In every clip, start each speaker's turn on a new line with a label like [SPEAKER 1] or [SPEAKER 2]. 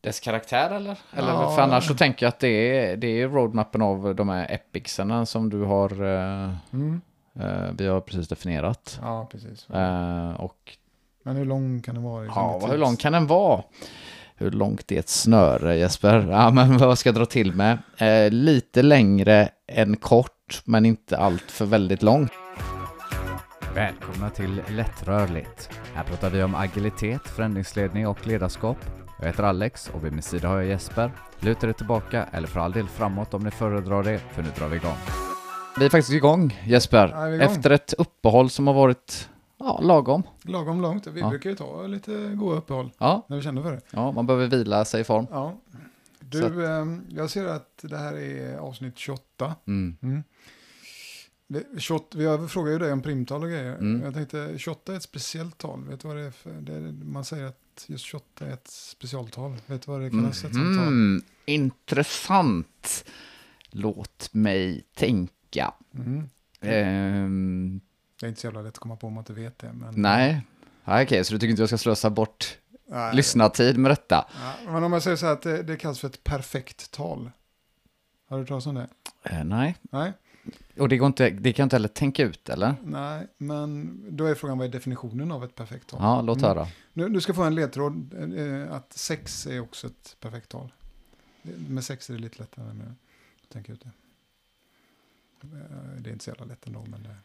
[SPEAKER 1] dess karaktär eller? Eller
[SPEAKER 2] Ja.
[SPEAKER 1] för annars så tänker jag att det är, det är roadmappen av de här epicsarna som du har, eh,
[SPEAKER 2] Mm.
[SPEAKER 1] eh, vi har precis definierat.
[SPEAKER 2] Ja, precis.
[SPEAKER 1] Eh, och
[SPEAKER 2] Men hur lång kan det vara? liksom,
[SPEAKER 1] ja, hur lång kan den vara? Hur långt är ett snöre Jesper? Ja, men vad ska jag dra till med? Eh, lite längre än kort, men inte allt för väldigt långt.
[SPEAKER 3] Välkomna till Lättrörligt. Här pratar vi om agilitet, förändringsledning och ledarskap. Jag heter Alex och vid min sida har jag Jesper. Luta dig tillbaka eller för all del framåt om ni föredrar det, för nu drar vi igång.
[SPEAKER 1] Vi är faktiskt igång Jesper,
[SPEAKER 2] Ja, igång.
[SPEAKER 1] efter ett uppehåll som har varit ja, lagom.
[SPEAKER 2] Lagom långt. Vi
[SPEAKER 1] Ja.
[SPEAKER 2] brukar ju ta lite goda uppehåll
[SPEAKER 1] Ja,
[SPEAKER 2] när vi känner för det.
[SPEAKER 1] ja, man behöver vila sig i form.
[SPEAKER 2] Ja. Du,
[SPEAKER 1] att-
[SPEAKER 2] ehm, jag ser att det här är avsnitt 28.
[SPEAKER 1] Mm.
[SPEAKER 2] Mm. Det, 28 vi frågat ju dig om primtal och grejer.
[SPEAKER 1] Mm.
[SPEAKER 2] Jag tänkte 28 är ett speciellt tal. Vet du vad det är för? Det är, man säger att just 28 är ett specialtal. Vet du vad det kallas ett sånt tal?
[SPEAKER 1] Mm, intressant. Låt mig tänka.
[SPEAKER 2] Mm.
[SPEAKER 1] Ehm,
[SPEAKER 2] Det är inte så jävla lätt att komma på om man inte vet det. Men,
[SPEAKER 1] nej, okej, så du tycker inte jag ska slösa bort
[SPEAKER 2] Nej.
[SPEAKER 1] lyssnartid med detta?
[SPEAKER 2] Ja, men om jag säger så här att det, det kallas för ett perfekt tal. Har du hört talas om det?
[SPEAKER 1] Eh, nej,
[SPEAKER 2] Nej?
[SPEAKER 1] Och det, går inte, det kan inte heller tänka ut, eller?
[SPEAKER 2] Nej, men då är frågan vad är definitionen av ett perfekt tal?
[SPEAKER 1] Ja, låt
[SPEAKER 2] Mm.
[SPEAKER 1] höra.
[SPEAKER 2] Nu, du ska få en ledtråd eh, att sex är också ett perfekt tal. Med sex är det lite lättare med att tänka ut det. Eh, Det är inte så jävla lätt ändå, men det...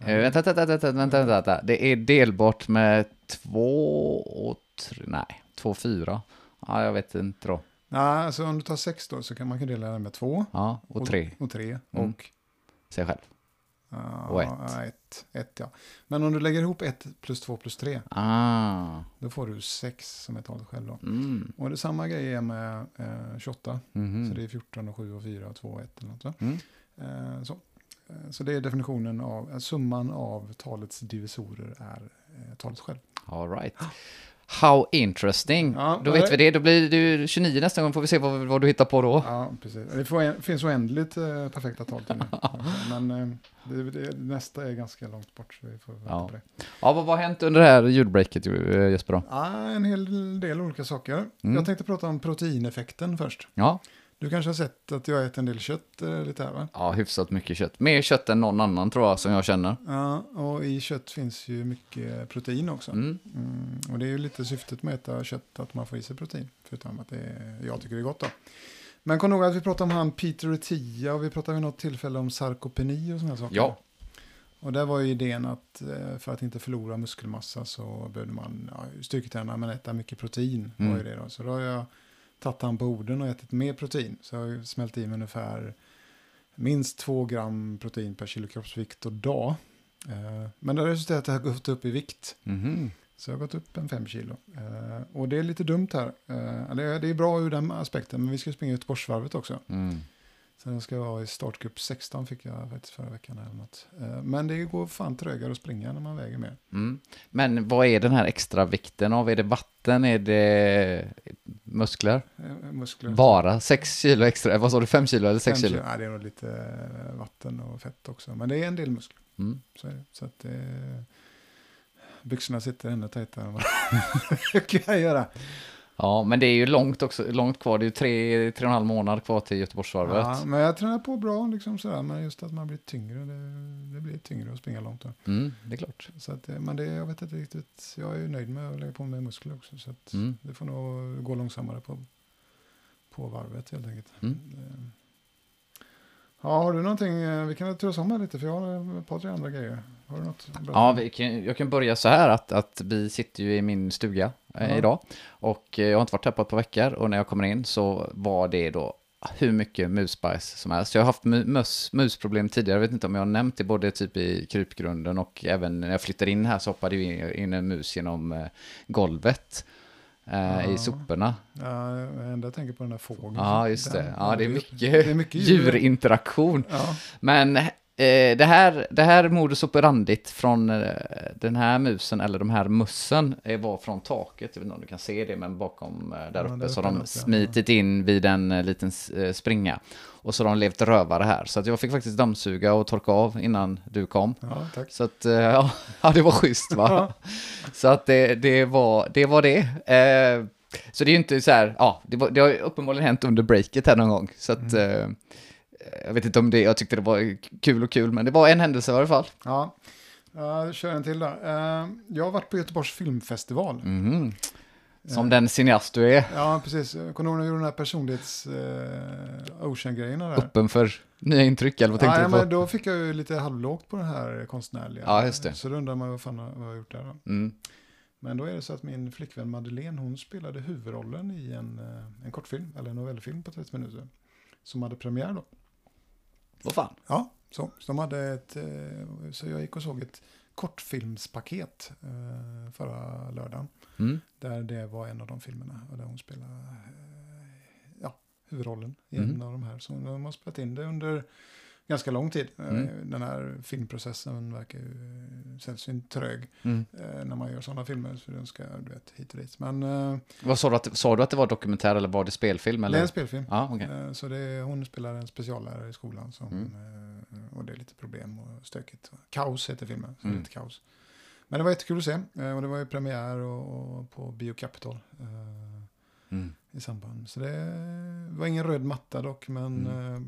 [SPEAKER 1] Eh, vänta, vänta, vänta, vänta, vänta, vänta. Det är delbart med två och tre, nej, två och fyra. Ja, jag vet inte då.
[SPEAKER 2] Nej, alltså om du tar sex då så kan man kan dela den med två.
[SPEAKER 1] Ja, och tre,
[SPEAKER 2] Och tre.
[SPEAKER 1] Mm.
[SPEAKER 2] Och
[SPEAKER 1] sig själv.
[SPEAKER 2] ja,
[SPEAKER 1] Och ett.
[SPEAKER 2] ett. Ett, ja. Men om du lägger ihop ett plus två plus tre,
[SPEAKER 1] Ah,
[SPEAKER 2] då får du sex som är talet själv då.
[SPEAKER 1] mm.
[SPEAKER 2] Och det samma grej är med eh, 28.
[SPEAKER 1] mhm.
[SPEAKER 2] Så det är 14 och 7 och 4 och 2 och 1 eller något va?
[SPEAKER 1] Mm.
[SPEAKER 2] Eh, så. Eh, så det är definitionen av, eh, summan av talets divisorer är eh, talet själv.
[SPEAKER 1] All right. How interesting.
[SPEAKER 2] Ja,
[SPEAKER 1] då vet vi det. Då blir det 29 nästa gång. Får vi se vad, vad du hittar på då.
[SPEAKER 2] Ja, precis. Det får, finns oändligt eh, perfekta tal till nu. Men eh, det, det, nästa är ganska långt bort så vi får vänta
[SPEAKER 1] Ja.
[SPEAKER 2] på det.
[SPEAKER 1] Ja, vad har hänt under det här ljudbreaket eh, Jesper då?
[SPEAKER 2] Ja, en hel del olika saker.
[SPEAKER 1] Mm.
[SPEAKER 2] Jag tänkte prata om proteineffekten först.
[SPEAKER 1] Ja.
[SPEAKER 2] Du kanske har sett att jag äter en del kött eh, lite här va?
[SPEAKER 1] ja, hyfsat mycket kött. Mer kött än någon annan tror jag som jag känner.
[SPEAKER 2] Ja, och i kött finns ju mycket protein också.
[SPEAKER 1] Mm.
[SPEAKER 2] Mm, och det är ju lite syftet med att äta kött, att man får i sig protein. Förutom att det är, jag tycker det är gott då. Men kom ihåg att vi pratade om han Peter Tia och vi pratade vid något tillfälle om sarkopeni och sådana saker.
[SPEAKER 1] Ja.
[SPEAKER 2] Och där var ju idén att eh, för att inte förlora muskelmassa så behövde man ja, styrketräna men äta mycket protein.
[SPEAKER 1] Mm.
[SPEAKER 2] Var ju det då. Så då har jag tagit han på orden och ätit mer protein. Så jag har smält i mig ungefär minst två gram protein per kilo kroppsvikt och dag. Eh, men det har resulterat att jag har gått upp i vikt.
[SPEAKER 1] Mhm.
[SPEAKER 2] Så jag har gått upp en fem kilo. Eh, och det är lite dumt här. Eh, det, är, det är bra ur den aspekten, men vi ska springa Göteborgsvarvet också.
[SPEAKER 1] Mm.
[SPEAKER 2] Så jag ska vara i startgrupp 16 fick jag faktiskt förra veckan eller något. Eh, men det går fan trögare att springa när man väger mer.
[SPEAKER 1] Mm. Men vad är den här extra vikten av? Är det vatten? Är det muskler?
[SPEAKER 2] Eh, muskler.
[SPEAKER 1] Bara 6 kilo extra? Vad sa du, 5 kilo eller 6
[SPEAKER 2] Fem
[SPEAKER 1] kilo?
[SPEAKER 2] Ja, det är nog lite eh, vatten och fett också. Men det är en del muskler.
[SPEAKER 1] Mm.
[SPEAKER 2] Så, det. så att eh, byxorna sitter ännu tajtare än vad jag kan göra.
[SPEAKER 1] Ja, men det är ju långt också, långt kvar. Det är ju tre, tre och en halv månad kvar till Göteborgsvarvet.
[SPEAKER 2] Ja, men jag tränar på bra liksom sådär. Men just att man blir tyngre. Det, det blir tyngre att springa långt.
[SPEAKER 1] Mm, det är klart.
[SPEAKER 2] Så att, eh, men det, jag vet inte riktigt. Jag är ju nöjd med att lägga på mig muskler också. Så att
[SPEAKER 1] Mm.
[SPEAKER 2] det får nog gå långsammare på, på varvet helt enkelt.
[SPEAKER 1] Mm.
[SPEAKER 2] Eh, Ja, har du någonting? eh, Vi kan turas om här lite för jag har ett par tre andra grejer. Har du något? bra?
[SPEAKER 1] Ja, kan, jag kan börja så här att, att vi sitter ju i min stuga
[SPEAKER 2] Ja.
[SPEAKER 1] idag. Och eh, jag har inte varit här på ett par veckor och när jag kommer in så var det då hur mycket musbajs som helst. Jag har haft mu- mus, musproblem tidigare, jag vet inte om jag har nämnt det både typ i krypgrunden och även när jag flyttade in här så hoppade ju in, en mus genom eh, golvet
[SPEAKER 2] Ja.
[SPEAKER 1] i soporna.
[SPEAKER 2] Ja, jag tänker på den där fågeln.
[SPEAKER 1] Ja, just det.
[SPEAKER 2] Den-
[SPEAKER 1] Ja, det är mycket,
[SPEAKER 2] det är mycket djur.
[SPEAKER 1] djurinteraktion.
[SPEAKER 2] Ja,
[SPEAKER 1] Men Eh, det, här, det här modus operandit från eh, den här musen, eller de här mussen, eh, var från taket. Jag vet inte om du kan se det, men bakom där
[SPEAKER 2] Ja,
[SPEAKER 1] uppe
[SPEAKER 2] där
[SPEAKER 1] så har de
[SPEAKER 2] uppe, ja.
[SPEAKER 1] smitit in vid en liten springa. Och så har de levt rövare här. Så att jag fick faktiskt dammsuga och torka av innan du kom.
[SPEAKER 2] Ja.
[SPEAKER 1] Så att, ja, det var schysst va? Så att det, det, var, det var det. Så det är ju inte så här, ja, det, var, det har uppenbarligen hänt under breaket här någon gång. Så att, eh, jag vet inte om det, jag tyckte det var kul och kul, men det var en händelse i alla fall.
[SPEAKER 2] Ja, jag kör en till då. Eh, Jag har varit på Göteborgs filmfestival.
[SPEAKER 1] Mhm. Som
[SPEAKER 2] Eh,
[SPEAKER 1] den cineast du är,
[SPEAKER 2] Ja, precis. Jag kommer ihåg när jag gjorde den här personlighets eh, Ocean-grejerna där.
[SPEAKER 1] öppen för nya intryck, eller vad tänkte
[SPEAKER 2] ja,
[SPEAKER 1] du på?
[SPEAKER 2] men då fick jag ju lite halvlågt på den här konstnärliga.
[SPEAKER 1] Ja, just det.
[SPEAKER 2] Så då undrar man vad fan vad jag har gjort där.
[SPEAKER 1] Mm.
[SPEAKER 2] Men då är det så att min flickvän Madeleine, hon spelade huvudrollen i en, eh, en kortfilm, eller en novellfilm på 30 minuter. Som hade premiär då.
[SPEAKER 1] Vad fan?
[SPEAKER 2] Ja, så, så de hade ett, eh, så jag gick och såg ett kortfilmspaket eh, förra lördagen.
[SPEAKER 1] Mm.
[SPEAKER 2] Där det var en av de filmerna och där hon spelar eh, ja, huvudrollen i
[SPEAKER 1] Mm.
[SPEAKER 2] en av de här. Så de har spelat in det under ganska lång tid. Eh,
[SPEAKER 1] Mm.
[SPEAKER 2] Den här filmprocessen verkar ju eh, sällsynt trög
[SPEAKER 1] Mm.
[SPEAKER 2] eh, när man gör sådana filmer. Så den ska, du vet, hit och dit. Men
[SPEAKER 1] Vad sa du, att, sa du att det var dokumentär eller var det spelfilm?
[SPEAKER 2] det
[SPEAKER 1] Eller?
[SPEAKER 2] är en spelfilm.
[SPEAKER 1] Okej.
[SPEAKER 2] Eh, Så det hon spelar en speciallärare i skolan. Som,
[SPEAKER 1] Mm.
[SPEAKER 2] och det är lite problem och stökigt. Kaos heter filmen. Så
[SPEAKER 1] Mm.
[SPEAKER 2] det är lite kaos. Men det var jättekul att se. Och det var ju premiär och, och på Bio Capital.
[SPEAKER 1] Mm.
[SPEAKER 2] i samband. Så det var ingen röd matta dock, men eh,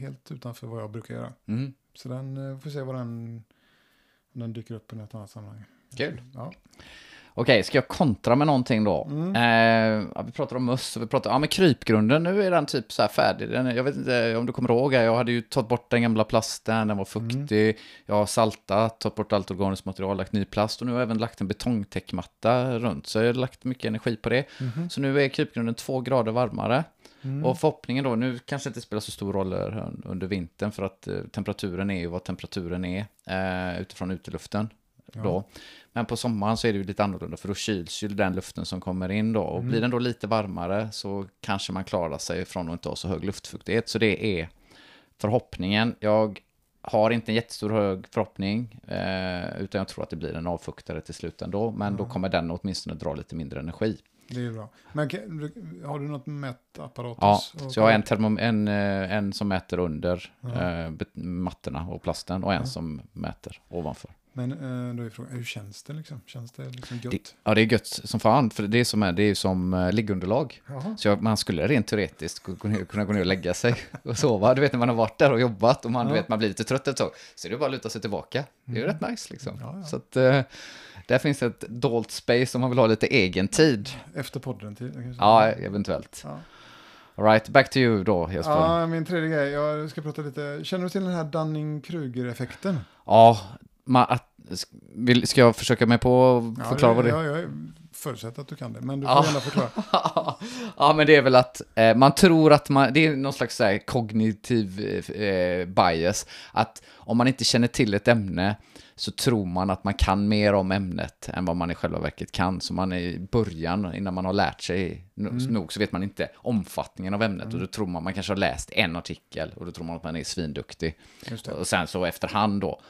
[SPEAKER 2] helt utanför vad jag brukar göra.
[SPEAKER 1] Mm.
[SPEAKER 2] Så den eh, får se vad den, om den dyker upp i något annat sammanhang.
[SPEAKER 1] Kul.
[SPEAKER 2] Ja.
[SPEAKER 1] Okej, ska jag kontra med någonting då?
[SPEAKER 2] Mm.
[SPEAKER 1] Eh, vi pratar om möss och vi pratar, ja men krypgrunden, nu är den typ så här färdig. Den, jag vet inte om du kommer ihåg, jag hade ju tagit bort den gamla plasten, den var fuktig, jag har saltat, tagit bort allt organiskt material, lagt ny plast och nu har jag även lagt en betongtäckmatta runt. Så jag har lagt mycket energi på det.
[SPEAKER 2] Mhm.
[SPEAKER 1] Så nu är krypgrunden två grader varmare.
[SPEAKER 2] Mm.
[SPEAKER 1] Och förhoppningen då, nu kanske det inte spelar så stor roll under vintern för att eh, temperaturen är ju vad temperaturen är eh, utifrån uteluften.
[SPEAKER 2] Ja.
[SPEAKER 1] Då. Men på sommaren så är det ju lite annorlunda för då kyls ju den luften som kommer in då. Och
[SPEAKER 2] Mm.
[SPEAKER 1] blir den då lite varmare så kanske man klarar sig från att inte ha så hög luftfuktighet. Så det är förhoppningen. Jag har inte en jättestor hög förhoppning, eh, utan jag tror att det blir en avfuktare till slut ändå. Men då
[SPEAKER 2] Ja.
[SPEAKER 1] kommer den åtminstone dra lite mindre energi.
[SPEAKER 2] Det är bra. Men har du något mätapparat?
[SPEAKER 1] Ja, så jag har en, termom en, eh, en som mäter under
[SPEAKER 2] Ja.
[SPEAKER 1] eh, mattorna och plasten och en
[SPEAKER 2] Ja.
[SPEAKER 1] som mäter ovanför.
[SPEAKER 2] Men eh, då är frågan, hur känns det liksom? Känns det liksom gött?
[SPEAKER 1] Det, ja, det är gött som fan, för det som är, det är som eh, liggunderlag.
[SPEAKER 2] Jaha.
[SPEAKER 1] Så jag, man skulle rent teoretiskt kunna gå ner och lägga sig och sova. Du vet när man har varit där och jobbat och man,
[SPEAKER 2] Ja.
[SPEAKER 1] vet, man blir lite trött ett tag. Så är det bara att luta sig tillbaka. Det är ju
[SPEAKER 2] Mm.
[SPEAKER 1] rätt nice liksom.
[SPEAKER 2] Ja, ja.
[SPEAKER 1] Så att eh, där finns ett dolt space om man vill ha lite egen tid.
[SPEAKER 2] Efter podden? Till, kanske?
[SPEAKER 1] Ja, eventuellt.
[SPEAKER 2] Ja.
[SPEAKER 1] All right, back to you då Jesper. Ja,
[SPEAKER 2] ja, min tredje grej. Jag ska prata lite. Känner du till den här Dunning-Kruger-effekten?
[SPEAKER 1] ma, att, ska jag försöka mig på att förklara
[SPEAKER 2] ja,
[SPEAKER 1] vad det är?
[SPEAKER 2] Ja, jag förutsätter att du kan det, men du får
[SPEAKER 1] Ja.
[SPEAKER 2] gärna förklara.
[SPEAKER 1] ja, men det är väl att eh, man tror att man, det är någon slags så här, kognitiv eh, bias, att om man inte känner till ett ämne så tror man att man kan mer om ämnet än vad man i själva verket kan. Så man är i början, innan man har lärt sig
[SPEAKER 2] Mm.
[SPEAKER 1] nog, så vet man inte omfattningen av ämnet. Och då tror man, man kanske har läst en artikel och då tror man att man är svinduktig. Och sen så efterhand då,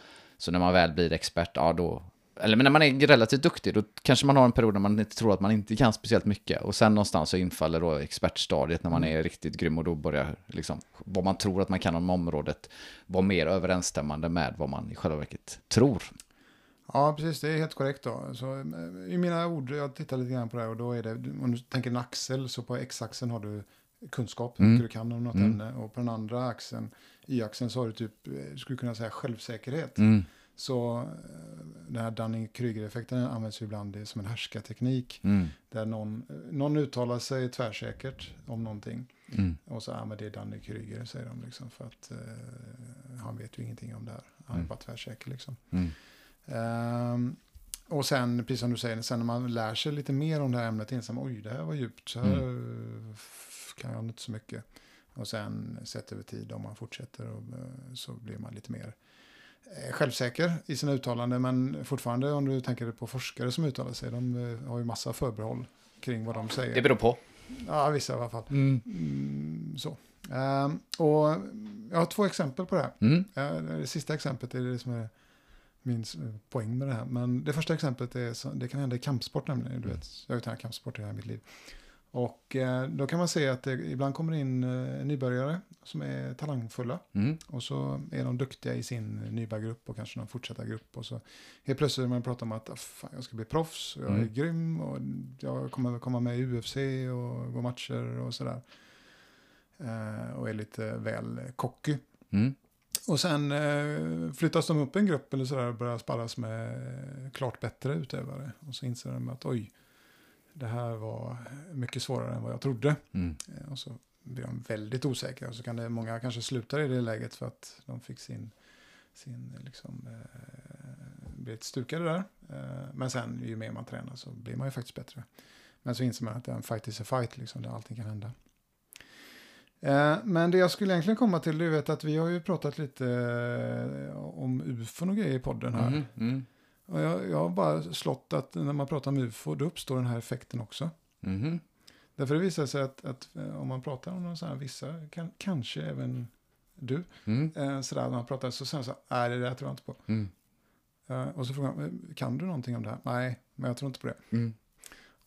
[SPEAKER 1] så när man väl blir expert, ja då, eller men när man är relativt duktig, då kanske man har en period när man inte tror att man inte kan speciellt mycket. Och sen någonstans så infaller då expertstadiet när man är riktigt grym och då börjar liksom, vad man tror att man kan om området vara mer överensstämmande med vad man i själva verket tror.
[SPEAKER 2] Ja, precis. Det är helt korrekt då. Så, eh, I mina ord, jag tittar lite grann på det här och då är det, om du tänker en axel, så på x-axeln har du kunskap, hur
[SPEAKER 1] Mm.
[SPEAKER 2] mycket du kan om något
[SPEAKER 1] Mm.
[SPEAKER 2] ämne. Och på den andra axeln, y-axeln, så har du typ, eh, skulle kunna säga självsäkerhet.
[SPEAKER 1] Mm.
[SPEAKER 2] Så eh, den här Dunning-Kruger-effekten används ju ibland som en härskarteknik.
[SPEAKER 1] Mm.
[SPEAKER 2] Där någon, eh, någon uttalar sig tvärsäkert om någonting.
[SPEAKER 1] Mm.
[SPEAKER 2] Och så, ja men det är Dunning-Kruger, säger de liksom. För att eh, han vet ju ingenting om det här. Han är
[SPEAKER 1] Mm.
[SPEAKER 2] bara tvärsäker liksom. Ehm, och sen, precis som du säger, sen när man lär sig lite mer om det här ämnet man, oj, det här var djupt, så här
[SPEAKER 1] Mm.
[SPEAKER 2] kan jag inte så mycket. Och sen sett över tid, om man fortsätter, och, eh, så blir man lite mer självsäker i sina uttalanden. Men fortfarande, om du tänker på forskare som uttalar sig, de eh, har ju massa förbehåll kring vad de säger.
[SPEAKER 1] Det beror på.
[SPEAKER 2] Ja, vissa i alla fall.
[SPEAKER 1] Mm.
[SPEAKER 2] Mm, så. Ehm, och jag har två exempel på det här.
[SPEAKER 1] Mm.
[SPEAKER 2] Eh, Det sista exemplet är det som är min s- poäng med det här. Men det första exemplet är, så, det kan hända i kampsport nämligen. Du vet, jag har ju tränat kampsport i hela mitt liv. Och eh, då kan man se att det ibland kommer in eh, nybörjare som är talangfulla.
[SPEAKER 1] Mm.
[SPEAKER 2] Och så är de duktiga i sin nybörjargrupp och kanske någon fortsättargrupp. Och så helt plötsligt man pratar om att "Ah, fan, jag ska bli proffs och jag är
[SPEAKER 1] Mm.
[SPEAKER 2] grym och jag kommer komma med i UFC och gå matcher och sådär. Eh, och är lite väl cocky.
[SPEAKER 1] Mm.
[SPEAKER 2] Och sen eh, flyttas de upp en grupp eller sådär och börjar sparras med klart bättre utövare. Och så inser de att oj, det här var mycket svårare än vad jag trodde.
[SPEAKER 1] Mm.
[SPEAKER 2] Eh, och så blir de väldigt osäkra. Och så kan det, många kanske sluta i det läget för att de fick sin, sin liksom, eh, blivit stukade där. Eh, men sen ju mer man tränar så blir man ju faktiskt bättre. Men så inser man att en fight is a fight, liksom, där allting kan hända. Eh, men det jag skulle egentligen komma till, du vet att vi har ju pratat lite eh, om ufon och grejer i podden här.
[SPEAKER 1] Mm. Mm.
[SPEAKER 2] Jag, jag har bara slått att när man pratar om ufo, då uppstår den här effekten också.
[SPEAKER 1] Mhm.
[SPEAKER 2] Därför det visar sig att, att eh, om man pratar om här, vissa, kan, kanske även du,
[SPEAKER 1] Mm.
[SPEAKER 2] eh, sådär, när man pratar så man så nej det där tror jag inte på.
[SPEAKER 1] Mm.
[SPEAKER 2] Eh, och så frågar man, "Eh, kan du någonting om det här? Nej, men jag tror inte på det.
[SPEAKER 1] Mm.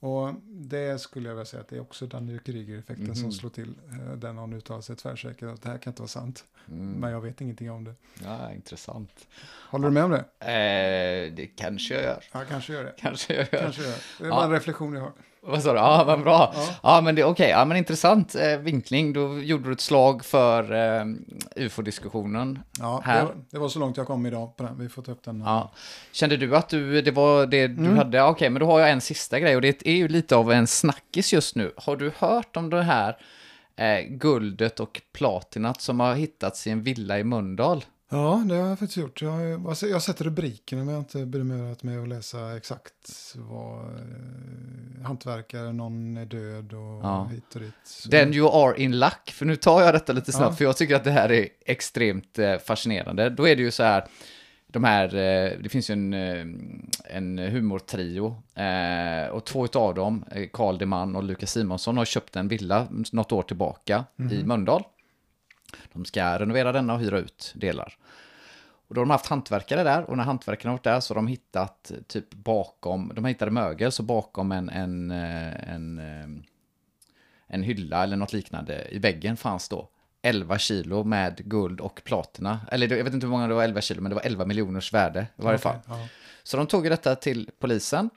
[SPEAKER 2] Och det skulle jag vilja säga att det är också Daniel Kryger-effekten
[SPEAKER 1] Mhm.
[SPEAKER 2] som slår till. Eh, där någon uttalar sig tvärsäkert att det här kan inte vara sant.
[SPEAKER 1] Mm.
[SPEAKER 2] Men jag vet ingenting om det.
[SPEAKER 1] Ja, intressant.
[SPEAKER 2] Håller du med om det?
[SPEAKER 1] Eh, det kanske jag gör.
[SPEAKER 2] Ja, kanske gör det.
[SPEAKER 1] Kanske jag gör.
[SPEAKER 2] Kanske gör det. Är
[SPEAKER 1] Ja.
[SPEAKER 2] bara en reflektion jag har.
[SPEAKER 1] Vad sa du? Ja, men bra.
[SPEAKER 2] Ja.
[SPEAKER 1] Ja, men det är okej. Ja, men intressant eh, vinkling. Då gjorde du ett slag för eh, ufo-diskussionen.
[SPEAKER 2] Ja,
[SPEAKER 1] Här.
[SPEAKER 2] det, var, det var så långt jag kom idag på den. Vi får ta upp den.
[SPEAKER 1] Ja. Kände du att du, det var det du
[SPEAKER 2] Mm.
[SPEAKER 1] hade? Okej, men då har jag en sista grej och det är ju lite av en snackis just nu. Har du hört om det här eh, guldet och platinat som har hittats i en villa i Mölndal?
[SPEAKER 2] Ja, det har jag faktiskt gjort. Jag har, jag har sett rubrikerna men jag har inte bemödat mig att läsa exakt vad eh, hantverkare, någon är död och
[SPEAKER 1] Ja.
[SPEAKER 2] hit och dit. Så-
[SPEAKER 1] Then you are in luck. För nu tar jag detta lite snabbt,
[SPEAKER 2] Ja.
[SPEAKER 1] för jag tycker att det här är extremt eh, fascinerande. Då är det ju så här, de här, eh, det finns ju en, eh, en humortrio, eh, och två av dem, Carl Deman och Lukas Simonsson, har köpt en villa något år tillbaka i Mölndal. De ska renovera denna och hyra ut delar. Och då har de haft hantverkare där och när hantverkarna har varit där så har de hittat typ bakom, de hittade mögel, så bakom en, en, eh, en, eh, en hylla eller något liknande i väggen fanns då 11 kilo med guld och platina. Eller jag vet inte hur många det var 11 kilo, men det var 11 miljoners värde i varje
[SPEAKER 2] Okej,
[SPEAKER 1] fall.
[SPEAKER 2] ja.
[SPEAKER 1] Så de tog detta till polisen.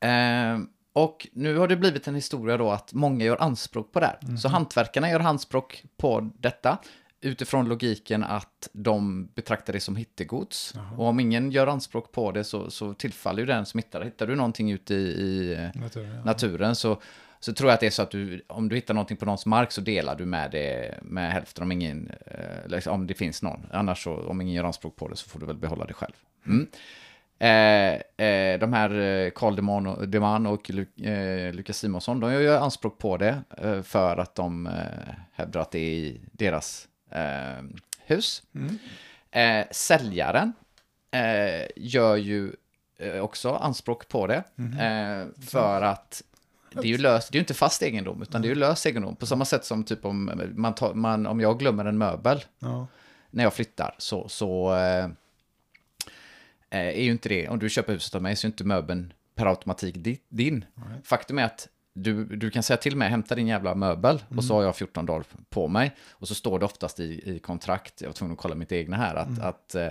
[SPEAKER 1] Eh, och nu har det blivit en historia då att många gör anspråk på det här. Så hantverkarna gör anspråk på detta utifrån logiken att de betraktar det som hittegods. Och om ingen gör anspråk på det så, så tillfaller ju den som hittar det. Hittar du någonting ute i, i eh,
[SPEAKER 2] Naturen, ja.
[SPEAKER 1] naturen så, så tror jag att det är så att du, om du hittar någonting på någons mark så delar du med det med hälften om ingen, eh, eller om det finns någon. Annars så, om ingen gör anspråk på det så får du väl behålla det själv. Mm. Eh, eh, de här eh, Carl Deman och, Deman och Lu, eh, Lukas Simonsson, de gör anspråk på det eh, för att de eh, hävdar att det är i deras eh, hus.
[SPEAKER 2] Mm.
[SPEAKER 1] Eh, säljaren eh, gör ju eh, också anspråk på det. Eh, för att det är ju lös, det är ju inte fast egendom, utan det är ju lös egendom. På samma sätt som typ om, man tar, man, om jag glömmer en möbel
[SPEAKER 2] Ja.
[SPEAKER 1] när jag flyttar så, så eh, eh, är ju inte det, om du köper huset av mig så är inte möbeln per automatik di, din.
[SPEAKER 2] Nej.
[SPEAKER 1] Faktum är att du, du kan säga till mig, hämta din jävla möbel och
[SPEAKER 2] Mm.
[SPEAKER 1] så har jag 14 dagar på mig. Och så står det oftast i, i kontrakt, jag var tvungen att kolla mitt egna här, att,
[SPEAKER 2] Mm.
[SPEAKER 1] att eh,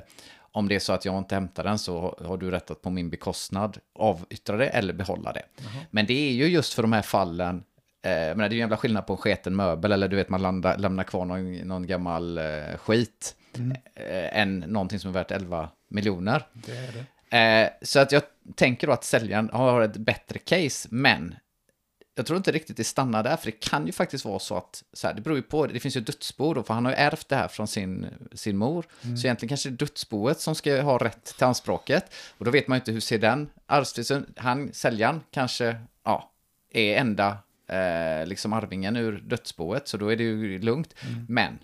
[SPEAKER 1] om det är så att jag inte hämtar den så har- du rätt att på min bekostnad avyttra det eller behålla det. Men det är ju just för de här fallen, eh, menar, det är ju en jävla skillnad på en sketen möbel eller du vet man landar, lämnar kvar någon, någon gammal eh, skit
[SPEAKER 2] Mm.
[SPEAKER 1] eh, än någonting som är värt 11 miljoner.
[SPEAKER 2] Det är det.
[SPEAKER 1] Eh, så att jag tänker då att säljaren har ett bättre case, men jag tror inte riktigt det stannar där, för det kan ju faktiskt vara så att, så här, det beror ju på, det finns ju dödsbo då, för han har ju ärvt det här från sin, sin mor, så egentligen kanske det är dödsboet som ska ha rätt till anspråket, och då vet man ju inte hur ser den arvstvisten, han, säljaren, kanske, ja, är enda eh, liksom arvingen ur dödsboet, så då är det ju lugnt, men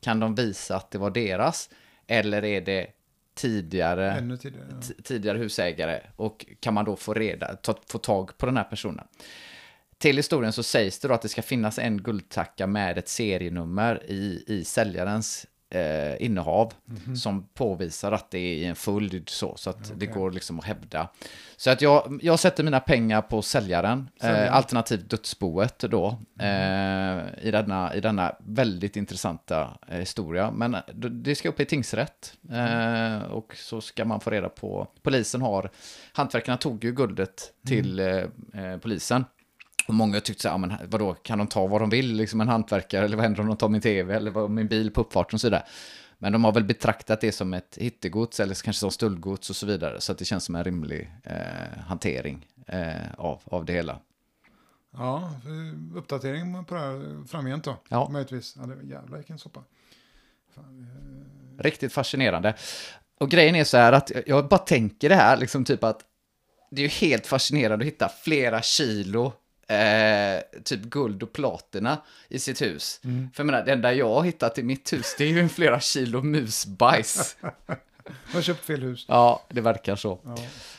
[SPEAKER 1] kan de visa att det var deras, eller är det tidigare
[SPEAKER 2] tidigare. Ja.
[SPEAKER 1] tidigare husägare och kan man då få reda, ta, få tag på den här personen. till historien så sägs det då att det ska finnas en guldtacka med ett serienummer i, i säljarens eh, innehav som påvisar att det är i en följd så, så att det går liksom att hävda. Så att jag, jag sätter mina pengar på säljaren, eh, alternativt dödsboet då, eh, i, denna, i denna väldigt intressanta eh, historia. Men det ska upp i tingsrätt eh, och så ska man få reda på, polisen har, hantverkarna tog ju guldet till eh, eh, polisen. Och många tyckte så här, ja, men vadå, kan de ta vad de vill, liksom en hantverkare, eller vad händer om de tar min tv, eller vad, min bil på uppfarten och så vidare. Men de har väl betraktat det som ett hittegods, eller kanske som stöldgods och så vidare, så att det känns som en rimlig eh, hantering eh, av, av det hela.
[SPEAKER 2] Ja, eh, uppdatering på det här framgent då.
[SPEAKER 1] Ja.
[SPEAKER 2] Möjligtvis. Ja, det, jävlar vilken soppa. Fan,
[SPEAKER 1] Riktigt fascinerande. Och grejen är så här att jag bara tänker det här, liksom typ att det är ju helt fascinerande att hitta flera kilo eh, typ guld och platina i sitt hus.
[SPEAKER 2] Mm.
[SPEAKER 1] För jag menar, det enda jag har hittat i mitt hus, det är ju en flera kilo musbajs.
[SPEAKER 2] Jag har köpt fel hus.
[SPEAKER 1] ja, det verkar så.
[SPEAKER 2] Ja.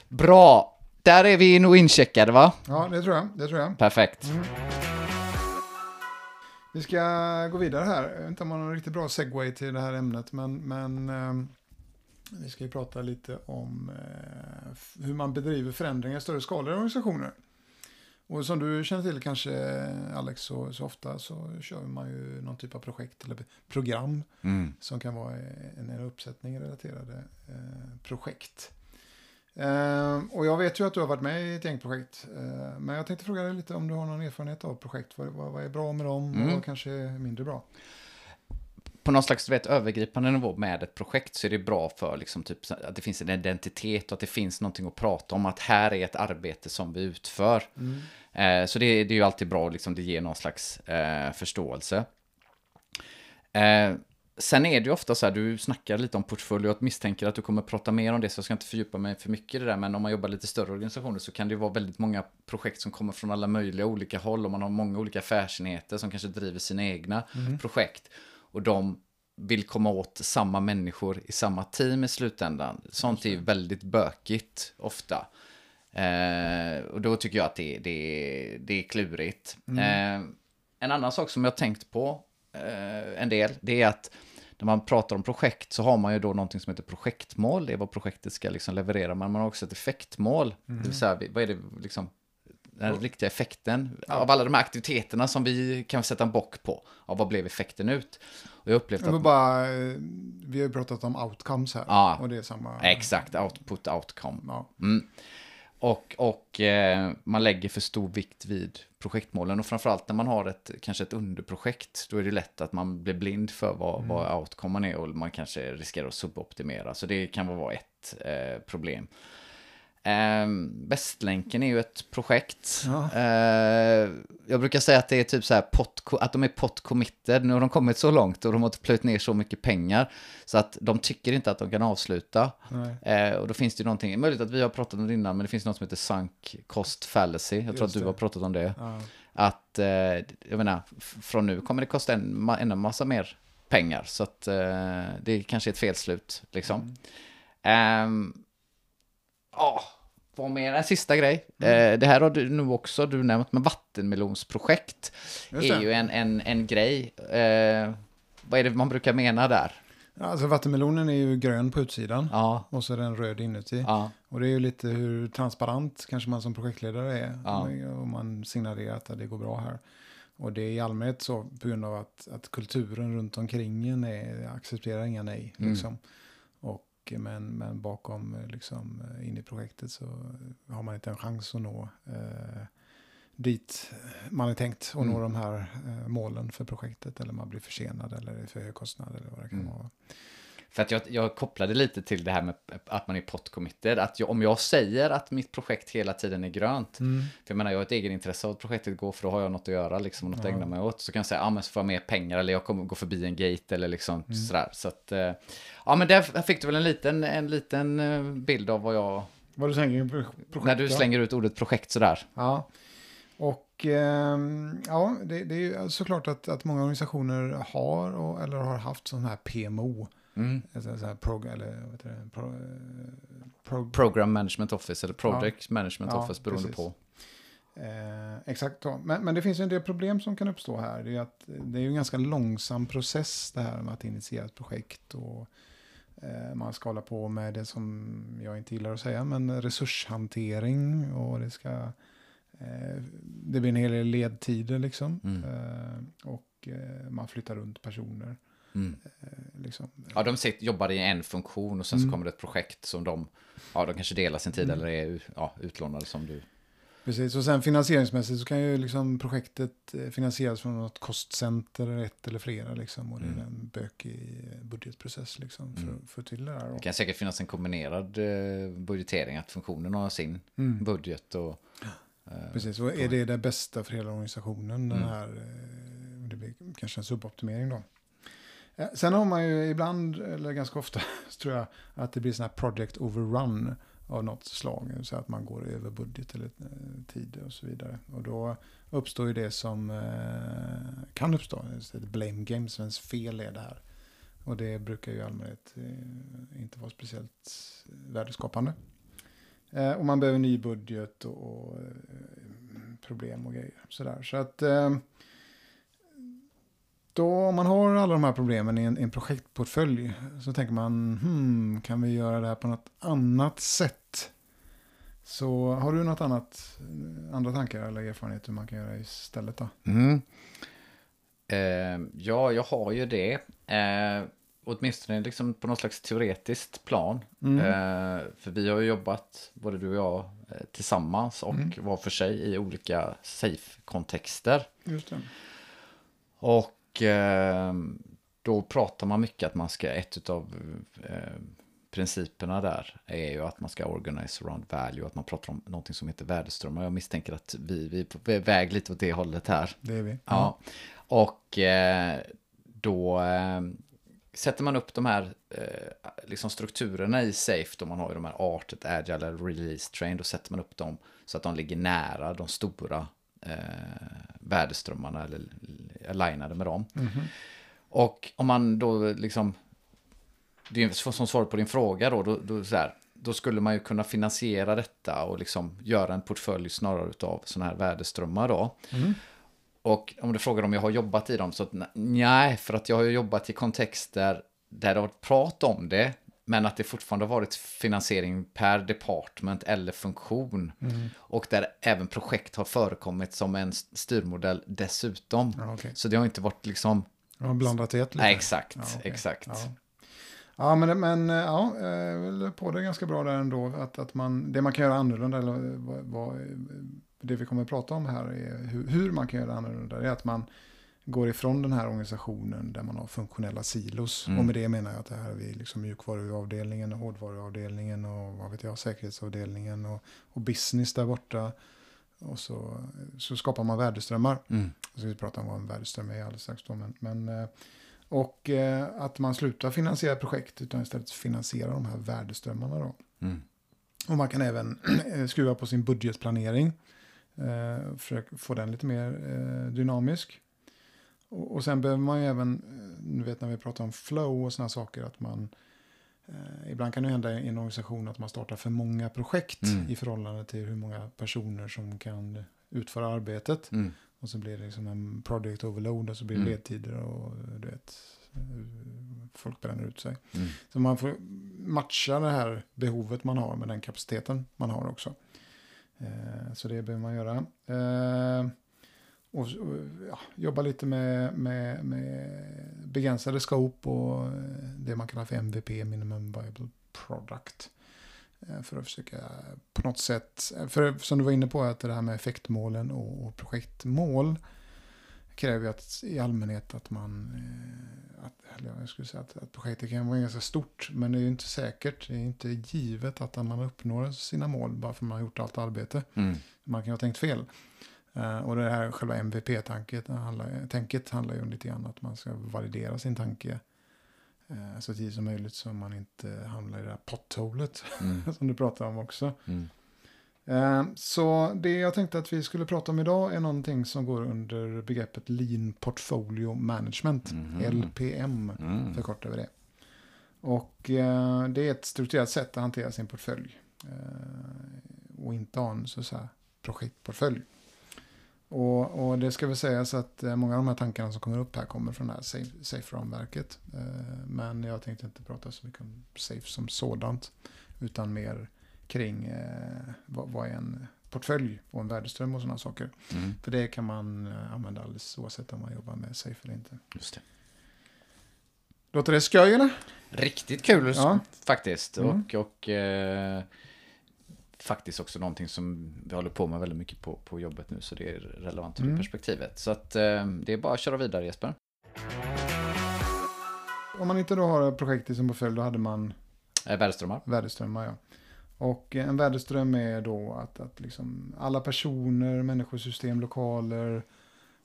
[SPEAKER 1] Bra, där är vi nog incheckade va?
[SPEAKER 2] ja, det tror jag. Det tror jag.
[SPEAKER 1] Perfekt.
[SPEAKER 2] Vi ska gå vidare här. Jag vet inte om man har en riktigt bra segway till det här ämnet, men, men ehm, vi ska ju prata lite om eh, hur man bedriver förändringar i större skala i organisationer. Och som du känner till kanske, Alex, så, så ofta så kör man ju någon typ av projekt eller program
[SPEAKER 1] Mm.
[SPEAKER 2] som kan vara en, en uppsättning relaterade eh, projekt. Eh, och jag vet ju att du har varit med i ett gäng projekt. Eh, men jag tänkte fråga dig lite om du har någon erfarenhet av projekt. Vad, vad, vad är bra med dem och
[SPEAKER 1] Mm.
[SPEAKER 2] vad kanske är mindre bra?
[SPEAKER 1] På någon slags vet, övergripande nivå med ett projekt så är det bra för liksom, typ, att det finns en identitet och att det finns någonting att prata om. Att här är ett arbete som vi utför. Eh, så det, det är ju alltid bra, liksom, det ger någon slags eh, förståelse. Eh, sen är det ju ofta så här, du snackar lite om portfölj och misstänker att du kommer prata mer om det, så jag ska inte fördjupa mig för mycket i det där, men om man jobbar lite större organisationer så kan det ju vara väldigt många projekt som kommer från alla möjliga olika håll och man har många olika affärsenheter som kanske driver sina egna projekt och de vill komma åt samma människor i samma team i slutändan. Sånt är ju väldigt bökigt ofta. Eh, och då tycker jag att det, det, det är klurigt. Eh, en annan sak som jag har tänkt på eh, en del, det är att när man pratar om projekt så har man ju då någonting som heter projektmål. Det är vad projektet ska liksom leverera. Men man har också ett effektmål. Det vill säga, vi- vad är det liksom, den riktiga effekten av alla de här aktiviteterna som vi kan sätta en bock på. Av vad blev effekten ut? Och jag upplevt
[SPEAKER 2] Jag
[SPEAKER 1] att...
[SPEAKER 2] bara, eh, vi har ju pratat om outcomes här.
[SPEAKER 1] Ja.
[SPEAKER 2] Och det är samma.
[SPEAKER 1] Exakt, output, outcome.
[SPEAKER 2] Ja.
[SPEAKER 1] Mm. Och, och eh, man lägger för stor vikt vid projektmålen och framförallt när man har ett, kanske ett underprojekt, då är det lätt att man blir blind för vad, vad outcomen är och man kanske riskerar att suboptimera. Så det kan vara ett eh, problem. Eh, Västlänken är ju ett projekt.
[SPEAKER 2] Ja.
[SPEAKER 1] Eh, jag brukar säga att det är typ så här pot, att de är pot committed. Nu har de kommit så långt och de har plöjt ner så mycket pengar så att de tycker inte att de kan avsluta. Eh, och då finns det ju någonting, möjligt att vi har pratat om det innan, men det finns något som heter sunk cost fallacy. Jag tror
[SPEAKER 2] Just
[SPEAKER 1] att du
[SPEAKER 2] det.
[SPEAKER 1] har pratat om det.
[SPEAKER 2] Ja.
[SPEAKER 1] Att, eh, jag menar, från nu kommer det kosta en, en massa mer pengar. Så att eh, det är kanske ett felslut, liksom.
[SPEAKER 2] Mm.
[SPEAKER 1] Ja, vad mer? En sista grej.
[SPEAKER 2] Mm.
[SPEAKER 1] Eh, det här har du nu också du nämnt, men vattenmelonsprojekt är ju en, en, en grej. Eh, vad är det man brukar mena där?
[SPEAKER 2] Alltså vattenmelonen är ju grön på utsidan.
[SPEAKER 1] Ja,
[SPEAKER 2] Och så är den röd inuti.
[SPEAKER 1] ja,
[SPEAKER 2] Och det är ju lite hur transparent kanske man som projektledare är.
[SPEAKER 1] Ja.
[SPEAKER 2] Och man signalerar att det går bra här. Och det är i allmänhet så på grund av att, att kulturen runt omkring en är, accepterar inga nej.
[SPEAKER 1] Mm.
[SPEAKER 2] Och, men, men bakom eh, liksom, eh, in i projektet så har man inte en chans att nå eh, dit man är tänkt nå
[SPEAKER 1] Mm.
[SPEAKER 2] de här eh, målen för projektet. Eller man blir försenad eller är för hög kostnad eller vad det kan
[SPEAKER 1] Mm.
[SPEAKER 2] vara.
[SPEAKER 1] För att jag, jag kopplade lite till det här med att man är pot-committed. Att jag, om jag säger att mitt projekt hela tiden är grönt.
[SPEAKER 2] Mm.
[SPEAKER 1] För jag menar, jag har ett egenintresse av att projektet går för då har jag något att göra, liksom, och något att
[SPEAKER 2] Ja.
[SPEAKER 1] ägna mig åt. Så kan jag säga, ja men så får jag mer pengar eller jag kommer gå förbi en gate eller liksom
[SPEAKER 2] Mm.
[SPEAKER 1] sådär. Så att, eh, ja men där fick du väl en liten, en liten eh, bild av vad jag,
[SPEAKER 2] Vad du på projekt?
[SPEAKER 1] när du slänger ut ordet projekt sådär.
[SPEAKER 2] Ja, och ehm, ja, det, det är ju såklart att, att många organisationer har och, eller har haft sån här PMO.
[SPEAKER 1] Mm.
[SPEAKER 2] Så här prog, eller vad heter det? Pro, prog,
[SPEAKER 1] Program Management Office eller Project Management
[SPEAKER 2] Ja,
[SPEAKER 1] Office beroende
[SPEAKER 2] precis.
[SPEAKER 1] på.
[SPEAKER 2] Eh, exakt så. Men, men det finns ju en del problem som kan uppstå här. Det är, att det är ju en ganska långsam process det här med att initiera ett projekt. Och, eh, man ska hålla på med det som jag inte gillar att säga, men resurshantering. Och det ska... Eh, det blir en hel del ledtider liksom.
[SPEAKER 1] Mm.
[SPEAKER 2] Eh, och eh, man flyttar runt personer.
[SPEAKER 1] Mm.
[SPEAKER 2] Eh, liksom.
[SPEAKER 1] Ja, de sitter, jobbar i en funktion och sen så
[SPEAKER 2] Mm.
[SPEAKER 1] kommer det ett projekt som de, ja, de kanske delar sin tid
[SPEAKER 2] Mm.
[SPEAKER 1] eller är ja, utlånade som du.
[SPEAKER 2] Precis, och sen finansieringsmässigt så kan ju liksom projektet eh, finansieras från något kostcenter, ett eller flera liksom. Och det är
[SPEAKER 1] Mm.
[SPEAKER 2] en bökig budgetprocess liksom för,
[SPEAKER 1] Mm.
[SPEAKER 2] få till det här.
[SPEAKER 1] Det kan säkert finnas en kombinerad eh, budgetering, att funktionen har sin
[SPEAKER 2] mm.
[SPEAKER 1] budget och...
[SPEAKER 2] Precis, och är det det bästa för hela organisationen, den
[SPEAKER 1] Mm.
[SPEAKER 2] här, det blir kanske en suboptimering då. Eh, sen har man ju ibland, eller ganska ofta, tror jag, att det blir sådana här project overrun av något slag. Så att man går över budget eller eh, tid och så vidare. Och då uppstår ju det som eh, kan uppstå, just det, blame game, som ens fel är det här? Och det brukar ju i allmänhet inte vara speciellt värdeskapande. Och man behöver ny budget och, problem och grejer. Sådär. Så att eh, då om man har alla de här problemen i en, en projektportfölj så tänker man, hmm, kan vi göra det här på något annat sätt? Så har du något annat, andra tankar eller erfarenheter man kan göra istället då?
[SPEAKER 1] Mm. Eh, ja, jag har ju det. Eh, åtminstone liksom på något slags teoretiskt plan.
[SPEAKER 2] Mm.
[SPEAKER 1] Eh, för vi har ju jobbat, både du och jag, eh, tillsammans och
[SPEAKER 2] Mm.
[SPEAKER 1] var för sig i olika safe-kontexter.
[SPEAKER 2] Just det.
[SPEAKER 1] Och eh, då pratar man mycket att man ska, ett av eh, principerna där är ju att man ska organize around value, att man pratar om någonting som heter värdeströmmar. Jag misstänker att vi, vi är på väg lite åt det hållet här.
[SPEAKER 2] Det är vi.
[SPEAKER 1] Ja, och eh, då sätter man upp de här eh, liksom strukturerna i Safe, då man har ju de här artet, agile eller release train, då sätter man upp dem så att de ligger nära de stora eh, värdeströmmarna eller alignade med dem.
[SPEAKER 2] Mhm.
[SPEAKER 1] Och om man då liksom, det är som svar på din fråga då, då, då, här, då skulle man ju kunna finansiera detta och liksom göra en portfölj snarare utav sådana här värdeströmmar då.
[SPEAKER 2] Mm.
[SPEAKER 1] Och om du frågar om jag har jobbat i dem, så nej, för att jag har jobbat i kontexter där det har varit prat om det, men att det fortfarande har varit finansiering per department eller funktion.
[SPEAKER 2] Mm.
[SPEAKER 1] Och där även projekt har förekommit som en styrmodell dessutom.
[SPEAKER 2] Ja, okej.
[SPEAKER 1] Så det har inte varit liksom...
[SPEAKER 2] Jag har blandat i ett lite.
[SPEAKER 1] Nej, exakt,
[SPEAKER 2] Ja, okej.
[SPEAKER 1] exakt.
[SPEAKER 2] Ja. Ja, men, men ja, jag är väl på det ganska bra där ändå. Att, att man, det man kan göra annorlunda, eller vad, vad, det vi kommer att prata om här, är hur, hur man kan göra annorlunda. Det är att man går ifrån den här organisationen där man har funktionella silos.
[SPEAKER 1] Mm.
[SPEAKER 2] Och med det menar jag att det här är liksom mjukvaruavdelningen och hårdvaruavdelningen och vad vet jag, säkerhetsavdelningen och, och business där borta. Och så, så skapar man värdeströmmar.
[SPEAKER 1] Mm.
[SPEAKER 2] Jag ska vi prata om vad en värdeström är alldeles strax då. Men, men, eh, och eh, att man slutar finansiera projekt utan istället finansiera de här värdeströmmarna då.
[SPEAKER 1] Mm.
[SPEAKER 2] Och man kan även skruva på sin budgetplanering. Eh, försöka få den lite mer eh, dynamisk. Och, och sen behöver man ju även, eh, nu vet när vi pratar om flow och sådana saker, att man eh, Ibland kan det hända i en organisation att man startar för många projekt
[SPEAKER 1] Mm.
[SPEAKER 2] i förhållande till hur många personer som kan utföra arbetet.
[SPEAKER 1] Mm.
[SPEAKER 2] Och så blir det liksom en project overload och så blir det
[SPEAKER 1] Mm.
[SPEAKER 2] ledtider och du vet, eh, folk bränner ut sig.
[SPEAKER 1] Mm.
[SPEAKER 2] Så man får matcha det här behovet man har med den kapaciteten man har också. Eh, så det behöver man göra. Eh, och och, ja, jobba lite med, med, med begränsade scope och eh, det man kallar för MVP, minimum viable product. Eh, För att försöka på något sätt, för som du var inne på, att det här med effektmålen och, och projektmål kräver ju att i allmänhet att man, eh, att, eller jag skulle säga att, att projektet kan vara ganska stort, men det är ju inte säkert, det är inte givet att man uppnår sina mål bara för att man har gjort allt arbete.
[SPEAKER 1] Mm.
[SPEAKER 2] Man kan ju ha tänkt fel. Eh, och det här själva MVP-tänket handlar, tänket handlar ju om lite grann att man ska validera sin tanke eh, så tidigt som möjligt så man inte hamnar i det här potholet
[SPEAKER 1] Mm.
[SPEAKER 2] som du pratar om också.
[SPEAKER 1] Mm.
[SPEAKER 2] Eh, Så det jag tänkte att vi skulle prata om idag är någonting som går under begreppet Lean Portfolio Management,
[SPEAKER 1] Mhm.
[SPEAKER 2] LPM
[SPEAKER 1] Mm.
[SPEAKER 2] förkortar vi det. Och det är ett strukturerat sätt att hantera sin portfölj. Och inte ha en så säga, projektportfölj. Och, och det ska väl sägas att eh, många av de här tankarna som kommer upp här kommer från det här Safe, Safe-ramverket. Eh, men jag tänkte inte prata så mycket om Safe som sådant. Utan mer kring eh, vad, vad är en portfölj och en värdeström och sådana saker.
[SPEAKER 1] Mm.
[SPEAKER 2] För det kan man använda alldeles oavsett om man jobbar med Safe eller inte.
[SPEAKER 1] Just det.
[SPEAKER 2] Låter det skoj eller?
[SPEAKER 1] Riktigt kul
[SPEAKER 2] Ja.
[SPEAKER 1] faktiskt.
[SPEAKER 2] Mm.
[SPEAKER 1] Och, och eh, faktiskt också någonting som vi håller på med väldigt mycket på, på jobbet nu. Så det är relevant ur
[SPEAKER 2] Mm.
[SPEAKER 1] det perspektivet. Så att eh, det är bara att köra vidare Jesper.
[SPEAKER 2] Om man inte då har projektet som portfölj då hade man
[SPEAKER 1] Eh, värdeströmmar.
[SPEAKER 2] Värdeströmmar, ja. Och en värdeström är då att, att liksom alla personer, människosystem, lokaler,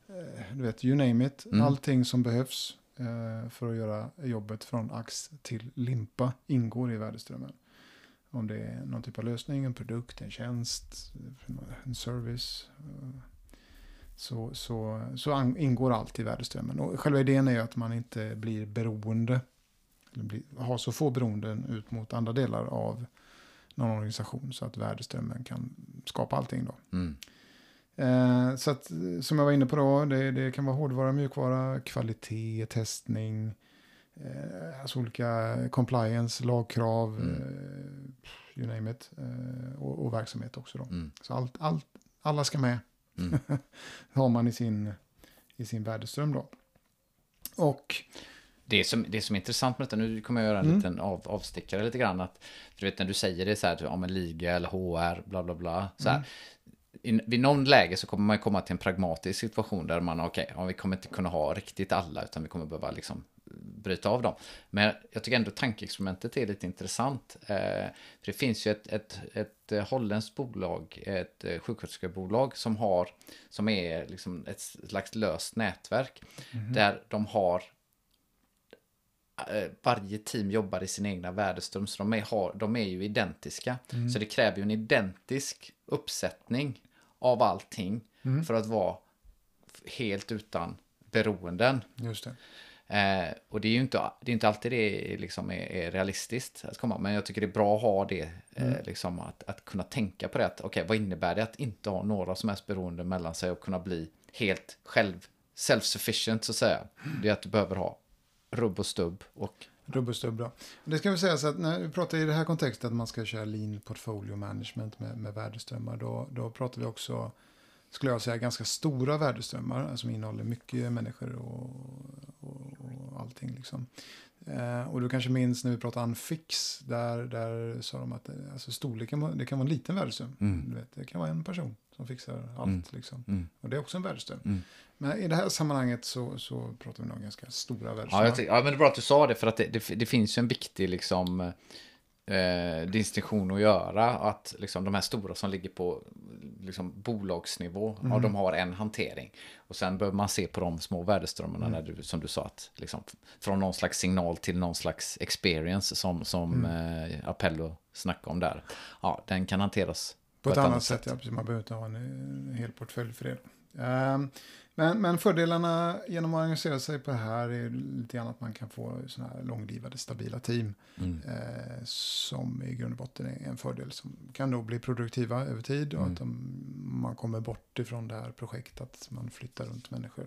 [SPEAKER 2] eh, du vet, you name it.
[SPEAKER 1] Mm.
[SPEAKER 2] Allting som behövs eh, för att göra jobbet från ax till limpa ingår i värdeströmmen. Om det är någon typ av lösning, en produkt, en tjänst, en service. Så, så, så ingår allt i värdeströmmen. Och själva idén är att man inte blir beroende eller bli, ha så få beroenden ut mot andra delar av någon organisation så att värdeströmmen kan skapa allting då.
[SPEAKER 1] Mm.
[SPEAKER 2] Eh, så att, som jag var inne på då, det, det kan vara hårdvara, mjukvara, kvalitet, testning, eh, alltså olika compliance, lagkrav,
[SPEAKER 1] Mm.
[SPEAKER 2] eh, you name it, eh, och, och verksamhet också då.
[SPEAKER 1] Mm.
[SPEAKER 2] Så allt, allt, alla ska med
[SPEAKER 1] Mm.
[SPEAKER 2] har man i sin, i sin värdeström då. Och
[SPEAKER 1] Det som, det som är intressant med detta, nu kommer jag göra en
[SPEAKER 2] Mm.
[SPEAKER 1] liten av, avstickare lite grann. Att, för du vet när du säger det så här, om en liga eller HR, bla bla bla. Så här,
[SPEAKER 2] Mm.
[SPEAKER 1] in, vid någon läge så kommer man komma till en pragmatisk situation där man, okej, ja, vi kommer inte kunna ha riktigt alla, utan vi kommer behöva liksom bryta av dem. Men jag tycker ändå tankeexperimentet är lite intressant. Eh, för det finns ju ett, ett, ett eh, holländskt bolag, ett eh, sjuksköterskebolag som har, som är liksom ett slags löst nätverk. Där de har varje team jobbar i sin egna värdeström, så de är, har, de är ju identiska. Så det kräver ju en identisk uppsättning av allting
[SPEAKER 2] Mm.
[SPEAKER 1] för att vara helt utan beroenden.
[SPEAKER 2] just det.
[SPEAKER 1] Eh, och det är ju inte, det är inte alltid det liksom är, är realistiskt att komma, men jag tycker det är bra att ha det, eh, liksom att, att kunna tänka på det. att, Okej, vad innebär det att inte ha några som helst beroende mellan sig och kunna bli helt själv, self-sufficient så att säga. Det är att du behöver ha rubb och stubb och
[SPEAKER 2] Rubb och stubb då. Det ska vi säga så att när vi pratar i det här kontextet att man ska köra lean portfolio management med, med värdeströmmar, då, då pratar vi också, skulle jag säga, ganska stora värdeströmmar som innehåller mycket människor och, och, och allting liksom. Eh, och du kanske minns när vi pratade Unfix, där, där sa de att eh, alltså storleken, det kan vara en liten värdeström.
[SPEAKER 1] Mm.
[SPEAKER 2] Du vet, det kan vara en person som fixar allt
[SPEAKER 1] Mm.
[SPEAKER 2] liksom.
[SPEAKER 1] Mm.
[SPEAKER 2] Och det är också en värdeström.
[SPEAKER 1] Mm.
[SPEAKER 2] Men i det här sammanhanget så, så pratar vi nog ganska stora
[SPEAKER 1] Ja,
[SPEAKER 2] värdeströmmar.
[SPEAKER 1] tyck- ja, men det är bra att du sa det, för att det, det, det finns ju en viktig liksom, eh, distinktion att göra. Att liksom, de här stora som ligger på liksom, bolagsnivå, ja,
[SPEAKER 2] Mm.
[SPEAKER 1] de har en hantering. Och sen behöver man se på de små värdeströmmarna,
[SPEAKER 2] Mm.
[SPEAKER 1] när du, som du sa, att, liksom, från någon slags signal till någon slags experience som, som
[SPEAKER 2] Mm.
[SPEAKER 1] eh, Appello snackade om där. Ja, den kan hanteras
[SPEAKER 2] På ett, annat sätt, ja. Precis, man behöver inte ha en, en hel portfölj för det. Ehm, men, men fördelarna genom att engagera sig på det här är lite grann att man kan få sådana här långlivade, stabila team.
[SPEAKER 1] Mm.
[SPEAKER 2] Eh, som i grund och botten är en fördel som kan då bli produktiva över tid. Och
[SPEAKER 1] Mm.
[SPEAKER 2] att de, man kommer bort ifrån det här projektet att man flyttar runt människor.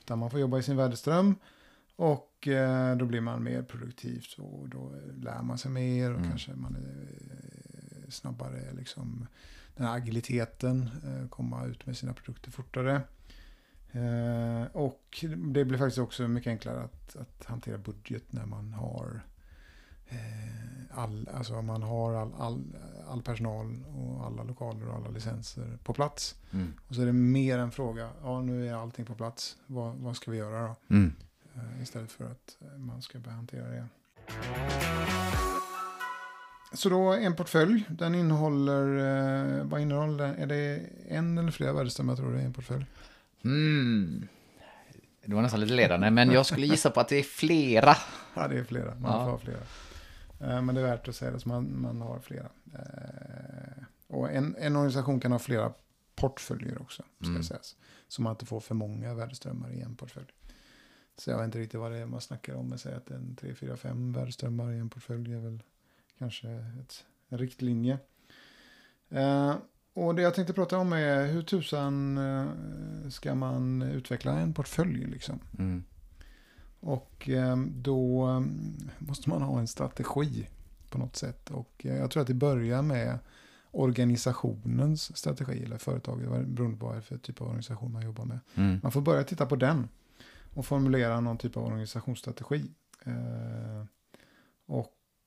[SPEAKER 2] Utan man får jobba i sin värdeström. Och eh, då blir man mer produktiv och då lär man sig mer och
[SPEAKER 1] Mm.
[SPEAKER 2] kanske man är eh, snabbare. Liksom, den här agiliteten, eh, komma ut med sina produkter fortare. Eh, och det blir faktiskt också mycket enklare att, att hantera budget när man har eh, all, alltså man har all, all, all personal och alla lokaler och alla licenser på plats.
[SPEAKER 1] Mm.
[SPEAKER 2] Och så är det mer en fråga, ja nu är allting på plats, vad, vad ska vi göra då?
[SPEAKER 1] Mm.
[SPEAKER 2] Eh, istället för att man ska börja hantera det. Så då en portfölj, den innehåller, eh, vad innehåller den? Är det en eller flera värdeströmmar tror du är en portfölj?
[SPEAKER 1] Mm. Det var nästan lite ledande, men jag skulle gissa på att det är flera.
[SPEAKER 2] Ja, det är flera. Man
[SPEAKER 1] Ja.
[SPEAKER 2] får ha flera. Eh, Men det är värt att säga det, så man, man har flera. Eh, Och en, en organisation kan ha flera portföljer också, ska
[SPEAKER 1] Mm.
[SPEAKER 2] sägas. Så man inte får för många värdeströmmar i en portfölj. Så jag vet inte riktigt vad det är man snackar om. Men säg att en 3, 4, 5 värdeströmmar i en portfölj är väl kanske ett, en riktlinje. Och det jag tänkte prata om är hur tusan eh, ska man utveckla en portfölj liksom.
[SPEAKER 1] Mm.
[SPEAKER 2] Och eh, då eh, måste man ha en strategi på något sätt. Och jag tror att det börjar med organisationens strategi eller företaget, beroende på vad för typ av organisation man jobbar med.
[SPEAKER 1] Mm.
[SPEAKER 2] Man får börja titta på den och formulera någon typ av organisationsstrategi. Eh,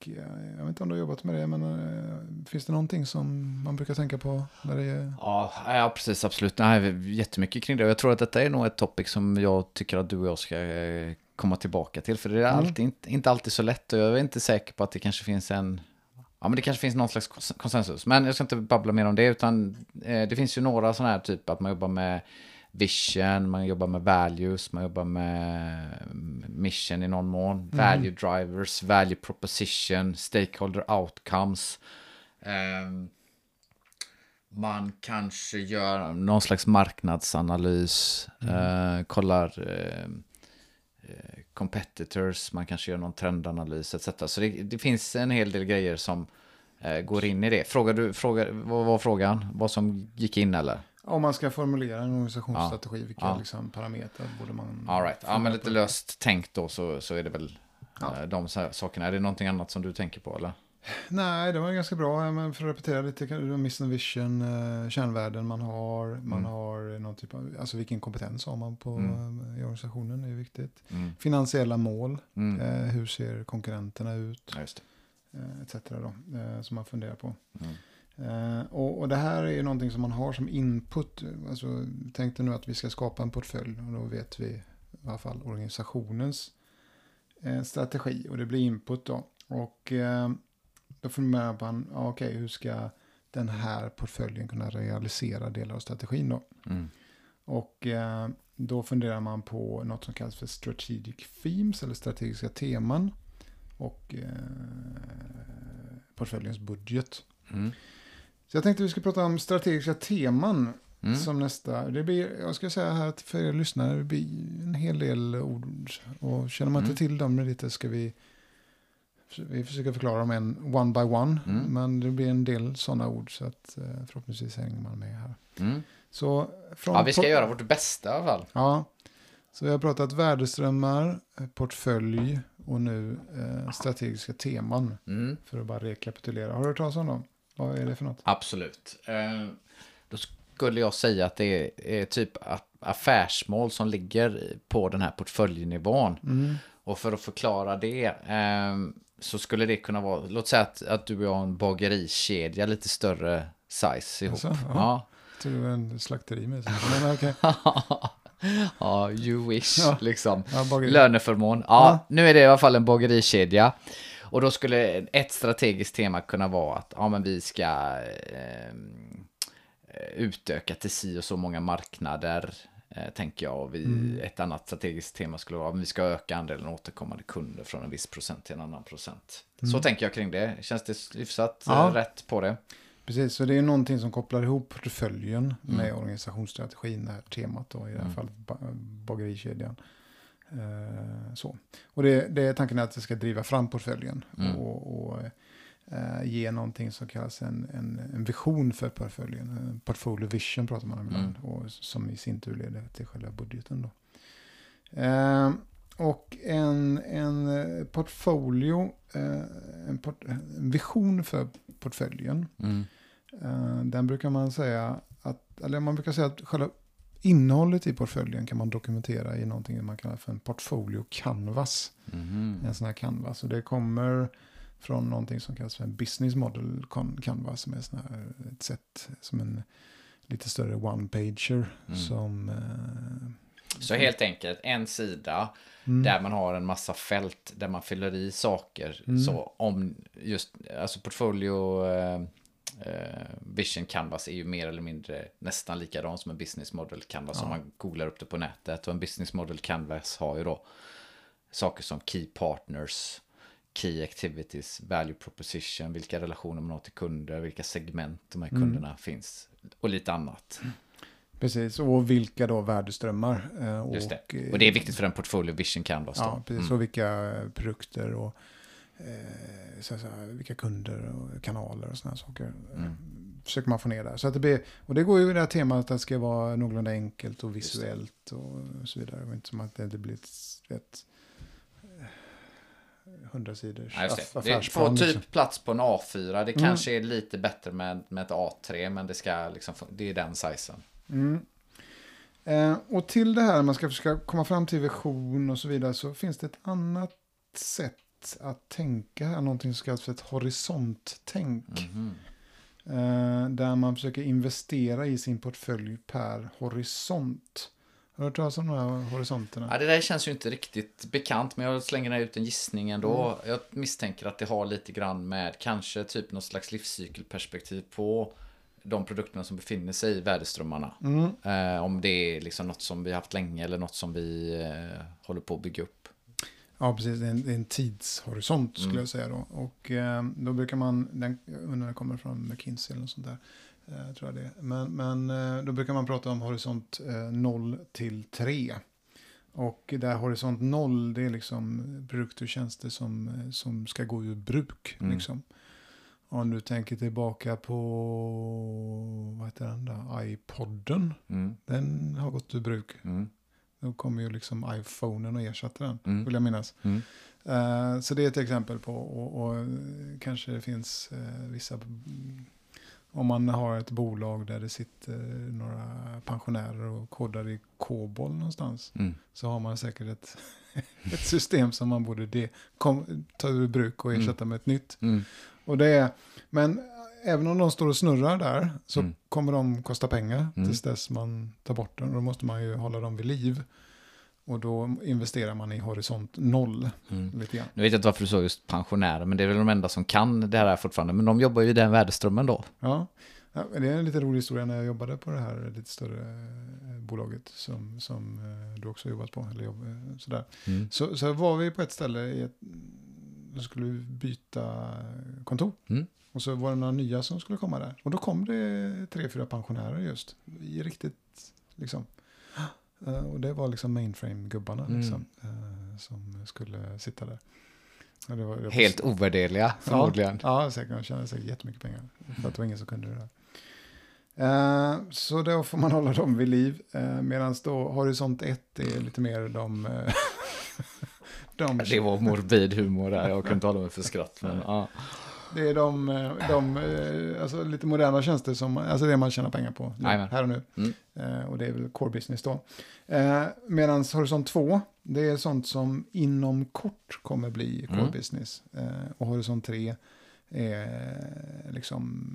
[SPEAKER 2] och eh, jag vet inte om du har jobbat med det, men eh, finns det någonting som man brukar tänka på när det är...
[SPEAKER 1] Ja, ja, precis, absolut. Nej, jättemycket kring det. Jag tror att detta är nog ett topic som jag tycker att du och jag ska eh, komma tillbaka till. För det är
[SPEAKER 2] Mm.
[SPEAKER 1] alltid, inte, inte alltid så lätt och jag är inte säker på att det kanske finns en... Ja, men det kanske finns någon slags kons- konsensus. Men jag ska inte babbla mer om det, utan eh, det finns ju några sådana här typ att man jobbar med vision, man jobbar med values, man jobbar med mission i någon mån, value drivers, value proposition, stakeholder outcomes. Ehm, man kanske gör någon slags marknadsanalys, eh, kollar eh, eh, competitors, man kanske gör någon trendanalys etc. Så det, det finns en hel del grejer som eh, går in i det. Frågar du, frågar, vad var frågan? Vad som gick in eller?
[SPEAKER 2] Om man ska formulera en organisationsstrategi, vilka
[SPEAKER 1] Ja.
[SPEAKER 2] Liksom, parametrar borde man...
[SPEAKER 1] All right. Ja, men lite löst tänkt då så, så är det väl
[SPEAKER 2] Ja.
[SPEAKER 1] eh, de sakerna. Är det någonting annat som du tänker på eller?
[SPEAKER 2] Nej, det var ganska bra. Men för att repetera lite, mission vision, eh, kärnvärden man har, man
[SPEAKER 1] Mm.
[SPEAKER 2] har någon typ av, alltså vilken kompetens har man på,
[SPEAKER 1] Mm.
[SPEAKER 2] eh, i organisationen, är viktigt.
[SPEAKER 1] Mm.
[SPEAKER 2] Finansiella mål,
[SPEAKER 1] Mm.
[SPEAKER 2] eh, hur ser konkurrenterna ut,
[SPEAKER 1] Ja,
[SPEAKER 2] etc. Då, eh, som man funderar på. Eh, och, och det här är ju någonting som man har som input. Alltså, tänk dig nu att vi ska skapa en portfölj och då vet vi i alla fall organisationens eh, strategi och det blir input då. Och eh, då funderar man, ja, okej, hur ska den här portföljen kunna realisera delar av strategin då?
[SPEAKER 1] Mm.
[SPEAKER 2] Och då funderar man på något som kallas för strategic themes eller strategiska teman och eh, portföljens budget.
[SPEAKER 1] Mm.
[SPEAKER 2] Så jag tänkte vi skulle prata om strategiska teman
[SPEAKER 1] Mm.
[SPEAKER 2] som nästa. Det blir, jag ska säga här att för er lyssnare, det blir en hel del ord. Och känner man
[SPEAKER 1] Mm.
[SPEAKER 2] inte till dem lite ska vi, vi försöka förklara dem en one by one.
[SPEAKER 1] Mm.
[SPEAKER 2] Men det blir en del sådana ord så att eh, förhoppningsvis hänger man med här.
[SPEAKER 1] Mm.
[SPEAKER 2] Så från
[SPEAKER 1] Ja, vi ska göra vårt bästa i alla fall.
[SPEAKER 2] Ja, så vi har pratat värdeströmmar, eh, portfölj och nu eh, strategiska teman.
[SPEAKER 1] Mm.
[SPEAKER 2] För att bara rekapitulera. Har du hört talas om dem? Vad är det för något?
[SPEAKER 1] Absolut. Eh, Då skulle jag säga att det är, är typ affärsmål som ligger på den här portföljnivån.
[SPEAKER 2] Mm.
[SPEAKER 1] Och för att förklara det eh, så skulle det kunna vara, låt säga att, att du och jag har en bagerikedja lite större size ihop.
[SPEAKER 2] Alltså, ja.
[SPEAKER 1] ja.
[SPEAKER 2] Det var en slakteri med. Men okej.
[SPEAKER 1] ja, you wish,
[SPEAKER 2] Ja.
[SPEAKER 1] liksom.
[SPEAKER 2] Ja, bageri.
[SPEAKER 1] Löneförmån. Ja,
[SPEAKER 2] Ja.
[SPEAKER 1] nu är det i alla fall en bagerikedja. Och då skulle ett strategiskt tema kunna vara att ja, men vi ska ehm, eh, utöka till si och så många marknader, eh, tänker jag. Och vi,
[SPEAKER 2] Mm.
[SPEAKER 1] Ett annat strategiskt tema skulle vara att vi ska öka andelen återkommande kunder från en viss procent till en annan procent. Så tänker jag kring det. Känns det hyfsat
[SPEAKER 2] Mm. Ja.
[SPEAKER 1] eh, rätt på det?
[SPEAKER 2] Precis, så det är någonting som kopplar ihop portföljen med organisationsstrategin, det här temat då, i det här
[SPEAKER 1] Mm.
[SPEAKER 2] fallet ba- bagerikedjan. Eh, så. Och det, det är tanken att det ska driva fram portföljen
[SPEAKER 1] Mm.
[SPEAKER 2] och, och eh, ge någonting som kallas en, en, en vision för portföljen. En portfolio vision pratar man om ibland,
[SPEAKER 1] Mm.
[SPEAKER 2] och som i sin tur leder till själva budgeten. Då. Eh, och en, en eh, portfolio, eh, en, port, en vision för portföljen,
[SPEAKER 1] Mm.
[SPEAKER 2] Den brukar man säga att, eller man brukar säga att själva innehållet i portföljen kan man dokumentera i någonting man kallar för en portfolio canvas.
[SPEAKER 1] Mhm.
[SPEAKER 2] En sån här canvas. Och det kommer från någonting som kallas för en business model canvas. Som är sån här, ett sätt som en lite större one-pager.
[SPEAKER 1] Mm.
[SPEAKER 2] Som... eh,
[SPEAKER 1] Så helt enkelt en sida
[SPEAKER 2] mm,
[SPEAKER 1] där man har en massa fält där man fyller i saker.
[SPEAKER 2] Mm.
[SPEAKER 1] Så om just, alltså portfolio eh, vision canvas är ju mer eller mindre nästan likadan som en business model canvas
[SPEAKER 2] Ja.
[SPEAKER 1] om man googlar upp det på nätet. Och en business model canvas har ju då saker som key partners, key activities, value proposition, vilka relationer man har till kunder, vilka segment de här
[SPEAKER 2] Mm.
[SPEAKER 1] kunderna finns och lite annat.
[SPEAKER 2] Precis, och vilka då värdeströmmar. eh,
[SPEAKER 1] Just det.
[SPEAKER 2] Och, eh,
[SPEAKER 1] Och det är viktigt för en portfolio vision canvas då.
[SPEAKER 2] Ja, precis.
[SPEAKER 1] Mm.
[SPEAKER 2] Och vilka produkter och eh, så, här, vilka kunder och kanaler och sådana saker.
[SPEAKER 1] Mm.
[SPEAKER 2] försöker man få ner där. Så att det blir, och det går ju i det här temat att det ska vara någorlunda enkelt och visuellt och så vidare. Det var inte som att det, det blir ett, ett hundrasidors
[SPEAKER 1] Ja, just
[SPEAKER 2] aff-
[SPEAKER 1] det.
[SPEAKER 2] affärsplan.
[SPEAKER 1] får typ
[SPEAKER 2] liksom.
[SPEAKER 1] plats på en A4. Det
[SPEAKER 2] Mm.
[SPEAKER 1] kanske är lite bättre med, med ett A3, men det, ska liksom, det är den sizen.
[SPEAKER 2] Mm. Eh, och till det här, man ska försöka komma fram till vision och så vidare, så finns det ett annat sätt att tänka här, någonting som kallas för ett horisonttänk.
[SPEAKER 1] Mhm.
[SPEAKER 2] Eh, där man försöker investera i sin portfölj per horisont. Har du hört talas om de här horisonterna?
[SPEAKER 1] Ja, det där känns ju inte riktigt bekant, men jag slänger ut en gissning ändå.
[SPEAKER 2] Mm.
[SPEAKER 1] Jag misstänker att det har lite grann med kanske typ något slags livscykelperspektiv på de produkterna som befinner sig i värdeströmmarna.
[SPEAKER 2] Mm.
[SPEAKER 1] Eh, om det är liksom något som vi har haft länge eller något som vi eh, håller på att bygga upp.
[SPEAKER 2] Ja, precis. Det är en, det är en tidshorisont skulle
[SPEAKER 1] Mm.
[SPEAKER 2] jag säga då. Och eh, då brukar man, den, jag undrar när den kommer från McKinsey eller något sånt där. Eh, tror jag det är. Men, men eh, då brukar man prata om horisont eh, 0 till 3. Och där horisont 0 det är liksom produkter och tjänster som, eh, som ska gå ur bruk.
[SPEAKER 1] Mm.
[SPEAKER 2] Liksom. Om du tänker tillbaka på, vad heter den där, iPodden.
[SPEAKER 1] Mm,
[SPEAKER 2] Den har gått ur bruk.
[SPEAKER 1] Mm,
[SPEAKER 2] Då kommer ju liksom iPhonen och ersätter den,
[SPEAKER 1] Mm.
[SPEAKER 2] vill jag minnas.
[SPEAKER 1] mm.
[SPEAKER 2] Eh, så det är ett exempel på, och, och eh, kanske det finns eh, vissa, om man har ett bolag där det sitter några pensionärer och kodar i COBOL någonstans,
[SPEAKER 1] Mm.
[SPEAKER 2] så har man säkert ett, ett system som man borde de, kom, ta ur bruk och ersätta med ett nytt.
[SPEAKER 1] Mm.
[SPEAKER 2] Och det är, men även om de står och snurrar där så
[SPEAKER 1] Mm.
[SPEAKER 2] kommer de kosta pengar
[SPEAKER 1] Mm.
[SPEAKER 2] tills dess man tar bort den. Och då måste man ju hålla dem vid liv. Och då investerar man i horisont noll
[SPEAKER 1] Mm.
[SPEAKER 2] lite grann.
[SPEAKER 1] Nu vet jag inte varför du sa just pensionärer, men det är väl de enda som kan det här fortfarande. Men de jobbar ju i den värdeströmmen då.
[SPEAKER 2] Ja. Ja, det är en lite rolig historia när jag jobbade på det här lite större eh, bolaget som, som eh, du också jobbat på. Eller jobb, eh, sådär.
[SPEAKER 1] Mm.
[SPEAKER 2] Så, så var vi på ett ställe, i ett, då skulle vi byta kontor.
[SPEAKER 1] Mm.
[SPEAKER 2] Och så var det några nya som skulle komma där. Och då kom det tre, fyra pensionärer just. I riktigt, liksom. Eh, Och det var liksom mainframe-gubbarna
[SPEAKER 1] Mm.
[SPEAKER 2] liksom, eh, som skulle sitta där. Det var, det var-
[SPEAKER 1] Helt ovärderliga, förmodligen.
[SPEAKER 2] Ja, ja säkert. De tjänade säkert jättemycket pengar. För att det var ingen som kunde det där. Eh, så då får man hålla dem vid liv. Medan då Horisont 1 är lite mer de... de
[SPEAKER 1] Det var morbid humor där, jag kunde inte hålla mig för skratt. Men, ja.
[SPEAKER 2] Det är de, eh, de eh, alltså lite moderna tjänster som, alltså det man tjänar pengar på nu, här och nu.
[SPEAKER 1] Mm.
[SPEAKER 2] Eh, och det är väl core business då. Medan Horisont 2, det är sånt som inom kort kommer bli core
[SPEAKER 1] Mm.
[SPEAKER 2] business. Och Horisont 3 är liksom,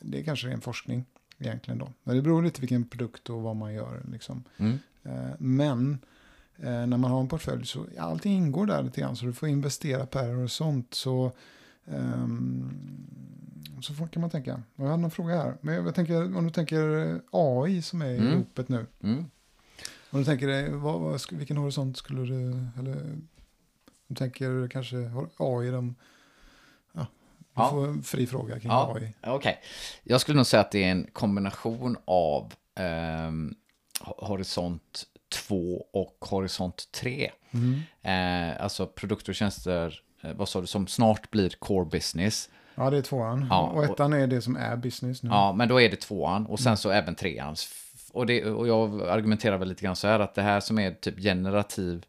[SPEAKER 2] det är kanske en forskning egentligen då. Men det beror lite vilken produkt och vad man gör liksom.
[SPEAKER 1] Mm.
[SPEAKER 2] Men när man har en portfölj så allting ingår där lite grann. Så du får investera per horisont. Så, så får- kan man tänka. Jag hade någon fråga här. Men jag tänker, om du tänker eh, AI som är i
[SPEAKER 1] Mm.
[SPEAKER 2] ropet nu.
[SPEAKER 1] Mm.
[SPEAKER 2] Om du tänker dig, vad, vad, vilken horisont skulle du, eller om du tänker kanske AI, de, ja, du
[SPEAKER 1] Ja.
[SPEAKER 2] får en fri fråga kring
[SPEAKER 1] Ja.
[SPEAKER 2] AI.
[SPEAKER 1] Okej. Jag skulle nog säga att det är en kombination av ehm, ho- Horisont 2 och Horisont 3.
[SPEAKER 2] Mm.
[SPEAKER 1] Eh, alltså produkter och tjänster, eh, vad sa du, som snart blir core business.
[SPEAKER 2] Ja, det är tvåan.
[SPEAKER 1] Ja,
[SPEAKER 2] och ettan är det som är business nu.
[SPEAKER 1] Ja, men då är det tvåan och sen så även trean. Och, det, och jag argumenterar väl lite grann så här att det här som är typ generativ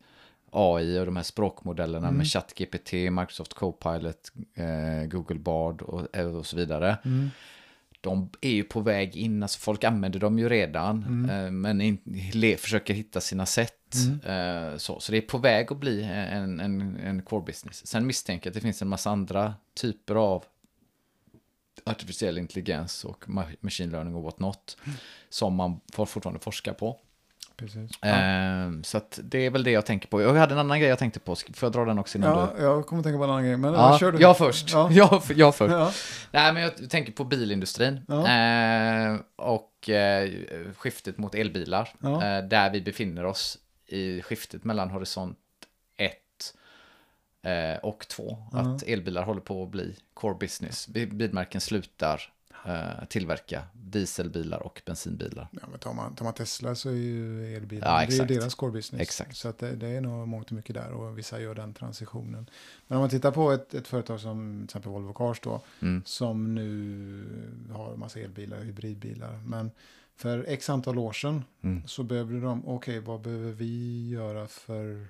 [SPEAKER 1] AI och de här språkmodellerna
[SPEAKER 2] Mm.
[SPEAKER 1] med ChatGPT, Microsoft Copilot, eh, Google Bard och, eh, och så vidare.
[SPEAKER 2] Mm.
[SPEAKER 1] De är ju på väg in, alltså folk använder dem ju redan,
[SPEAKER 2] Mm.
[SPEAKER 1] eh, men in, le, försöker hitta sina sätt. Eh, så, så det är på väg att bli en, en, en core business. Sen misstänker jag att det finns en massa andra typer av artificiell intelligens och ma- machine learning och what not som man fortfarande forska på.
[SPEAKER 2] Precis.
[SPEAKER 1] Eh, så det är väl det jag tänker på. Jag hade en annan grej jag tänkte på. Får jag dra den också innan
[SPEAKER 2] Ja,
[SPEAKER 1] du?
[SPEAKER 2] jag kommer tänka på en annan grej. Men
[SPEAKER 1] Ja,
[SPEAKER 2] kör du.
[SPEAKER 1] jag först.
[SPEAKER 2] Ja.
[SPEAKER 1] Jag, jag först.
[SPEAKER 2] Ja.
[SPEAKER 1] Nej, men jag tänker på bilindustrin.
[SPEAKER 2] Ja.
[SPEAKER 1] Eh, och eh, skiftet mot elbilar. Eh, där vi befinner oss i skiftet mellan horisont 1 eh, och 2.
[SPEAKER 2] Ja.
[SPEAKER 1] Att elbilar håller på att bli core business. Bi- Bilmärken slutar eh, tillverka dieselbilar och bensinbilar.
[SPEAKER 2] Ja, men tar, man, tar man Tesla så är ju elbilen
[SPEAKER 1] Ja,
[SPEAKER 2] det är deras core business.
[SPEAKER 1] Exakt.
[SPEAKER 2] Så att det, det är nog mångt och mycket där och vissa gör den transitionen. Men om man tittar på ett, ett företag som till exempel Volvo Cars då,
[SPEAKER 1] Mm.
[SPEAKER 2] som nu har massa elbilar, hybridbilar. Men för x antal år sedan
[SPEAKER 1] Mm.
[SPEAKER 2] så behövde de, okej vad behöver vi göra för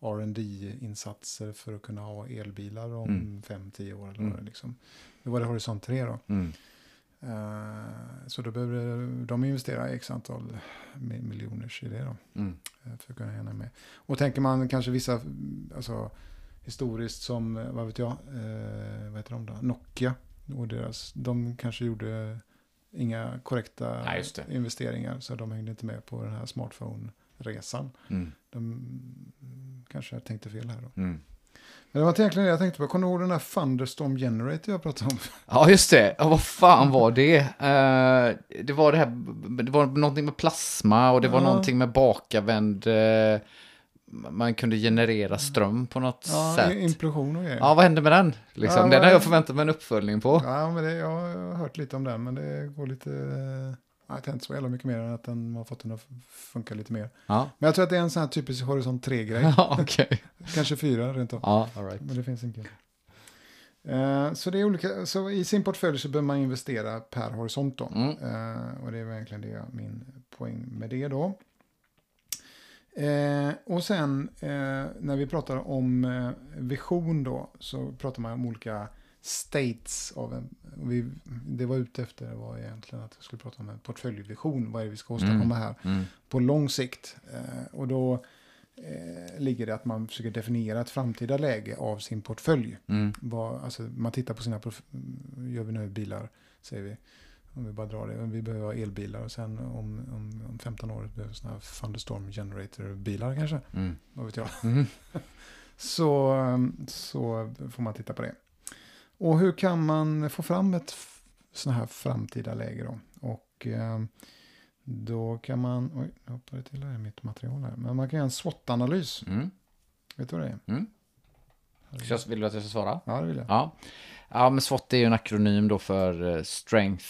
[SPEAKER 2] rd insatser för att kunna ha elbilar om
[SPEAKER 1] Mm.
[SPEAKER 2] 5-10 år eller
[SPEAKER 1] Mm.
[SPEAKER 2] liksom. Det var det Horisont 3 då.
[SPEAKER 1] Mm.
[SPEAKER 2] Eh, så då behöver de investera x antal mi- miljoners i det då.
[SPEAKER 1] Mm.
[SPEAKER 2] eh, För att kunna hänga med. Och tänker man kanske vissa, alltså historiskt som, eh, vad vet jag, eh, vad heter de då? Nokia. Och deras, de kanske gjorde inga korrekta
[SPEAKER 1] det.
[SPEAKER 2] investeringar. Så de hängde inte med på den här smartphone-resan.
[SPEAKER 1] Mm.
[SPEAKER 2] De mm, kanske tänkte fel här då.
[SPEAKER 1] Mm.
[SPEAKER 2] Men det var egentligen det jag tänkte på. Kommer du ihåg den här Thunderstorm Generator jag pratade om?
[SPEAKER 1] Ja, just det. Ja, vad fan var det? Eh, det var det här, det var någonting med plasma och det var
[SPEAKER 2] Ja.
[SPEAKER 1] någonting med bakavvänd, eh, man kunde generera ström på något
[SPEAKER 2] Ja,
[SPEAKER 1] sätt.
[SPEAKER 2] implosion och grejer.
[SPEAKER 1] Ja, vad hände med den? Liksom,
[SPEAKER 2] Ja,
[SPEAKER 1] den har jag förväntat mig en uppföljning på.
[SPEAKER 2] Ja, men det, jag har hört lite om den, men det går lite... Jag inte så jävla mycket mer än att den har fått den att funka lite mer.
[SPEAKER 1] Ja,
[SPEAKER 2] Men jag tror att det är en sån här typisk Horizon 3-grej.
[SPEAKER 1] ja okej.
[SPEAKER 2] Kanske fyra rent av.
[SPEAKER 1] Ja, all right.
[SPEAKER 2] Men det finns inte. Eh, så, det är olika, så i sin portfölj så behöver man investera per horisont.
[SPEAKER 1] Mm.
[SPEAKER 2] Eh, och det är väl egentligen det min poäng med det då. Eh, och sen eh, när vi pratar om vision då så pratar man om olika states av en. Vi, det var ute efter var egentligen att jag skulle prata om en portföljvision. Vad är det vi ska åstadkomma
[SPEAKER 1] Mm.
[SPEAKER 2] här
[SPEAKER 1] Mm.
[SPEAKER 2] på lång sikt. Eh, och då eh, ligger det att man försöker definiera ett framtida läge av sin portfölj.
[SPEAKER 1] Mm.
[SPEAKER 2] Vad, alltså, man tittar på sina, prof- gör vi nu bilar, säger vi. Om vi bara drar det, vi behöver ha elbilar och sen om, om, om 15 år behöver vi sådana här Thunderstorm Generator-bilar kanske.
[SPEAKER 1] Mm.
[SPEAKER 2] Vad vet jag.
[SPEAKER 1] Mm.
[SPEAKER 2] Så, så får man titta på det. Och hur kan man få fram ett sån här framtida läge då? Och um, då kan man, oj, jag hoppade till här i mitt material här. Men man kan göra en SWOT-analys.
[SPEAKER 1] Mm.
[SPEAKER 2] Vet du vad det är?
[SPEAKER 1] Mm. Så jag- Vill du att jag ska svara?
[SPEAKER 2] Ja, det vill jag.
[SPEAKER 1] Ja. ja, men SWOT är ju en akronym då för eh, Strength,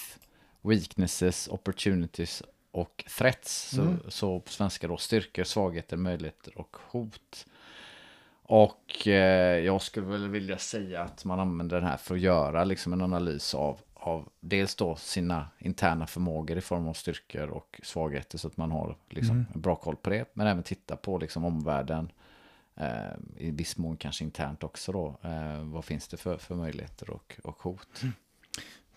[SPEAKER 1] Weaknesses, Opportunities och Threats. Så,
[SPEAKER 2] Mm.
[SPEAKER 1] så på svenska då styrkor, svagheter, möjligheter och hot. Och eh, jag skulle väl vilja säga att man använder den här för att göra liksom en analys av, av dels då sina interna förmågor i form av styrkor och svagheter så att man har liksom
[SPEAKER 2] Mm.
[SPEAKER 1] en bra koll på det. Men även titta på liksom omvärlden, eh, i viss mån kanske internt också då. Eh, vad finns det för, för möjligheter och, och hot?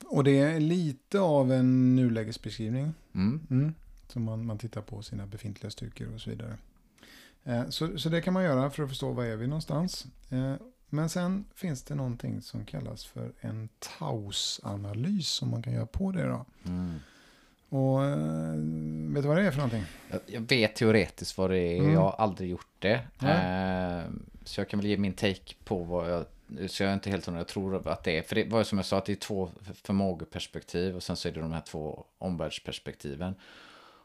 [SPEAKER 2] Och det är lite av en nulägesbeskrivning.
[SPEAKER 1] Mm.
[SPEAKER 2] Mm. Så man, man tittar på sina befintliga styrkor och så vidare. Eh, så, så det kan man göra för att förstå var är vi någonstans. Eh, men sen finns det någonting som kallas för en Taus-analys som man kan göra på det då.
[SPEAKER 1] Mm.
[SPEAKER 2] Och eh, vet du vad det är för någonting?
[SPEAKER 1] Jag- vet teoretiskt vad det är,
[SPEAKER 2] Mm.
[SPEAKER 1] jag har aldrig gjort det. Eh, så jag kan väl ge min take på vad jag, så jag är inte helt hundra, jag tror att det är, för det var som jag sa, att det är två förmågeperspektiv och sen så är det de här två omvärldsperspektiven.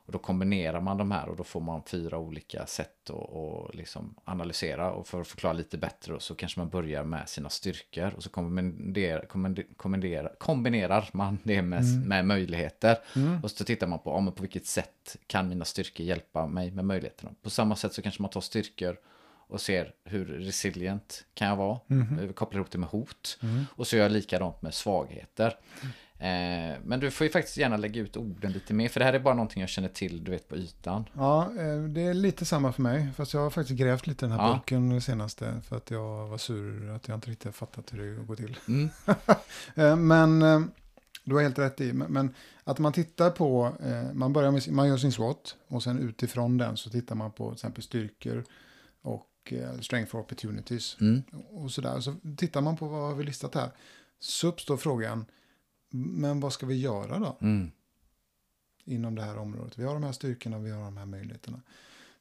[SPEAKER 1] Och då kombinerar man de här och då får man fyra olika sätt att liksom analysera. Och för att förklara lite bättre så kanske man börjar med sina styrkor och så kombinerar, kombinerar, kombinerar man det med,
[SPEAKER 2] Mm.
[SPEAKER 1] med möjligheter.
[SPEAKER 2] Mm.
[SPEAKER 1] Och så tittar man på ja, men på vilket sätt kan mina styrkor hjälpa mig med möjligheterna. På samma sätt så kanske man tar styrkor och ser hur resilient kan jag vara. Vi kopplar ihop det med hot.
[SPEAKER 2] Mm.
[SPEAKER 1] Och så gör jag likadant med svagheter. Eh, men du får ju faktiskt gärna lägga ut orden lite mer. För det här är bara någonting jag känner till, du vet, på ytan.
[SPEAKER 2] Ja, eh, det är lite samma för mig. Fast jag har faktiskt grävt lite i den här
[SPEAKER 1] Ja.
[SPEAKER 2] det senaste. För att jag var sur att jag inte riktigt har fattat hur det går till.
[SPEAKER 1] Mm.
[SPEAKER 2] Eh, Men eh, du har helt rätt i. Men- att man tittar på, man, börjar med, man gör sin SWOT och sen utifrån den så tittar man på till exempel styrkor och strength for opportunities
[SPEAKER 1] Mm.
[SPEAKER 2] och sådär. Så tittar man på vad har vi listat här. Så uppstår frågan, men vad ska vi göra då
[SPEAKER 1] Mm.
[SPEAKER 2] inom det här området? Vi har de här styrkorna, vi har de här möjligheterna.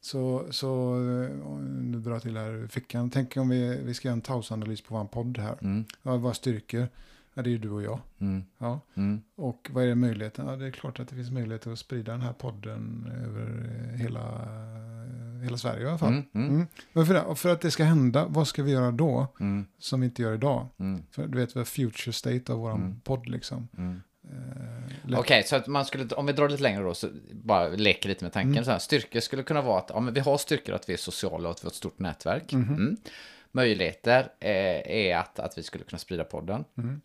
[SPEAKER 2] Så, så eh, nu drar jag till här fickan. Tänk om vi, vi ska göra en Taus-analys på vår podd här.
[SPEAKER 1] Mm.
[SPEAKER 2] Ja, vad är styrkor? Ja, det är ju du och jag.
[SPEAKER 1] Mm.
[SPEAKER 2] Ja.
[SPEAKER 1] Mm.
[SPEAKER 2] Och vad är möjligheten? Ja, det är klart att det finns möjligheter att sprida den här podden över eh, hela, eh, hela Sverige i alla fall.
[SPEAKER 1] Mm. Mm.
[SPEAKER 2] Mm. Men för, det, och för att det ska hända, vad ska vi göra då
[SPEAKER 1] Mm.
[SPEAKER 2] som vi inte gör idag?
[SPEAKER 1] Mm.
[SPEAKER 2] För du vet, vi har future state av våran
[SPEAKER 1] Mm.
[SPEAKER 2] podd liksom.
[SPEAKER 1] Mm.
[SPEAKER 2] Eh.
[SPEAKER 1] Okej, så att man skulle, om vi drar lite längre då, så bara leker lite med tanken.
[SPEAKER 2] Mm.
[SPEAKER 1] Så här, styrkor skulle kunna vara att ja, men vi har styrkor att vi är sociala och att vi har ett stort nätverk.
[SPEAKER 2] Mhm.
[SPEAKER 1] Mm. Möjligheter eh, är att, att vi skulle kunna sprida podden.
[SPEAKER 2] Mm.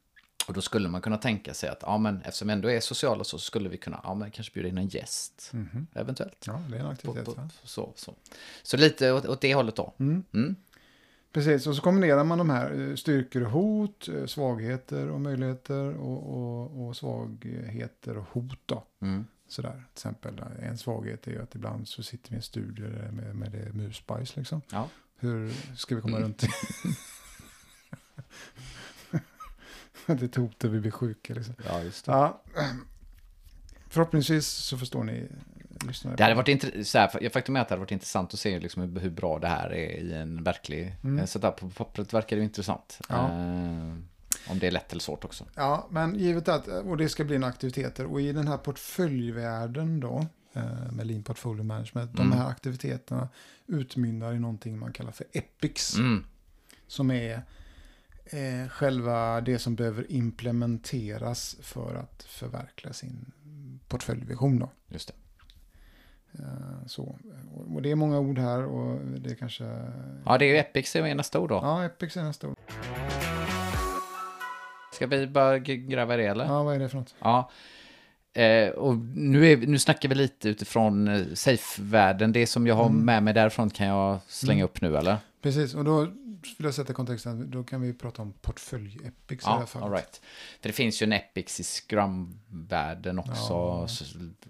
[SPEAKER 1] Och då skulle man kunna tänka sig att ja, men eftersom vi ändå är sociala så skulle vi kunna ja, men kanske bjuda in en gäst. Eventuellt.
[SPEAKER 2] Mhm. Ja, det är en
[SPEAKER 1] På,
[SPEAKER 2] aktivitet.
[SPEAKER 1] på,
[SPEAKER 2] va?
[SPEAKER 1] så, så. så lite åt, åt det hållet då.
[SPEAKER 2] Mm.
[SPEAKER 1] Mm.
[SPEAKER 2] Precis, och så kombinerar man de här eh, styrkor och hot, eh, svagheter och möjligheter och, och, och svagheter och hot. Då.
[SPEAKER 1] Mm.
[SPEAKER 2] Sådär, till exempel eh, en svaghet är ju att ibland så sitter vi i en studio med, med det musbajs liksom.
[SPEAKER 1] Ja.
[SPEAKER 2] Hur ska vi komma
[SPEAKER 1] Mm.
[SPEAKER 2] runt det? det är hot där vi blir sjuka liksom.
[SPEAKER 1] ja, just det.
[SPEAKER 2] Ja, förhoppningsvis så förstår ni lyssnare.
[SPEAKER 1] Det hade varit intressant, för- faktum är att det hade varit intressant att se liksom hur, hur bra det här är i en verklig
[SPEAKER 2] Mm.
[SPEAKER 1] mm. setup. På pappret verkar det intressant.
[SPEAKER 2] Ja.
[SPEAKER 1] Eh, om det är lätt eller svårt också.
[SPEAKER 2] Ja, men givet att, och det ska bli en aktiviteter, och i den här portföljvärlden då, eh, med Lean Portfolio Management, de
[SPEAKER 1] Mm.
[SPEAKER 2] här aktiviteterna utmynnar i någonting man kallar för EPICS,
[SPEAKER 1] Mm.
[SPEAKER 2] som är eh, själva det som behöver implementeras för att förverkliga sin portföljvision. Då.
[SPEAKER 1] Just det.
[SPEAKER 2] Eh, så. Och- det är många ord här och det är kanske...
[SPEAKER 1] Ja, det är ju Epic som är nästa ord då.
[SPEAKER 2] Ja, EPICS är nästa ord.
[SPEAKER 1] Ska vi bara gräva i det eller?
[SPEAKER 2] Ja, vad är det för något?
[SPEAKER 1] Ja. Eh, och nu, är, nu snackar vi lite utifrån eh, safe-världen. Det som jag har
[SPEAKER 2] Mm.
[SPEAKER 1] med mig därifrån kan jag slänga
[SPEAKER 2] Mm.
[SPEAKER 1] upp nu eller?
[SPEAKER 2] Precis, och då vill jag sätta kontexten, då kan vi prata om portfölj-EPICS i det här
[SPEAKER 1] Ja,
[SPEAKER 2] fallet.
[SPEAKER 1] all right. För det finns ju en Epics i Scrum-världen också.
[SPEAKER 2] Ja.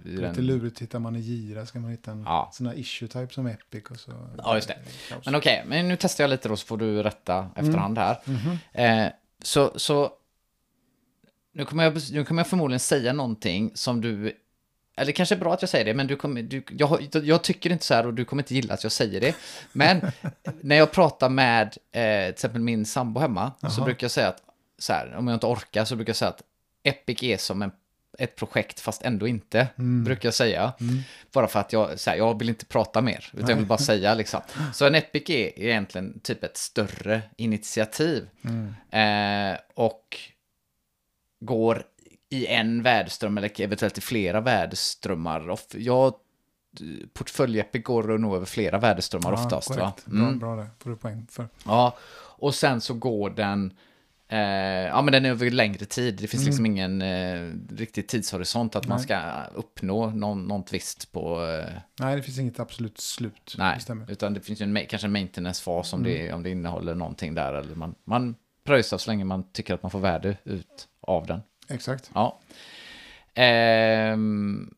[SPEAKER 2] är
[SPEAKER 1] den-
[SPEAKER 2] lite lurigt, hittar man i Gira ska man hitta en
[SPEAKER 1] Ja.
[SPEAKER 2] sån här issue-type som Epic och så...
[SPEAKER 1] Ja, just det.
[SPEAKER 2] Kaos.
[SPEAKER 1] Men okej, men nu testar jag lite då så får du rätta efterhand här.
[SPEAKER 2] Mhm.
[SPEAKER 1] Eh, så, så nu kommer, jag, nu kommer jag förmodligen säga någonting som du, eller kanske är bra att jag säger det, men du kommer, du, jag, jag tycker inte så här och du kommer inte gilla att jag säger det. Men när jag pratar med eh, till exempel min sambo hemma så
[SPEAKER 2] Jaha.
[SPEAKER 1] brukar jag säga att, så här, om jag inte orkar så brukar jag säga att Epic är som en, ett projekt fast ändå inte,
[SPEAKER 2] Mm.
[SPEAKER 1] brukar jag säga.
[SPEAKER 2] Mm.
[SPEAKER 1] Bara för att jag, så här, jag vill inte prata mer, utan jag vill bara säga liksom. Så en Epic är egentligen typ ett större initiativ.
[SPEAKER 2] Mm.
[SPEAKER 1] Eh, och går i en väderström eller eventuellt i flera väderströmmar. Och Jag, portfölj-Epic går nog över flera väderströmmar
[SPEAKER 2] Ja,
[SPEAKER 1] oftast. Va?
[SPEAKER 2] korrekt. Bra,
[SPEAKER 1] Mm.
[SPEAKER 2] bra det, får du poäng för.
[SPEAKER 1] Ja, och sen så går den, eh, ja men den är över längre tid. Det finns
[SPEAKER 2] Mm.
[SPEAKER 1] liksom ingen eh, riktig tidshorisont att man
[SPEAKER 2] Nej.
[SPEAKER 1] ska uppnå någon, något visst på, eh,
[SPEAKER 2] Nej, det finns inget absolut slut.
[SPEAKER 1] nej,
[SPEAKER 2] Det
[SPEAKER 1] utan det finns ju en, kanske en maintenance-fas om,
[SPEAKER 2] Mm.
[SPEAKER 1] det, om det innehåller någonting där. Eller man, man pröjsar så länge man tycker att man får värde ut av den.
[SPEAKER 2] Exakt.
[SPEAKER 1] Ja. Ehm,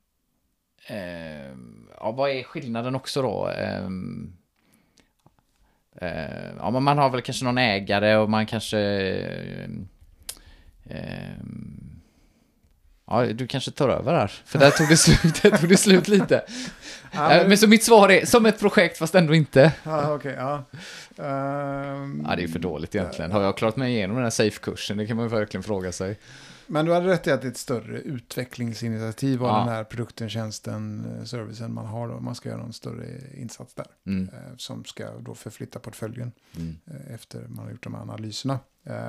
[SPEAKER 1] ehm, ja, vad är skillnaden också då? Ehm, eh, ja, men man har väl kanske någon ägare och man kanske... ehm, ehm, ja, du kanske tar över här. För där tog det slut, där tog det slut lite.
[SPEAKER 2] Ja,
[SPEAKER 1] Eh, men så mitt svar är som ett projekt fast ändå inte.
[SPEAKER 2] Ja, okej, ja. Ehm,
[SPEAKER 1] Ja, det är för dåligt egentligen. Har jag klarat mig igenom den här safe-kursen? Det kan man verkligen fråga sig.
[SPEAKER 2] Men du hade rätt i att det är ett större utvecklingsinitiativ av
[SPEAKER 1] Ja.
[SPEAKER 2] den här produkten, tjänsten, eh, servicen man har. Då. Man ska göra en större insats där.
[SPEAKER 1] Mm.
[SPEAKER 2] eh, Som ska då förflytta portföljen
[SPEAKER 1] Mm.
[SPEAKER 2] eh, efter man har gjort de här analyserna.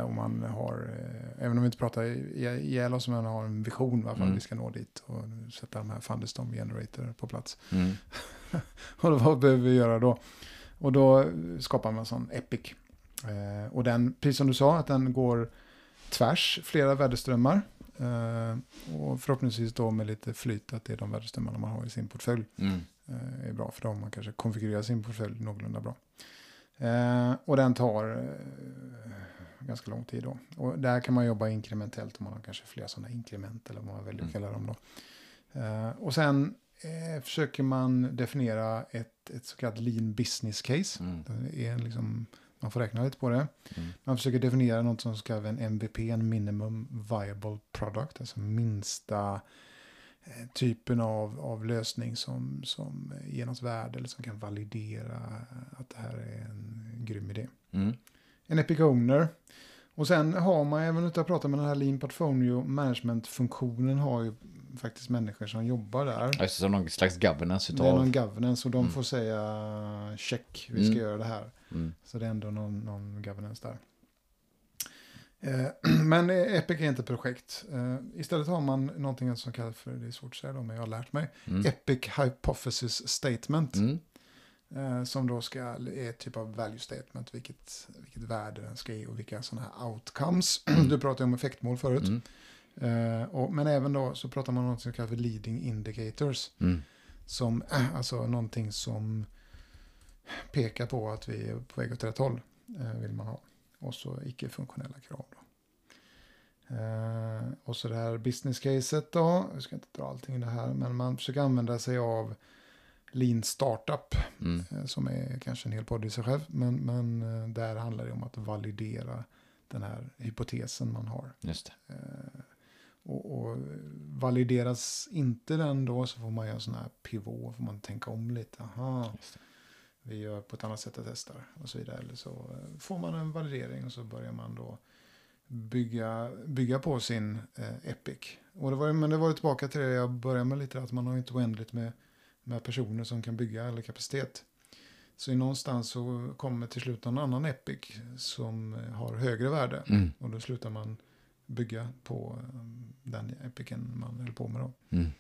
[SPEAKER 2] Och man har, även om vi inte pratar i- ihjäl oss, man har en vision varför
[SPEAKER 1] Mm.
[SPEAKER 2] vi ska nå dit och sätta de här Thunderstorm Generator på plats.
[SPEAKER 1] Mm.
[SPEAKER 2] Och vad behöver vi göra då? Och då skapar man en sån Epic. Och den, precis som du sa, att den går tvärs flera väderströmmar. Eh, och förhoppningsvis då med lite flyt att det är de väderströmmarna man har i sin portfölj.
[SPEAKER 1] Mm.
[SPEAKER 2] Eh, är bra för dem. Man kanske konfigurerar sin portfölj någorlunda bra. Eh, och den tar ganska lång tid då. Och där kan man jobba inkrementellt om man har kanske flera sådana inkrement eller vad man väljer att
[SPEAKER 1] Mm.
[SPEAKER 2] kalla dem då. Och sen försöker man definiera ett, ett så kallat lean business case.
[SPEAKER 1] Mm.
[SPEAKER 2] Det är liksom, man får räkna lite på det.
[SPEAKER 1] Mm.
[SPEAKER 2] Man försöker definiera något som ska vara en MVP, en minimum viable product, alltså minsta eh, typen av, av lösning som, som ger något värde eller som kan validera att det här är en grym idé.
[SPEAKER 1] Mm.
[SPEAKER 2] En Epic Owner. Och sen har man, även utan att prata med den här Lean Portfolio Management-funktionen, har ju faktiskt människor som jobbar där.
[SPEAKER 1] Det, som någon slags governance
[SPEAKER 2] Det är
[SPEAKER 1] utav...
[SPEAKER 2] någon governance och de
[SPEAKER 1] Mm.
[SPEAKER 2] får säga check, vi ska
[SPEAKER 1] Mm.
[SPEAKER 2] göra det här.
[SPEAKER 1] Mm.
[SPEAKER 2] Så det är ändå någon, någon governance där. Eh, Men Epic är inte projekt. Eh, Istället har man någonting som kallas för, det är svårt att säga då, men jag har lärt mig,
[SPEAKER 1] Mm.
[SPEAKER 2] Epic Hypothesis Statement.
[SPEAKER 1] Mm.
[SPEAKER 2] Eh, Som då ska, är ett typ av value statement, vilket, vilket värde den ska ge och vilka sådana här outcomes. Du pratade om effektmål förut.
[SPEAKER 1] Mm.
[SPEAKER 2] Eh, och, men även då så pratar man om något som kallas för leading indicators.
[SPEAKER 1] Mm.
[SPEAKER 2] Som, alltså någonting som pekar på att vi är på väg åt rätt håll. Eh, vill man ha. Och så icke-funktionella krav. Då. Eh, och så det här business-caset då. Jag ska inte dra allting i det här. Men man försöker använda sig av lean startup.
[SPEAKER 1] Mm.
[SPEAKER 2] eh, Som är kanske en hel podd i sig själv. Men, men där handlar det om att validera den här hypotesen man har.
[SPEAKER 1] Just det.
[SPEAKER 2] Och, och valideras inte den då så får man göra en sån här pivot, får man tänka om lite. Aha,
[SPEAKER 1] Just det.
[SPEAKER 2] Vi gör på ett annat sätt att testa och så vidare. Eller så eh, får man en validering och så börjar man då bygga, bygga på sin eh, Epic. Och det var, men det var tillbaka till det jag började med lite, att man har inte oändligt med, med personer som kan bygga eller kapacitet. Så i någonstans så kommer till slut någon annan Epic som eh, har högre värde.
[SPEAKER 1] Mm.
[SPEAKER 2] Och då slutar man bygga på um, den epicen man höll på med då.
[SPEAKER 1] Mm.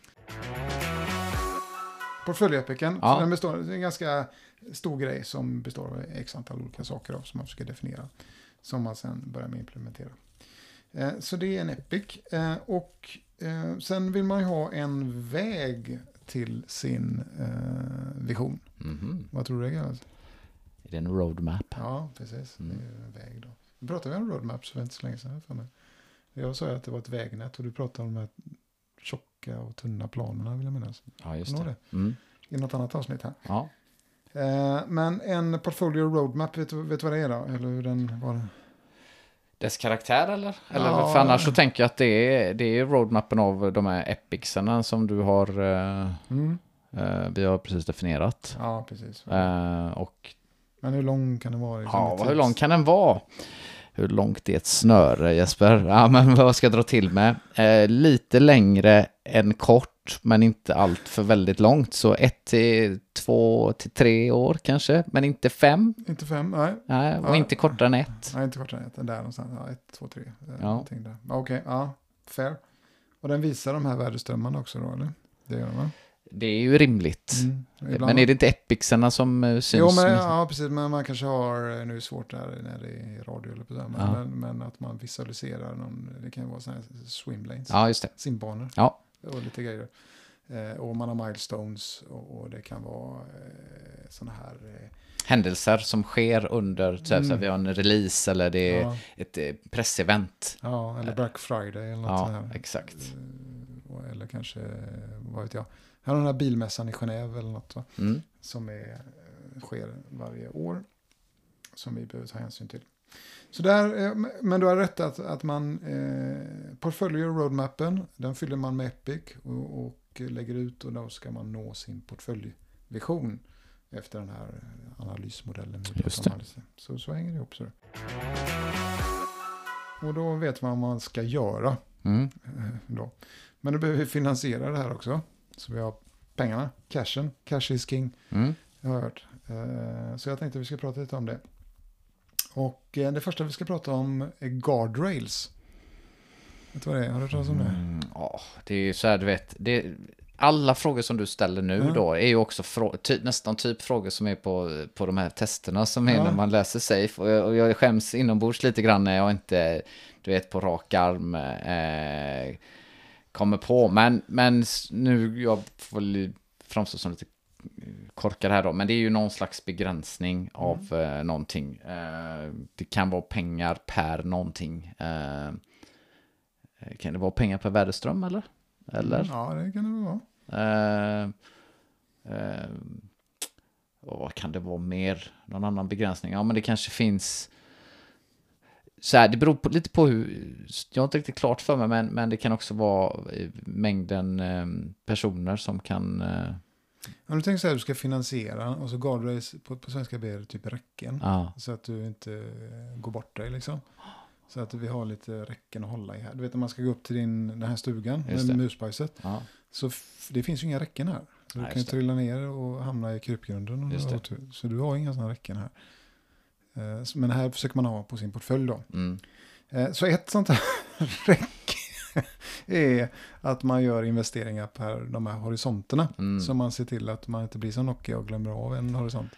[SPEAKER 2] Portföljepiken,
[SPEAKER 1] Ja.
[SPEAKER 2] den består, det är en ganska stor grej som består av x antal olika saker som man försöker definiera. Som man sen börjar med implementera. Eh, så det är en epic. Eh, och eh, sen vill man ju ha en väg till sin vision.
[SPEAKER 1] Mhm.
[SPEAKER 2] Vad tror du det kallas?
[SPEAKER 1] Är det en roadmap?
[SPEAKER 2] Ja, precis.
[SPEAKER 1] Mm.
[SPEAKER 2] Det är en väg då. Vi pratade om roadmaps för inte så länge sedan för mig. Jag sa ju att det var ett vägnät och du pratade om de här tjocka och tunna planerna vill jag minnas.
[SPEAKER 1] Ja, just det.
[SPEAKER 2] du
[SPEAKER 1] Mm.
[SPEAKER 2] I något annat avsnitt här.
[SPEAKER 1] Ja.
[SPEAKER 2] Eh, men en portfolio roadmap, vet vet du vad det är då? Eller hur den var?
[SPEAKER 1] Dess karaktär eller? Eller
[SPEAKER 2] Ja.
[SPEAKER 1] för annars så tänker jag att det är, det är roadmappen av de här epicsarna som du har, eh,
[SPEAKER 2] Mm.
[SPEAKER 1] eh, vi har precis definierat.
[SPEAKER 2] Ja, precis.
[SPEAKER 1] Eh, och
[SPEAKER 2] Men hur lång kan den vara? liksom,
[SPEAKER 1] ja,
[SPEAKER 2] i
[SPEAKER 1] hur lång kan den vara? Hur långt är ett snöre Jesper? Ja, men vad ska jag dra till med? Eh, lite längre än kort, men inte allt för väldigt långt. Så ett till två till tre år kanske, men inte fem.
[SPEAKER 2] Inte fem? Nej.
[SPEAKER 1] Nej, och
[SPEAKER 2] Ja.
[SPEAKER 1] inte kortare än ett.
[SPEAKER 2] Nej, inte kortare än ett. Där någonstans. Ja, ett, två, tre. Eh,
[SPEAKER 1] Ja.
[SPEAKER 2] Okej, ja. Fair. Och den visar de här värdeströmmarna också då, eller? Det gör den va?
[SPEAKER 1] Det är ju rimligt.
[SPEAKER 2] Mm.
[SPEAKER 1] Men är det inte epicsarna som eh, syns?
[SPEAKER 2] Jo, men, ja, precis. Men man kanske har, nu är det svårt där när det är radio eller på men,
[SPEAKER 1] Ja.
[SPEAKER 2] men, men att man visualiserar någon, det kan ju vara sådana här swimlanes,
[SPEAKER 1] Ja, just det.
[SPEAKER 2] simbanor
[SPEAKER 1] Ja.
[SPEAKER 2] och lite grejer. Eh, och man har milestones och, och det kan vara eh, sådana här, eh,
[SPEAKER 1] Händelser som sker under, typ,
[SPEAKER 2] Mm.
[SPEAKER 1] så vi har en release eller det är
[SPEAKER 2] ja,
[SPEAKER 1] ett eh, pressevent.
[SPEAKER 2] ja, eller Black Friday eller något
[SPEAKER 1] Ja,
[SPEAKER 2] sånt här.
[SPEAKER 1] exakt.
[SPEAKER 2] Eh, och- Eller kanske, vad vet jag, här har den här bilmässan i Genève eller något va?
[SPEAKER 1] Mm.
[SPEAKER 2] som är, eh, sker varje år. Som vi behöver ta hänsyn till. Så där, eh, men du har rätt att, att man, eh, portföljer roadmappen, den fyller man med Epic och, och lägger ut och då ska man nå sin portföljvision efter den här analysmodellen.
[SPEAKER 1] Just
[SPEAKER 2] alldeles. Så, så hänger det ihop. Så. Och då vet man vad man ska göra.
[SPEAKER 1] Mm.
[SPEAKER 2] Eh, Då. Men då behöver vi finansiera det här också. Så vi har pengarna, cashen, cash is king.
[SPEAKER 1] Mm.
[SPEAKER 2] Jag har hört. Eh, Så jag tänkte att vi ska prata lite om det. Och eh, det första vi ska prata om är guardrails. Vet du vad det är? Har du hört talas om det?
[SPEAKER 1] Mm, ja, det är ju så här, du vet, det, alla frågor som du ställer nu
[SPEAKER 2] Ja.
[SPEAKER 1] då är ju också frå, ty, nästan typ frågor som är på, på de här testerna som är
[SPEAKER 2] Ja.
[SPEAKER 1] när man läser safe. Och jag, och jag skäms inombords lite grann när jag inte, du vet, på rak arm eh, kommer på. Men, men nu, jag får framstå som lite korkad här då, men det är ju någon slags begränsning av eh, någonting. Eh, det kan vara pengar per någonting. Eh, kan det vara pengar per värdeström eller? Eller?
[SPEAKER 2] Ja, det kan det väl vara.
[SPEAKER 1] Eh, eh, och vad kan det vara mer? Någon annan begränsning? Ja, men det kanske finns... Så här, det beror på, lite på hur... Jag har inte riktigt klart för mig, men, men det kan också vara eh, mängden eh, personer som kan... Eh,
[SPEAKER 2] Om du tänker så här, du ska finansiera och så guardrails på, på svenska blir typ räcken.
[SPEAKER 1] ja,
[SPEAKER 2] Så att du inte eh, går bort dig liksom. Så att vi har lite räcken att hålla i här. Du vet när man ska gå upp till din, den här stugan
[SPEAKER 1] Just
[SPEAKER 2] med
[SPEAKER 1] det.
[SPEAKER 2] musbajset.
[SPEAKER 1] ja,
[SPEAKER 2] Så det finns ju inga räcken här. Så
[SPEAKER 1] Nej,
[SPEAKER 2] du kan ju trilla ner och hamna i krypgrunden. du otur. Så du har inga sådana räcken här. Eh, Men här försöker man ha på sin portfölj då.
[SPEAKER 1] mm,
[SPEAKER 2] Eh, Så ett sånt här räck är att man gör investeringar per de här horisonterna.
[SPEAKER 1] Mm.
[SPEAKER 2] Så man ser till att man inte blir som Nokia och glömmer av en horisont.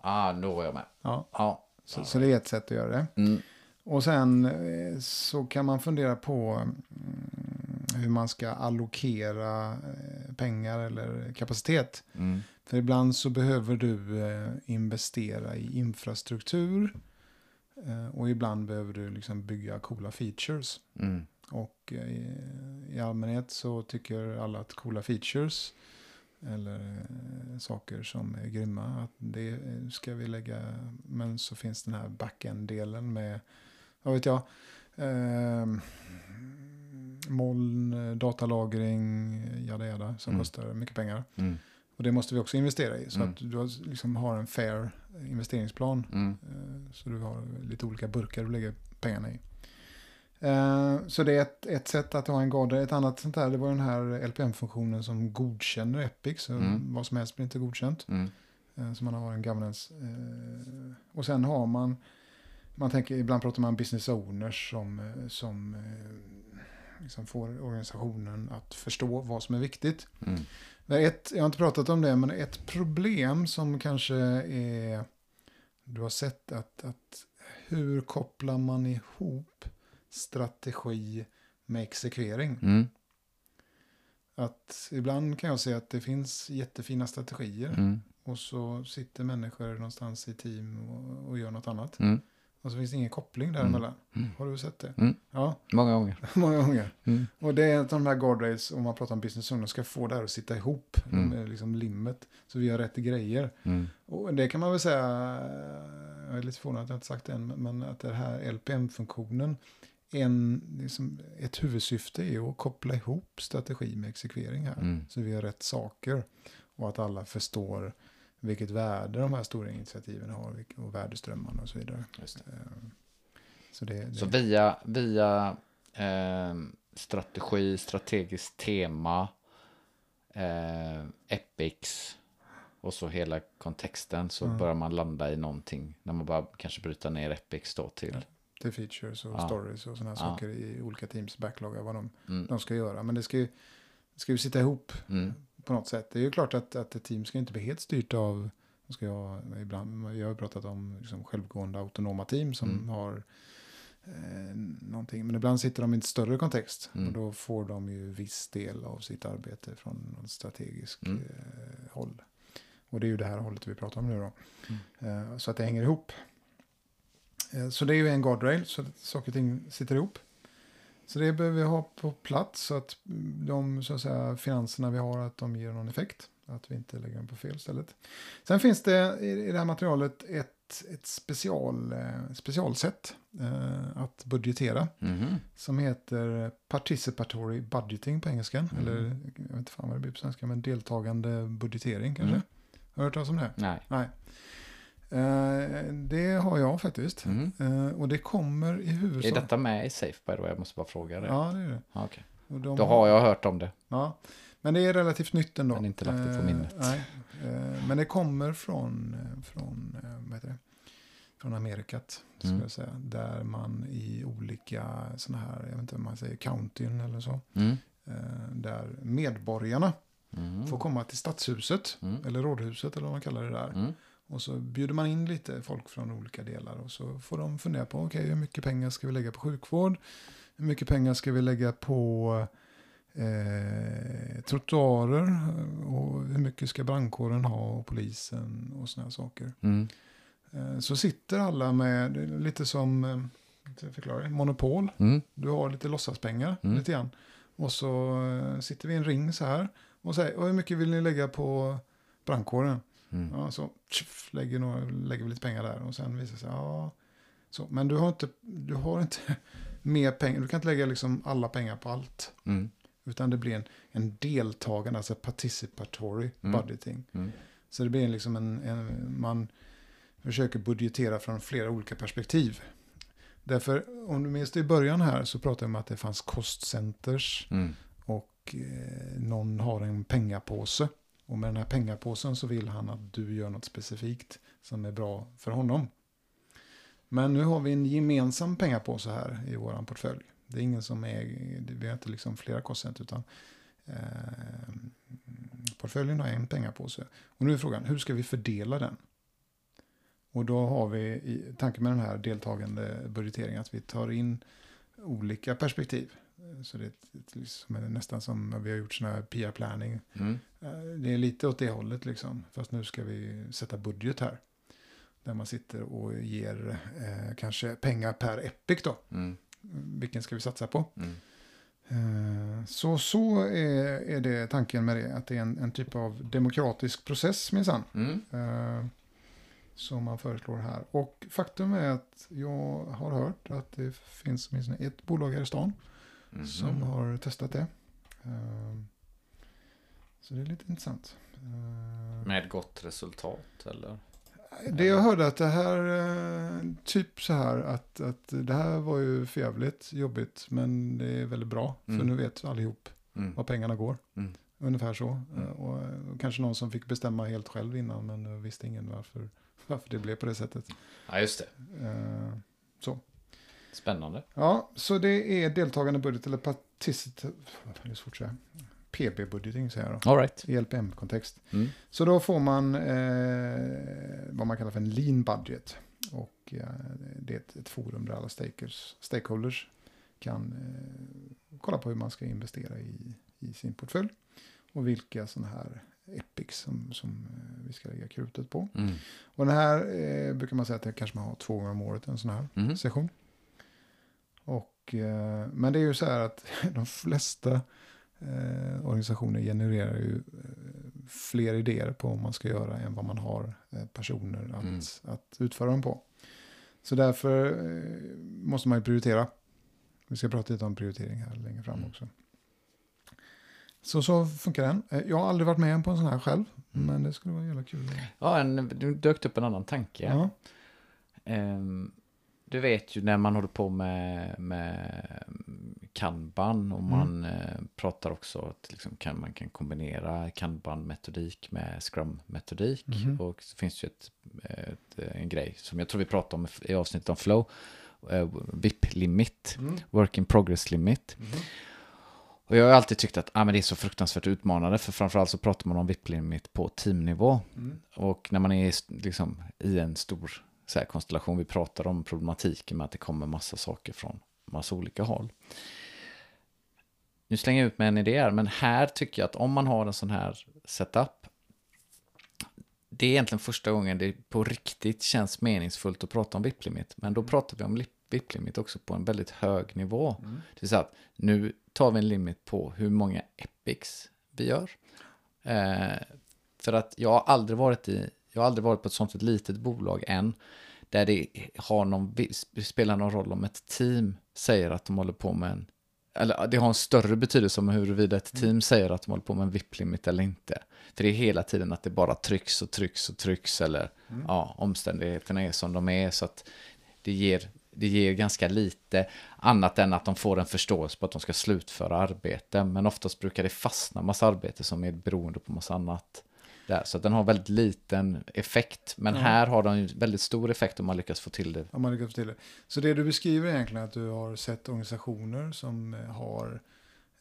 [SPEAKER 1] Ah, då var jag med.
[SPEAKER 2] Ja,
[SPEAKER 1] Ja.
[SPEAKER 2] så, så det är ett sätt att göra det.
[SPEAKER 1] Mm.
[SPEAKER 2] Och sen eh, så kan man fundera på mm, hur man ska allokera eh, pengar eller kapacitet.
[SPEAKER 1] Mm.
[SPEAKER 2] För ibland så behöver du eh, investera i infrastruktur. eh, Och ibland behöver du liksom bygga coola features.
[SPEAKER 1] Mm.
[SPEAKER 2] Och i, i allmänhet så tycker alla att coola features eller saker som är grymma, att det ska vi lägga. Men så finns den här backend-delen med, vad vet jag, eh, moln, eh, datalagring, jada jada, som
[SPEAKER 1] Mm.
[SPEAKER 2] kostar mycket pengar.
[SPEAKER 1] Mm.
[SPEAKER 2] Och det måste vi också investera i, så
[SPEAKER 1] Mm.
[SPEAKER 2] att du liksom har en fair investeringsplan.
[SPEAKER 1] Mm.
[SPEAKER 2] Eh, Så du har lite olika burkar du lägger pengarna i. Eh, Så det är ett, ett sätt att ha en guardrail. Ett annat sånt här, det var den här LPM-funktionen som godkänner Epic. Så
[SPEAKER 1] Mm.
[SPEAKER 2] vad som helst blir inte godkänt.
[SPEAKER 1] Mm.
[SPEAKER 2] Eh, Så man har en governance. eh, Och sen har man, man tänker, ibland pratar man business owners som, eh, som eh, liksom får organisationen att förstå vad som är viktigt.
[SPEAKER 1] Mm.
[SPEAKER 2] Ett, jag har inte pratat om det, men ett problem som kanske är... Du har sett att, att hur kopplar man ihop strategi med exekvering?
[SPEAKER 1] Mm.
[SPEAKER 2] Att ibland kan jag se att det finns jättefina strategier
[SPEAKER 1] Mm.
[SPEAKER 2] och så sitter människor någonstans i team och, och gör något annat.
[SPEAKER 1] Mm.
[SPEAKER 2] Och så finns det ingen koppling däremellan.
[SPEAKER 1] Mm.
[SPEAKER 2] Har du sett det?
[SPEAKER 1] Mm.
[SPEAKER 2] Ja,
[SPEAKER 1] Många gånger.
[SPEAKER 2] många gånger.
[SPEAKER 1] Mm.
[SPEAKER 2] Och det är att de här guardrails, om man pratar om business owners, ska få det här att sitta ihop.
[SPEAKER 1] Mm.
[SPEAKER 2] De är liksom limmet. Så vi gör rätt grejer.
[SPEAKER 1] Mm.
[SPEAKER 2] Och det kan man väl säga, jag är lite förvånad att jag inte sagt det än, men att det här LPM-funktionen, en, liksom, ett huvudsyfte är att koppla ihop strategi med exekvering här.
[SPEAKER 1] Mm.
[SPEAKER 2] Så vi gör rätt saker och att alla förstår vilket värde de här stora initiativen har och värdeströmmarna och så vidare.
[SPEAKER 1] Det.
[SPEAKER 2] Eh, Så det, det
[SPEAKER 1] Så via, via eh, strategi, strategiskt tema, eh, epics och så hela kontexten så
[SPEAKER 2] Mm.
[SPEAKER 1] börjar man landa i någonting. När man bara kanske bryter ner epics då till.
[SPEAKER 2] till features och
[SPEAKER 1] Ja.
[SPEAKER 2] stories och sådana
[SPEAKER 1] Ja.
[SPEAKER 2] saker i olika teams backloggar vad de,
[SPEAKER 1] Mm.
[SPEAKER 2] de ska göra. Men det ska ju, det ska ju sitta ihop
[SPEAKER 1] Mm.
[SPEAKER 2] På något sätt. Det är ju klart att, att ett team ska inte bli helt styrt av, ska jag, ibland, jag har pratat om liksom självgående autonoma team som
[SPEAKER 1] Mm.
[SPEAKER 2] har eh, någonting. Men ibland sitter de i en större kontext
[SPEAKER 1] Mm.
[SPEAKER 2] och då får de ju viss del av sitt arbete från någon strategisk
[SPEAKER 1] Mm.
[SPEAKER 2] eh, håll. Och det är ju det här hållet vi pratar om nu då.
[SPEAKER 1] Mm.
[SPEAKER 2] Eh, så att det hänger ihop. Eh, så det är ju en guardrail så att saker och ting sitter ihop. Så det behöver vi ha på plats så att de så att säga, finanserna vi har att de ger någon effekt. Att vi inte lägger dem på fel stället. Sen finns det i det här materialet ett, ett special, eh, specialsätt eh, att budgetera.
[SPEAKER 1] Mhm.
[SPEAKER 2] Som heter Participatory Budgeting på engelska.
[SPEAKER 1] Mm.
[SPEAKER 2] Eller jag vet inte fan vad det blir på svenska. Men deltagande budgetering kanske.
[SPEAKER 1] Mm.
[SPEAKER 2] Har du hört talas om det?
[SPEAKER 1] Nej.
[SPEAKER 2] Nej. Eh, det har jag faktiskt. Eh, och det kommer i huvudsak...
[SPEAKER 1] Är detta med i Safe by the way? Jag måste bara fråga det.
[SPEAKER 2] Ja, det är det.
[SPEAKER 1] Okej.
[SPEAKER 2] Och de
[SPEAKER 1] Då har jag hört om det.
[SPEAKER 2] Ja, men det är relativt nytt ändå.
[SPEAKER 1] Men inte lagt det på
[SPEAKER 2] Eh,
[SPEAKER 1] minnet.
[SPEAKER 2] nej, men det kommer från, från, vad heter det? från Amerikat,
[SPEAKER 1] Mm.
[SPEAKER 2] jag säga. Där man i olika sådana här, jag vet inte om man säger countyn eller så.
[SPEAKER 1] Mm.
[SPEAKER 2] Där medborgarna
[SPEAKER 1] Mm.
[SPEAKER 2] får komma till stadshuset,
[SPEAKER 1] Mm.
[SPEAKER 2] eller rådhuset eller vad man kallar det där. Och så bjuder man in lite folk från olika delar och så får de fundera på okej hur mycket pengar ska vi lägga på sjukvård? Hur mycket pengar ska vi lägga på eh, trottoarer? Och hur mycket ska brandkåren ha och polisen och sådana saker?
[SPEAKER 1] Mm.
[SPEAKER 2] Eh, så sitter alla med, lite som, eh, ska jag förklara det, monopol.
[SPEAKER 1] Mm.
[SPEAKER 2] Du har lite låtsaspengar,
[SPEAKER 1] Mm.
[SPEAKER 2] lite grann. Och så eh, sitter vi i en ring så här och säger, hur mycket vill ni lägga på brandkåren?
[SPEAKER 1] Mm.
[SPEAKER 2] Ja, så tjuff, lägger, några, lägger vi lite pengar där och sen visar det sig, ja. Så, men du har inte, du har inte mer pengar, du kan inte lägga liksom alla pengar på allt.
[SPEAKER 1] Mm.
[SPEAKER 2] Utan det blir en, en deltagande, alltså participatory
[SPEAKER 1] Mm.
[SPEAKER 2] budgeting.
[SPEAKER 1] Mm.
[SPEAKER 2] Så det blir liksom en, en, man försöker budgetera från flera olika perspektiv. Därför, om du minns det i början här så pratade jag om att det fanns kostcenters
[SPEAKER 1] Mm.
[SPEAKER 2] och eh, någon har en pengapåse. Och med den här pengapåsen så vill han att du gör något specifikt som är bra för honom. Men nu har vi en gemensam pengapåse här i vår portfölj. Det är ingen som äger, vi har inte liksom flera kostnader utan eh, portföljen har en pengapåse. Och nu är frågan, hur ska vi fördela den? Och då har vi i tanken med den här deltagande budgeteringen att vi tar in olika perspektiv. Så det är liksom nästan som vi har gjort sån här PR-planning.
[SPEAKER 1] Mm.
[SPEAKER 2] Eh, Det är lite åt det hållet liksom. Fast nu ska vi sätta budget här. Där man sitter och ger eh, kanske pengar per epic då.
[SPEAKER 1] Mm.
[SPEAKER 2] Vilken ska vi satsa på?
[SPEAKER 1] Mm.
[SPEAKER 2] Eh, så så är, är det tanken med det. Att det är en, en typ av demokratisk process minsann.
[SPEAKER 1] Mm.
[SPEAKER 2] Eh, som man föreslår här. Och faktum är att jag har hört att det finns åtminstone ett bolag här i stan
[SPEAKER 1] Mhm.
[SPEAKER 2] som har testat det. Eh, så det är lite intressant. Eh,
[SPEAKER 1] Med gott resultat eller?
[SPEAKER 2] Det jag hörde att det här, eh, typ så här att, att det här var ju förjävligt jobbigt men det är väldigt bra. För
[SPEAKER 1] Mm.
[SPEAKER 2] nu vet allihop
[SPEAKER 1] Mm.
[SPEAKER 2] var pengarna går.
[SPEAKER 1] Mm.
[SPEAKER 2] Ungefär så.
[SPEAKER 1] Mm.
[SPEAKER 2] Eh, Och, och kanske någon som fick bestämma helt själv innan men eh, visste ingen varför, varför det blev på det sättet.
[SPEAKER 1] Ja, just det.
[SPEAKER 2] Eh, Så.
[SPEAKER 1] Spännande.
[SPEAKER 2] Ja, så det är deltagande budget eller participant, det är svårt att säga. PB-budgeting säger jag då.
[SPEAKER 1] All right.
[SPEAKER 2] I LPM-kontext.
[SPEAKER 1] Mm.
[SPEAKER 2] Så då får man eh, vad man kallar för en lean budget. Och eh, det är ett, ett forum där alla stakers, stakeholders kan eh, kolla på hur man ska investera i, i sin portfölj. Och vilka sådana här epics som, som eh, vi ska lägga krutet på.
[SPEAKER 1] Mm.
[SPEAKER 2] Och den här eh, brukar man säga att det kanske man har två gånger om året, en sån här
[SPEAKER 1] Mhm.
[SPEAKER 2] session. Eh, men det är ju så här att de flesta eh, organisationer genererar ju eh, fler idéer på vad man ska göra än vad man har personer att,
[SPEAKER 1] Mm.
[SPEAKER 2] att utföra dem på. Så därför måste man ju prioritera. Vi ska prata lite om prioritering här längre fram
[SPEAKER 1] Mm.
[SPEAKER 2] också. Så så funkar den. Jag har aldrig varit med på en sån här själv,
[SPEAKER 1] Mm.
[SPEAKER 2] men det skulle vara jävla kul.
[SPEAKER 1] Ja, en, nu dök upp en annan tanke.
[SPEAKER 2] Ja.
[SPEAKER 1] Ehm, du vet ju när man håller på med, med kanban och man eh, pratar också att liksom kan, man kan kombinera kanban-metodik med scrum-metodik.
[SPEAKER 2] Mhm.
[SPEAKER 1] Och så finns det ju ett, ett, en grej som jag tror vi pratade om i avsnittet om flow. Eh, VIP-limit,
[SPEAKER 2] Mm.
[SPEAKER 1] work in progress limit.
[SPEAKER 2] Mhm.
[SPEAKER 1] Och jag har alltid tyckt att ah, men det är så fruktansvärt utmanande för framförallt så pratar man om VIP-limit på teamnivå.
[SPEAKER 2] Mm.
[SPEAKER 1] Och när man är liksom, i en stor så här, konstellation, vi pratar om problematiken med att det kommer massa saker från massa olika håll. Nu slänger jag ut med en idé här, men här tycker jag att om man har en sån här setup, det är egentligen första gången det på riktigt känns meningsfullt att prata om VIP-limit. Men då pratar vi om li- VIP-limit också på en väldigt hög nivå.
[SPEAKER 2] Mm.
[SPEAKER 1] Det vill säga att nu tar vi en limit på hur många epics vi gör. Eh, för att jag har aldrig varit i, jag har aldrig varit på ett sånt ett litet bolag än, där det har någon, spelar någon roll om ett team säger att de håller på med en, eller det har en större betydelse om huruvida ett team säger att de håller på med en VIP-limit eller inte. För det är hela tiden att det bara trycks och trycks och trycks eller
[SPEAKER 2] Mm.
[SPEAKER 1] ja, omständigheterna är som de är så att det ger, det ger ganska lite annat än att de får en förståelse på att de ska slutföra arbete. Men oftast brukar det fastna massa arbete som är beroende på massa annat. Där. Så att den har väldigt liten effekt. Men
[SPEAKER 2] Ja.
[SPEAKER 1] här har den väldigt stor effekt om man lyckas få till det.
[SPEAKER 2] Om man lyckas få till det. Så det du beskriver är egentligen att du har sett organisationer som eh, har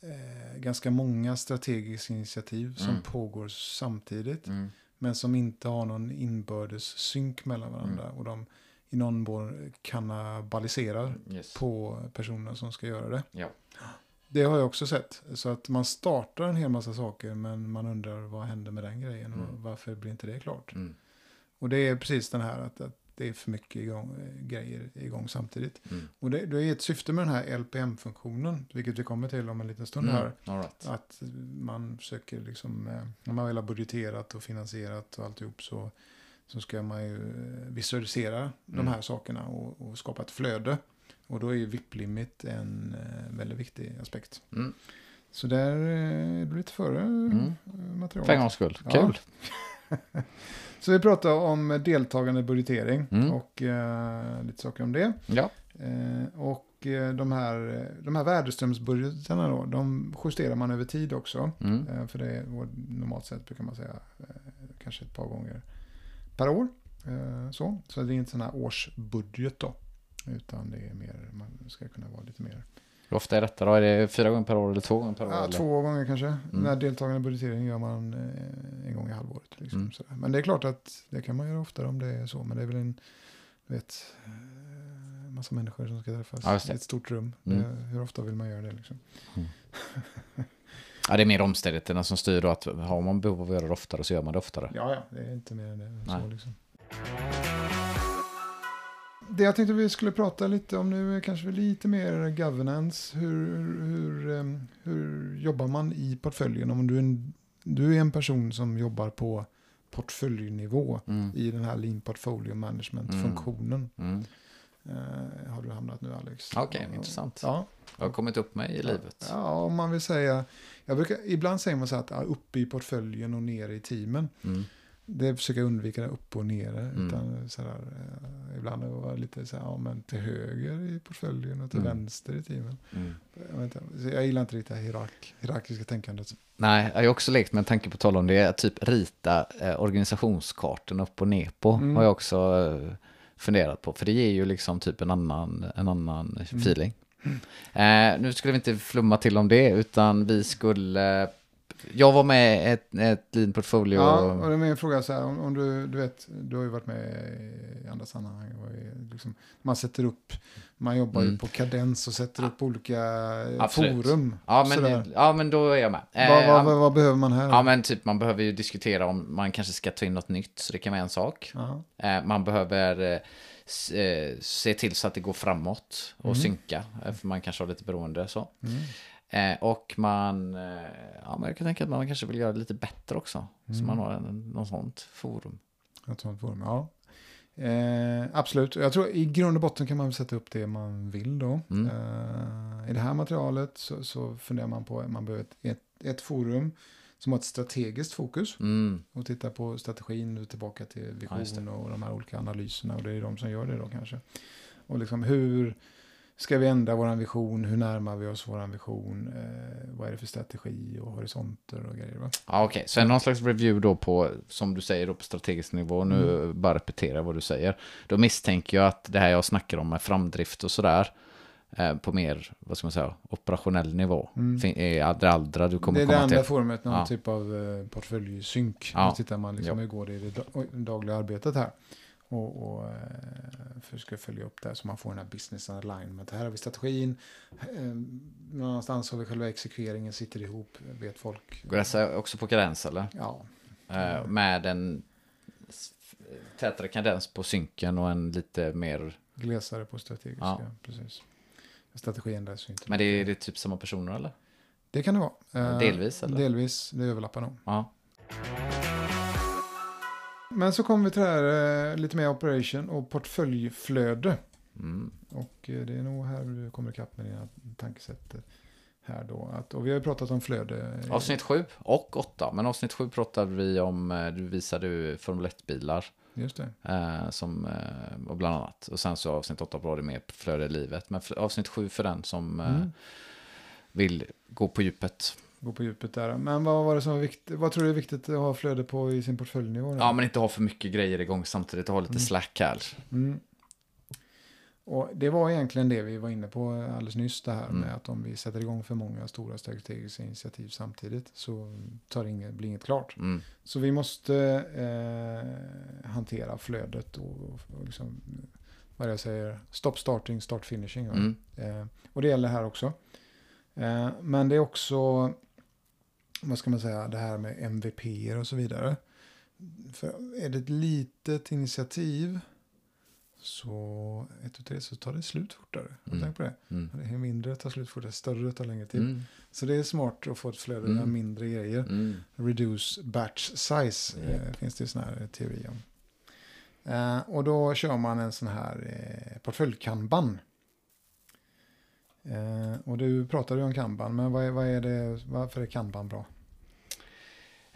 [SPEAKER 2] eh, ganska många strategiska initiativ som
[SPEAKER 1] Mm.
[SPEAKER 2] pågår samtidigt. Men som inte har någon inbördes synk mellan varandra. Och de i någon mån kannibaliserar
[SPEAKER 1] Yes.
[SPEAKER 2] på personerna som ska göra det.
[SPEAKER 1] Ja.
[SPEAKER 2] Det har jag också sett. Så att man startar en hel massa saker men man undrar vad händer med den grejen och
[SPEAKER 1] Mm.
[SPEAKER 2] varför blir inte det klart?
[SPEAKER 1] Mm.
[SPEAKER 2] Och det är precis den här att, att det är för mycket igång, grejer igång samtidigt.
[SPEAKER 1] Mm.
[SPEAKER 2] Och det, det är ett syfte med den här LPM-funktionen, vilket vi kommer till om en liten stund här.
[SPEAKER 1] Mm. All right.
[SPEAKER 2] Att man försöker liksom, eh, när man väl har budgeterat och finansierat och alltihop så, så ska man ju eh, visualisera de
[SPEAKER 1] Mm.
[SPEAKER 2] här sakerna och, och skapa ett flöde. Och då är ju VIP-limit en väldigt viktig aspekt.
[SPEAKER 1] Mm.
[SPEAKER 2] Så där eh, är du lite före
[SPEAKER 1] Mm.
[SPEAKER 2] eh, materialet.
[SPEAKER 1] För en gångs skull.
[SPEAKER 2] Ja.
[SPEAKER 1] Kul.
[SPEAKER 2] Så vi pratar om deltagande budgetering
[SPEAKER 1] Mm.
[SPEAKER 2] och eh, lite saker om det.
[SPEAKER 1] Ja.
[SPEAKER 2] Eh, och de här, de här värdeströmsbudgetarna då, de justerar man över tid också.
[SPEAKER 1] Mm.
[SPEAKER 2] Eh, för det är normalt sett brukar man säga kanske ett par gånger per år. Så. så det är inte sån här årsbudget då. Utan det är mer, man ska kunna vara lite mer.
[SPEAKER 1] Hur ofta är detta då? Är det fyra gånger per år eller två gånger per år?
[SPEAKER 2] Ja,
[SPEAKER 1] eller?
[SPEAKER 2] två gånger kanske.
[SPEAKER 1] Mm.
[SPEAKER 2] Den här deltagande budgeteringen gör man eh, en gång i halvåret. Liksom,
[SPEAKER 1] Mm.
[SPEAKER 2] sådär. Men det är klart att det kan man göra oftare om det är så. Men det är väl en vet, eh, massa människor som ska träffas
[SPEAKER 1] Ja,
[SPEAKER 2] i
[SPEAKER 1] det.
[SPEAKER 2] ett stort rum.
[SPEAKER 1] Mm.
[SPEAKER 2] Det, hur ofta vill man göra det? Liksom?
[SPEAKER 1] Ja, det är mer omständigheterna som styr då att har man behov av att göra det oftare så gör man det oftare.
[SPEAKER 2] Ja, ja, det är inte mer än det. Så, liksom. Det jag tänkte vi skulle prata lite om nu är kanske lite mer governance. Hur, hur, em, hur jobbar man i portföljen? Om du är, en, du är en person som jobbar på portföljnivå
[SPEAKER 1] Mm.
[SPEAKER 2] i den här lean portfolio management-funktionen.
[SPEAKER 1] Mm.
[SPEAKER 2] Eh, har du hamnat nu Alex?
[SPEAKER 1] Okej,
[SPEAKER 2] Och-
[SPEAKER 1] intressant.
[SPEAKER 2] Ja,
[SPEAKER 1] Jag har kommit upp mig i livet.
[SPEAKER 2] ja, om man vill säga, jag brukar, ibland säger man så här att ja, uppe i portföljen och nere i teamen.
[SPEAKER 1] Mm.
[SPEAKER 2] Det försöker jag undvika det upp och nere.
[SPEAKER 1] Mm.
[SPEAKER 2] Utan så här, eh, ibland vara lite så här, ja men till höger i portföljen och till
[SPEAKER 1] Mm.
[SPEAKER 2] vänster i teamen.
[SPEAKER 1] Mm.
[SPEAKER 2] Jag, vet inte, jag gillar inte riktigt det här hierark, hierarkiska tänkandet.
[SPEAKER 1] Nej, jag har också lekt med en tanke på tal om det. Typ rita eh, organisationskartan upp och ner på.
[SPEAKER 2] Mm.
[SPEAKER 1] Har jag också eh, funderat på. För det ger ju liksom typ en annan, en annan
[SPEAKER 2] Mm.
[SPEAKER 1] feeling. Eh, nu skulle vi inte flumma till om det, utan vi skulle... Jag var med ett, ett lean portfolio.
[SPEAKER 2] Ja, och det är min fråga så här, om, om du, du vet, du har ju varit med i andra sammanhang. Liksom, man sätter upp, man jobbar ju
[SPEAKER 1] Mm.
[SPEAKER 2] på kadens och sätter upp olika eh,
[SPEAKER 1] Absolut.
[SPEAKER 2] forum.
[SPEAKER 1] ja, men, ja, men då är jag med. Eh,
[SPEAKER 2] vad, vad,
[SPEAKER 1] ja,
[SPEAKER 2] vad, vad behöver man här?
[SPEAKER 1] Ja, men typ man behöver ju diskutera om man kanske ska ta in något nytt, så det kan vara en sak.
[SPEAKER 2] Ja.
[SPEAKER 1] Eh, man behöver eh, eh, se till så att det går framåt och
[SPEAKER 2] Mm.
[SPEAKER 1] synka, eh, för man kanske har lite beroende så.
[SPEAKER 2] Mm.
[SPEAKER 1] Eh, och man, eh, ja men jag kan tänka att man kanske vill göra det lite bättre också. Så
[SPEAKER 2] Mm.
[SPEAKER 1] man har en, något sånt forum.
[SPEAKER 2] Ett sånt forum, ja. Eh, absolut, jag tror i grund och botten kan man sätta upp det man vill då.
[SPEAKER 1] Mm.
[SPEAKER 2] Eh, I det här materialet så, så funderar man på att man behöver ett, ett, ett forum som har ett strategiskt fokus
[SPEAKER 1] Mm.
[SPEAKER 2] och titta på strategin och tillbaka till
[SPEAKER 1] Ja,
[SPEAKER 2] vision och de här olika analyserna och det är de som gör det då kanske. Och liksom hur ska vi ändra vår vision, hur närmar vi oss vår vision, eh, vad är det för strategi och horisonter och grejer va?
[SPEAKER 1] Ja, okej. Så någon slags review då på, som du säger, då på strategisk nivå. Nu
[SPEAKER 2] Mm.
[SPEAKER 1] bara repetera vad du säger. Då misstänker jag att det här jag snackar om med framdrift och sådär, eh, på mer, vad ska man säga, operationell nivå.
[SPEAKER 2] Mm.
[SPEAKER 1] Är aldrig aldra du kommer
[SPEAKER 2] det är det
[SPEAKER 1] komma
[SPEAKER 2] andra
[SPEAKER 1] till.
[SPEAKER 2] forumet, någon
[SPEAKER 1] Ja.
[SPEAKER 2] typ av eh, portföljsynk.
[SPEAKER 1] Ja.
[SPEAKER 2] Då tittar man liksom
[SPEAKER 1] Ja.
[SPEAKER 2] hur går det i det da- dagliga arbetet här. Och, och eh, försöker följa upp det så man får den här business alignment. Här har vi strategin. Eh, någonstans har vi själva exekveringen sitter ihop. Vet folk.
[SPEAKER 1] Går dessa också på kadens eller?
[SPEAKER 2] Ja,
[SPEAKER 1] Eh, med en tätare kadens på synken och en lite mer...
[SPEAKER 2] glesare på strategiska.
[SPEAKER 1] Ja.
[SPEAKER 2] Precis. Strategin ju inte.
[SPEAKER 1] Men det är, det är typ samma personer eller?
[SPEAKER 2] Det kan det vara. Eh,
[SPEAKER 1] Delvis, eller?
[SPEAKER 2] Delvis, det överlappar nog.
[SPEAKER 1] Ja.
[SPEAKER 2] Men så kommer vi till det här eh, lite mer operation och portföljflöde.
[SPEAKER 1] Mm.
[SPEAKER 2] Och eh, det är nog här du kommer ikapp med dina tankesätt eh, här då. Att, och vi har ju pratat om flöde. eh,
[SPEAKER 1] Avsnitt 7 och 8. Men avsnitt 7 pratade vi om, eh, du visade ju Formel 1-bilar.
[SPEAKER 2] Just det.
[SPEAKER 1] Eh, som, eh, och bland annat. Och sen så avsnitt 8 var det mer flöde i livet. Men avsnitt 7 för den som eh,
[SPEAKER 2] Mm.
[SPEAKER 1] vill gå på djupet.
[SPEAKER 2] Gå på djupet där. Men vad var det som var viktigt? Vad tror du är viktigt att ha flöde på i sin portföljnivå?
[SPEAKER 1] Ja, men inte ha för mycket grejer igång samtidigt. Ha lite
[SPEAKER 2] Mm.
[SPEAKER 1] slack här.
[SPEAKER 2] Mm. Och det var egentligen det vi var inne på alldeles nyss. Det här
[SPEAKER 1] Mm.
[SPEAKER 2] med att om vi sätter igång för många stora strategiska initiativ samtidigt så tar inget, blir inget klart.
[SPEAKER 1] Mm.
[SPEAKER 2] Så vi måste eh, hantera flödet och, och liksom, vad jag säger, stop starting, start finishing.
[SPEAKER 1] Mm.
[SPEAKER 2] Eh, och det gäller här också. Eh, men det är också, vad ska man säga, det här med MVP och så vidare. För är det ett litet initiativ så, ett och tre, så tar det slut fortare.
[SPEAKER 1] Mm.
[SPEAKER 2] tänkt på det?
[SPEAKER 1] Mm.
[SPEAKER 2] Det är mindre tar slut fortare, större tar längre tid.
[SPEAKER 1] Mm.
[SPEAKER 2] Så det är smart att få ett flöde
[SPEAKER 1] Mm.
[SPEAKER 2] med mindre grejer.
[SPEAKER 1] Mm.
[SPEAKER 2] Reduce batch size
[SPEAKER 1] Ja.
[SPEAKER 2] eh, finns det ju sån här teori om. Eh, och då kör man en sån här eh, portföljkanban. Eh, och du pratade ju om kanban, men vad är, vad är det, varför är kanban bra?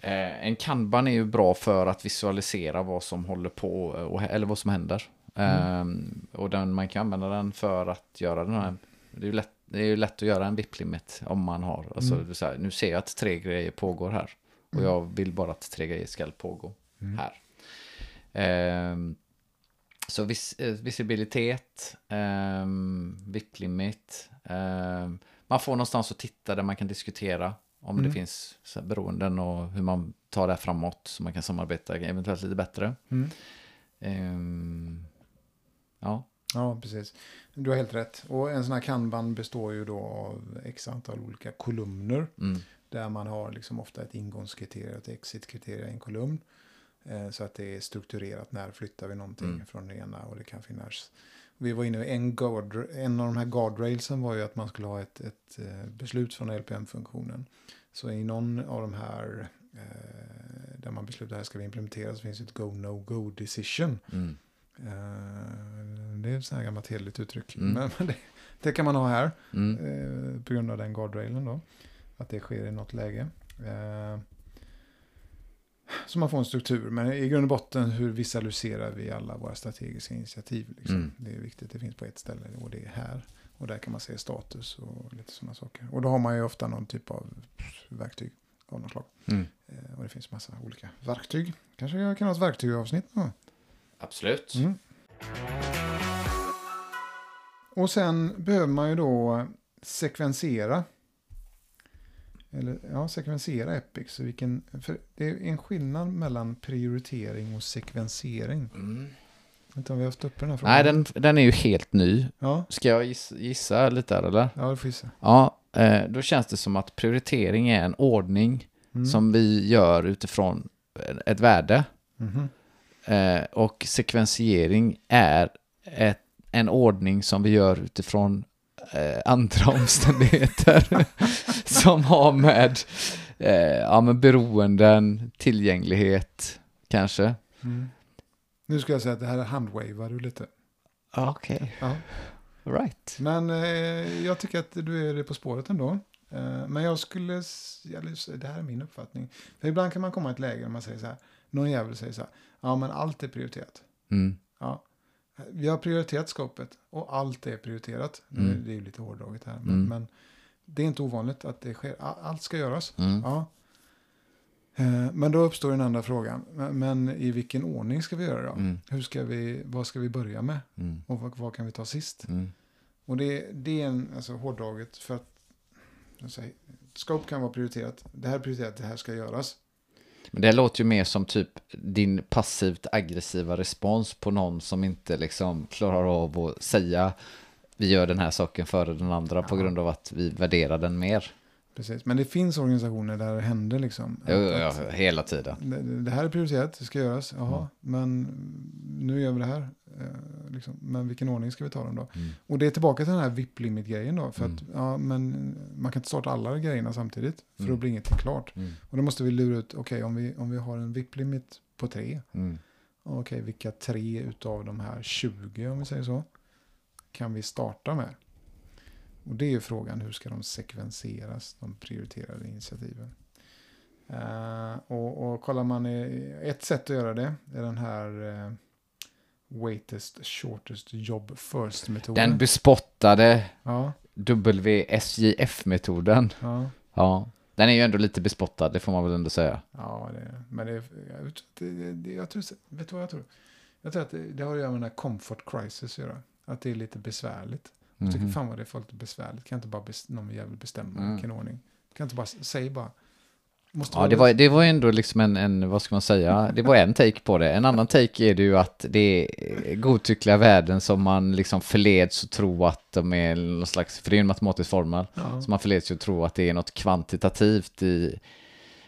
[SPEAKER 1] Eh, en kanban är ju bra för att visualisera vad som håller på, och, eller vad som händer.
[SPEAKER 2] Mm.
[SPEAKER 1] Eh, och den, man kan använda den för att göra den här, det är lätt, det är ju lätt att göra en VIP-limit om man har, alltså
[SPEAKER 2] Mm.
[SPEAKER 1] här, nu ser jag att tre grejer pågår här. Och
[SPEAKER 2] Mm.
[SPEAKER 1] jag vill bara att tre grejer ska pågå
[SPEAKER 2] Mm.
[SPEAKER 1] här. Ehm, Så vis, eh, visibilitet, um, viktlimit. Um, man får någonstans att titta där man kan diskutera om
[SPEAKER 2] Mm.
[SPEAKER 1] det finns så här, beroenden och hur man tar det här framåt så man kan samarbeta eventuellt lite bättre.
[SPEAKER 2] Mm.
[SPEAKER 1] Ehm, ja,
[SPEAKER 2] Ja, precis. Du har helt rätt. Och en sån här kanban består ju då av x antal olika kolumner.
[SPEAKER 1] mm,
[SPEAKER 2] Där man har liksom ofta ett ingångskriterium och ett exit-kriterium i en kolumn. Eh, så att det är strukturerat. När flyttar vi någonting
[SPEAKER 1] Mm.
[SPEAKER 2] från det ena och det kan finnas. Vi var inne i en, guard, en av de här guardrailsen var ju att man skulle ha ett, ett eh, beslut från LPM-funktionen. Så i någon av de här eh, där man beslutar här ska vi implementera så finns ett go-no-go decision.
[SPEAKER 1] mm,
[SPEAKER 2] Eh, det är ett sånt här gammalt hederligt uttryck.
[SPEAKER 1] Mm.
[SPEAKER 2] Men, men det, det kan man ha här.
[SPEAKER 1] mm,
[SPEAKER 2] Eh, på grund av den guardrailen då. Att det sker i något läge. Eh, så man får en struktur. Men i grund och botten hur visualiserar vi alla våra strategiska initiativ. Liksom.
[SPEAKER 1] Mm.
[SPEAKER 2] Det är viktigt. Det finns på ett ställe och det är här. Och där kan man se status och lite sådana saker. Och då har man ju ofta någon typ av verktyg av något slag.
[SPEAKER 1] mm.
[SPEAKER 2] Eh, och det finns massa olika verktyg. Kanske jag kan ha ett verktygsavsnitt. Ja.
[SPEAKER 1] Absolut.
[SPEAKER 2] Mm. Och sen behöver man ju då sekvensera. Eller ja, sekvensera Epic. Så vilken, för det är en skillnad mellan prioritering och sekvensering.
[SPEAKER 1] Mm.
[SPEAKER 2] Inte om vi har haft uppe den här frågan.
[SPEAKER 1] Nej, den, den är ju helt ny.
[SPEAKER 2] Ja,
[SPEAKER 1] Ska jag gissa, gissa lite där, eller?
[SPEAKER 2] ja det får gissa.
[SPEAKER 1] Ja, eh, då känns det som att prioritering är en ordning
[SPEAKER 2] Mm.
[SPEAKER 1] som vi gör utifrån ett värde. Eh, och sekvensiering är ett, en ordning som vi gör utifrån eh, andra omständigheter som har med, eh, ja, med beroenden, tillgänglighet kanske.
[SPEAKER 2] Mm. Nu ska jag säga att det här är handwavar du lite.
[SPEAKER 1] Okej,
[SPEAKER 2] Ja.
[SPEAKER 1] right.
[SPEAKER 2] Men eh, jag tycker att du är det på spåret ändå. Eh, men jag skulle, eller, det här är min uppfattning. För ibland kan man komma i ett läge där man säger så här, någon jävel säger så här, ja men allt är prioriterat.
[SPEAKER 1] Mm.
[SPEAKER 2] Ja. Vi har prioriterat skopet och allt är prioriterat. Nu
[SPEAKER 1] Mm.
[SPEAKER 2] är Det är ju lite hårdraget här. Men,
[SPEAKER 1] Mm.
[SPEAKER 2] men det är inte ovanligt att det sker. Allt ska göras.
[SPEAKER 1] Mm.
[SPEAKER 2] Ja. Eh, Men då uppstår den andra frågan. Men- i vilken ordning ska vi göra det då?
[SPEAKER 1] Mm.
[SPEAKER 2] Hur ska vi, vad ska vi börja med?
[SPEAKER 1] Mm.
[SPEAKER 2] Och vad, vad kan vi ta sist?
[SPEAKER 1] Mm.
[SPEAKER 2] Och det, det är en, alltså hårdraget för att säger, scope kan vara prioriterat. Det här är prioriterat, det här ska göras.
[SPEAKER 1] Men det låter ju mer som typ din passivt aggressiva respons på någon som inte liksom klarar av att säga vi gör den här saken före den andra på
[SPEAKER 2] Ja.
[SPEAKER 1] grund av att vi värderar den mer.
[SPEAKER 2] Precis. Men det finns organisationer där det händer liksom.
[SPEAKER 1] Jo,
[SPEAKER 2] att-
[SPEAKER 1] ja,
[SPEAKER 2] att
[SPEAKER 1] hela tiden.
[SPEAKER 2] det, det här är prioriterat, det ska göras. Jaha,
[SPEAKER 1] Mm.
[SPEAKER 2] men nu gör vi det här. Eh, liksom. Men vilken ordning ska vi ta dem då?
[SPEAKER 1] Mm.
[SPEAKER 2] Och det är tillbaka till den här VIP-limit-grejen då. För att
[SPEAKER 1] Mm.
[SPEAKER 2] ja, men man kan inte starta alla grejerna samtidigt. För
[SPEAKER 1] Mm.
[SPEAKER 2] då blir ingenting klart.
[SPEAKER 1] Mm.
[SPEAKER 2] Och då måste vi lura ut, okej om, vi, om vi har en VIP-limit på tre.
[SPEAKER 1] Mm.
[SPEAKER 2] Okej, vilka tre utav de här 20 om vi säger så kan vi starta med? Och det är frågan, hur ska de sekvenseras, de prioriterade initiativen? Eh, och, och kollar man, ett sätt att göra det är den här uh, Waitest Shortest Job First-metoden.
[SPEAKER 1] Den bespottade
[SPEAKER 2] ja,
[SPEAKER 1] WSJF-metoden.
[SPEAKER 2] ja,
[SPEAKER 1] Ja, den är ju ändå lite bespottad, det får man väl ändå säga.
[SPEAKER 2] ja, det, men det, jag, det, det, jag tror, vet du vad jag tror? Jag tror att det, det har att göra med den här comfort crisis att göra. Att det är lite besvärligt. Jag tycker
[SPEAKER 1] Mhm.
[SPEAKER 2] fan vad det är för lite besvärligt. Kan inte bara bes- någon jävel bestämma
[SPEAKER 1] Mm.
[SPEAKER 2] vilken ordning? Kan inte bara säga bara. Måste
[SPEAKER 1] Ja, det var, det var ändå liksom en, en, vad ska man säga, det var en take på det. En annan take är det ju att det är godtyckliga värden som man liksom förleds att tro att de är någon slags, för det är en matematisk formel,
[SPEAKER 2] Ja.
[SPEAKER 1] så man förleds att tro att det är något kvantitativt i,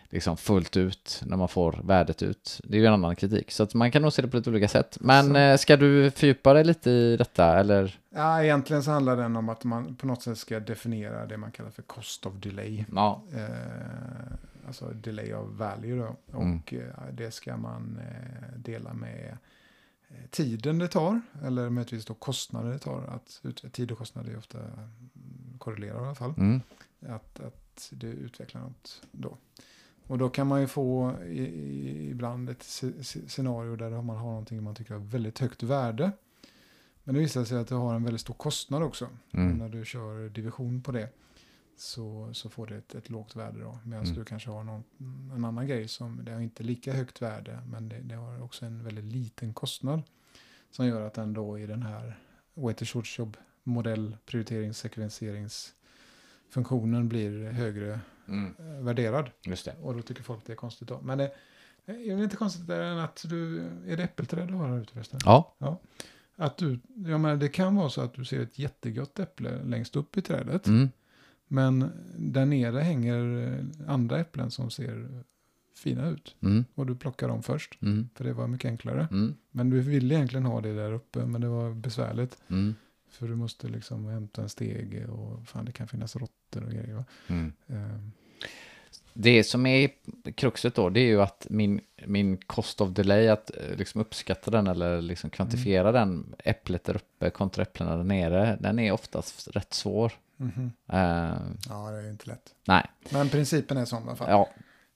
[SPEAKER 1] liksom fullt ut, när man får värdet ut. Det är ju en annan kritik, så att man kan nog se det på lite olika sätt. Men
[SPEAKER 2] Så.
[SPEAKER 1] eh, ska du fördjupa dig lite i detta, eller?
[SPEAKER 2] ja, egentligen så handlar den om att man på något sätt ska definiera det man kallar för cost of delay.
[SPEAKER 1] Ja.
[SPEAKER 2] Eh, alltså delay of value då.
[SPEAKER 1] Mm.
[SPEAKER 2] Och eh, det ska man eh, dela med tiden det tar. Eller möjligtvis då kostnader det tar. Att ut, tid och kostnader är ofta mm, korrelerar i alla fall.
[SPEAKER 1] Mm.
[SPEAKER 2] att, att det utvecklar något då. Och då kan man ju få i, i, ibland ett sce- sce- scenario där man har någonting man tycker har väldigt högt värde. Men det visar sig att det har en väldigt stor kostnad också.
[SPEAKER 1] Mm.
[SPEAKER 2] När du kör division på det så, så får det ett, ett lågt värde då. Medan
[SPEAKER 1] Mm.
[SPEAKER 2] du kanske har någon, en annan grej som det har inte lika högt värde men det, det har också en väldigt liten kostnad. Som gör att den då i den här weighted short job modell prioriterings sekvenseringsfunktionen blir högre
[SPEAKER 1] Mm.
[SPEAKER 2] eh, värderad.
[SPEAKER 1] Just det.
[SPEAKER 2] Och då tycker folk det är konstigt då. Men det är det inte konstigt än att du, är det äppelträd du har här ute förresten?
[SPEAKER 1] Ja.
[SPEAKER 2] Att du, ja men det kan vara så att du ser ett jättegott äpple längst upp i trädet.
[SPEAKER 1] Mm.
[SPEAKER 2] Men där nere hänger eh, andra äpplen som ser fina ut.
[SPEAKER 1] Mm.
[SPEAKER 2] Och du plockar dem först.
[SPEAKER 1] Mm.
[SPEAKER 2] För det var mycket enklare.
[SPEAKER 1] Mm.
[SPEAKER 2] Men du ville egentligen ha det där uppe. Men det var besvärligt.
[SPEAKER 1] Mm.
[SPEAKER 2] För du måste liksom hämta en stege. Och fan det kan finnas råttor och grejer. Va?
[SPEAKER 1] Mm.
[SPEAKER 2] Ehm,
[SPEAKER 1] Det som är kruxet då, det är ju att min, min cost of delay, att eh, liksom uppskatta den eller liksom kvantifiera den, äpplet där uppe kontra äpplena där nere, den är oftast rätt svår.
[SPEAKER 2] mhm.
[SPEAKER 1] Eh,
[SPEAKER 2] Ja, det är inte lätt.
[SPEAKER 1] nej,
[SPEAKER 2] Men principen är sån i alla fall.
[SPEAKER 1] ja,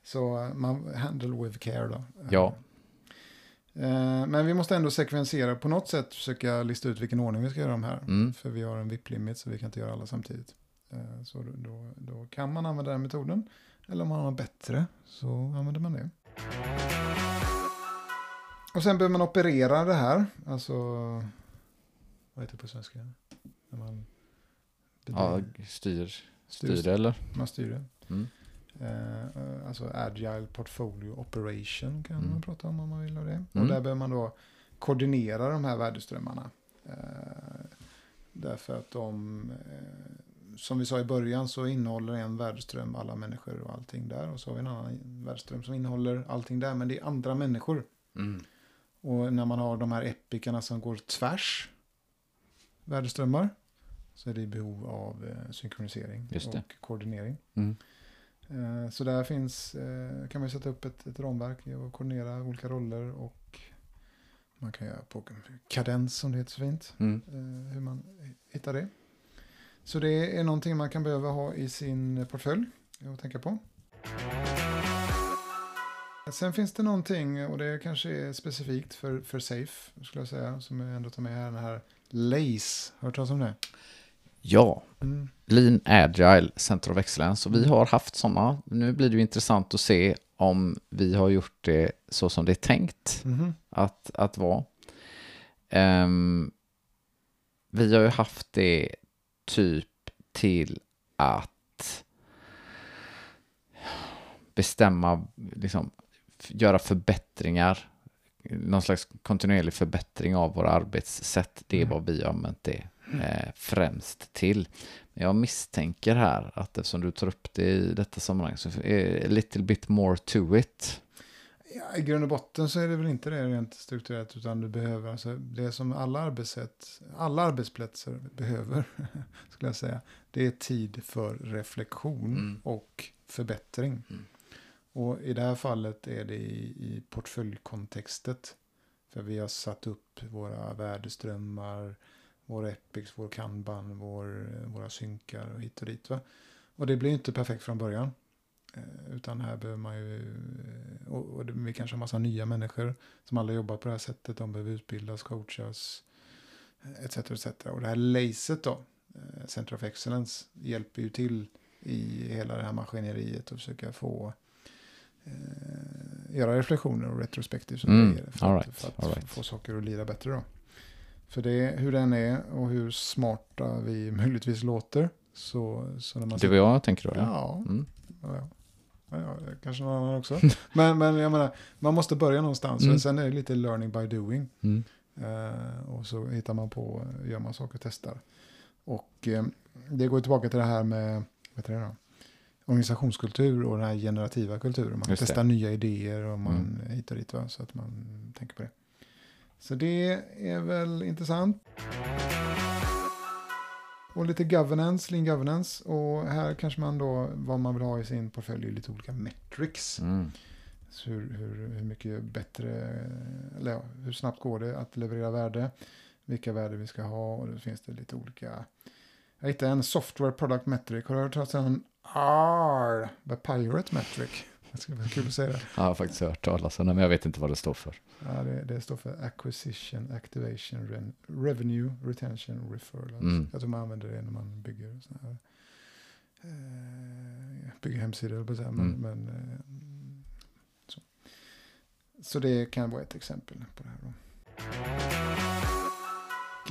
[SPEAKER 2] Så eh, man handle with care då.
[SPEAKER 1] ja,
[SPEAKER 2] Eh, Men vi måste ändå sekvensera på något sätt, försöka lista ut vilken ordning vi ska göra de här.
[SPEAKER 1] Mm.
[SPEAKER 2] För vi har en VIP-limit så vi kan inte göra alla samtidigt. Eh, Så då, då, kan man använda den metoden. Eller om man har något bättre så använder man det. Och sen behöver man operera det här. Alltså, vad heter det på svenska? När man,
[SPEAKER 1] ja styr,
[SPEAKER 2] styr-
[SPEAKER 1] styr eller?
[SPEAKER 2] man styr det.
[SPEAKER 1] Mm.
[SPEAKER 2] Eh, alltså Agile Portfolio Operation kan
[SPEAKER 1] Mm.
[SPEAKER 2] man prata om om man vill ha det. Och
[SPEAKER 1] Mm.
[SPEAKER 2] där behöver man då koordinera de här värdeströmmarna. Eh, därför att de, eh, som vi sa i början, så innehåller en värdeström alla människor och allting där. Och så har vi en annan värdeström som innehåller allting där, men det är andra människor.
[SPEAKER 1] Mm.
[SPEAKER 2] Och när man har de här epikarna som går tvärs värdeströmmar så är det i behov av eh, synkronisering och koordinering.
[SPEAKER 1] Mm.
[SPEAKER 2] Eh, Så där finns, eh, kan man sätta upp ett, ett ramverk och koordinera olika roller och man kan göra på kadens som det heter så fint.
[SPEAKER 1] Mm.
[SPEAKER 2] eh, Hur man hittar det. Så det är någonting man kan behöva ha i sin portfölj att tänka på. Sen finns det någonting, och det kanske är specifikt för, för Safe, skulle jag säga, som jag ändå tar med här, den här LACE. Har du hört talas om det?
[SPEAKER 1] Ja,
[SPEAKER 2] Mm.
[SPEAKER 1] Lean Agile Center of Excellence. Och vi har haft sådana. Nu blir det intressant att se om vi har gjort det så som det är tänkt
[SPEAKER 2] Mhm.
[SPEAKER 1] att, att vara. Ehm, vi har ju haft det typ till att bestämma, liksom, göra förbättringar, någon slags kontinuerlig förbättring av våra arbetssätt. Det är
[SPEAKER 2] Mm.
[SPEAKER 1] vad vi har använt det eh, främst till. Men jag misstänker här att eftersom du tar upp det i detta sammanhang så är a little bit more to it.
[SPEAKER 2] Ja, I grund och botten så är det väl inte det rent strukturerat utan du behöver, alltså det som alla arbetssätt, alla arbetsplatser behöver, skulle jag säga, det är tid för reflektion
[SPEAKER 1] Mm.
[SPEAKER 2] och förbättring.
[SPEAKER 1] Mm.
[SPEAKER 2] Och i det här fallet är det i, i portföljkontextet. För vi har satt upp våra värdeströmmar, våra epics, vår kanban, vår, våra synkar och hit och dit. Va? Och det blir inte perfekt från början. Eh, Utan här behöver man ju, eh, och, vi kanske har massa nya människor som aldrig jobbat på det här sättet. De behöver utbildas, coachas, eh, etc. etc. Och det här lacet då, Center of Excellence, hjälper ju till i hela det här maskineriet och försöka få eh, göra reflektioner och retrospektiv som
[SPEAKER 1] Mm,
[SPEAKER 2] grejer för
[SPEAKER 1] right,
[SPEAKER 2] för att
[SPEAKER 1] right.
[SPEAKER 2] få saker att lira bättre då. För det, hur den är och hur smarta vi möjligtvis låter så, så när man
[SPEAKER 1] Det var jag tänker då, ja.
[SPEAKER 2] Ja,
[SPEAKER 1] Mm.
[SPEAKER 2] ja, ja. kanske någon annan också. men, men jag menar, man måste börja någonstans.
[SPEAKER 1] Mm.
[SPEAKER 2] Sen är det lite learning by doing.
[SPEAKER 1] Mm.
[SPEAKER 2] Eh, och så hittar man på, gör man saker testar. Och eh, det går tillbaka till det här med vad heter det då? organisationskultur och den här generativa kulturen. Man
[SPEAKER 1] Just det.
[SPEAKER 2] testa nya idéer och man
[SPEAKER 1] Mm.
[SPEAKER 2] hit och dit va? så att man tänker på det. Så det är väl intressant. Och lite governance, lean governance. Och här kanske man då, vad man vill ha i sin portfölj, är lite olika metrics.
[SPEAKER 1] Mm.
[SPEAKER 2] Hur, hur, hur mycket bättre, eller ja, hur snabbt går det att leverera värde? Vilka värden vi ska ha och då finns det lite olika. Jag hittade en software product metric. Har du hört talas om R? The Pirate metric. Det skulle vara kul att säga det.
[SPEAKER 1] Jag har faktiskt hört talas om det, men jag vet inte vad det står för.
[SPEAKER 2] Ja, det, det står för acquisition, activation, ren, revenue, retention, referral.
[SPEAKER 1] Mm.
[SPEAKER 2] Jag tror man använder det när man bygger såna här, eh, bygger hemsidor, men,
[SPEAKER 1] Mm.
[SPEAKER 2] men eh, så. så det kan vara ett exempel på det här. Då.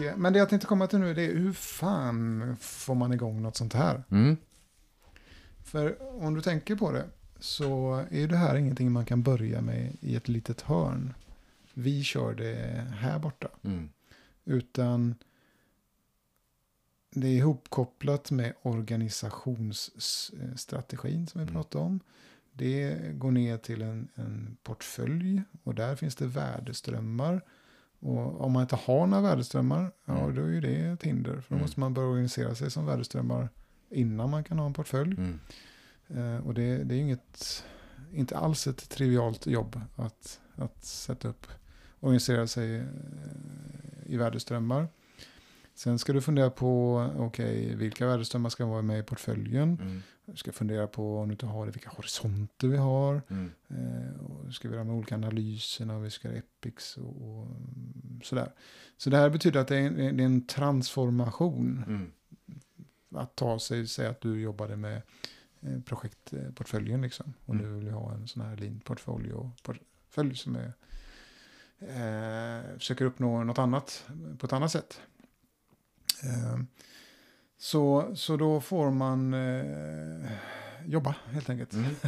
[SPEAKER 2] Eh, men det jag tänkte komma till nu det är hur fan får man igång något sånt här?
[SPEAKER 1] Mm.
[SPEAKER 2] För om du tänker på det så är det här ingenting man kan börja med i ett litet hörn. Vi kör det här borta.
[SPEAKER 1] Mm.
[SPEAKER 2] Utan det är ihopkopplat med organisationsstrategin som vi
[SPEAKER 1] Mm.
[SPEAKER 2] pratade om. Det går ner till en, en portfölj och där finns det värdeströmmar. Och om man inte har några värdeströmmar, ja
[SPEAKER 1] Mm.
[SPEAKER 2] då är ju det ett hinder. För då
[SPEAKER 1] Mm.
[SPEAKER 2] måste man börja organisera sig som värdeströmmar innan man kan ha en portfölj.
[SPEAKER 1] Mm.
[SPEAKER 2] Eh, och det, det är inget, inte alls ett trivialt jobb att, att sätta upp, organisera sig eh, i värdeströmmar. Sen ska du fundera på, okej, vilka värdeströmmar ska vara med i portföljen?
[SPEAKER 1] Mm.
[SPEAKER 2] Du ska fundera på, om du inte har det, vilka horisonter vi har.
[SPEAKER 1] Mm.
[SPEAKER 2] Eh, och ska vi göra med olika analyserna och vi ska göra epics och, och mm, sådär. Så det här betyder att det är, en- det är en transformation
[SPEAKER 1] Mm.
[SPEAKER 2] att ta sig, säga att du jobbade med projektportföljen liksom. Och
[SPEAKER 1] Mm.
[SPEAKER 2] nu vill du ha en sån här lean-portfölj och portfölj som är, eh, försöker uppnå något annat på ett annat sätt. Eh, så, så då får man eh, jobba helt enkelt.
[SPEAKER 1] Mm.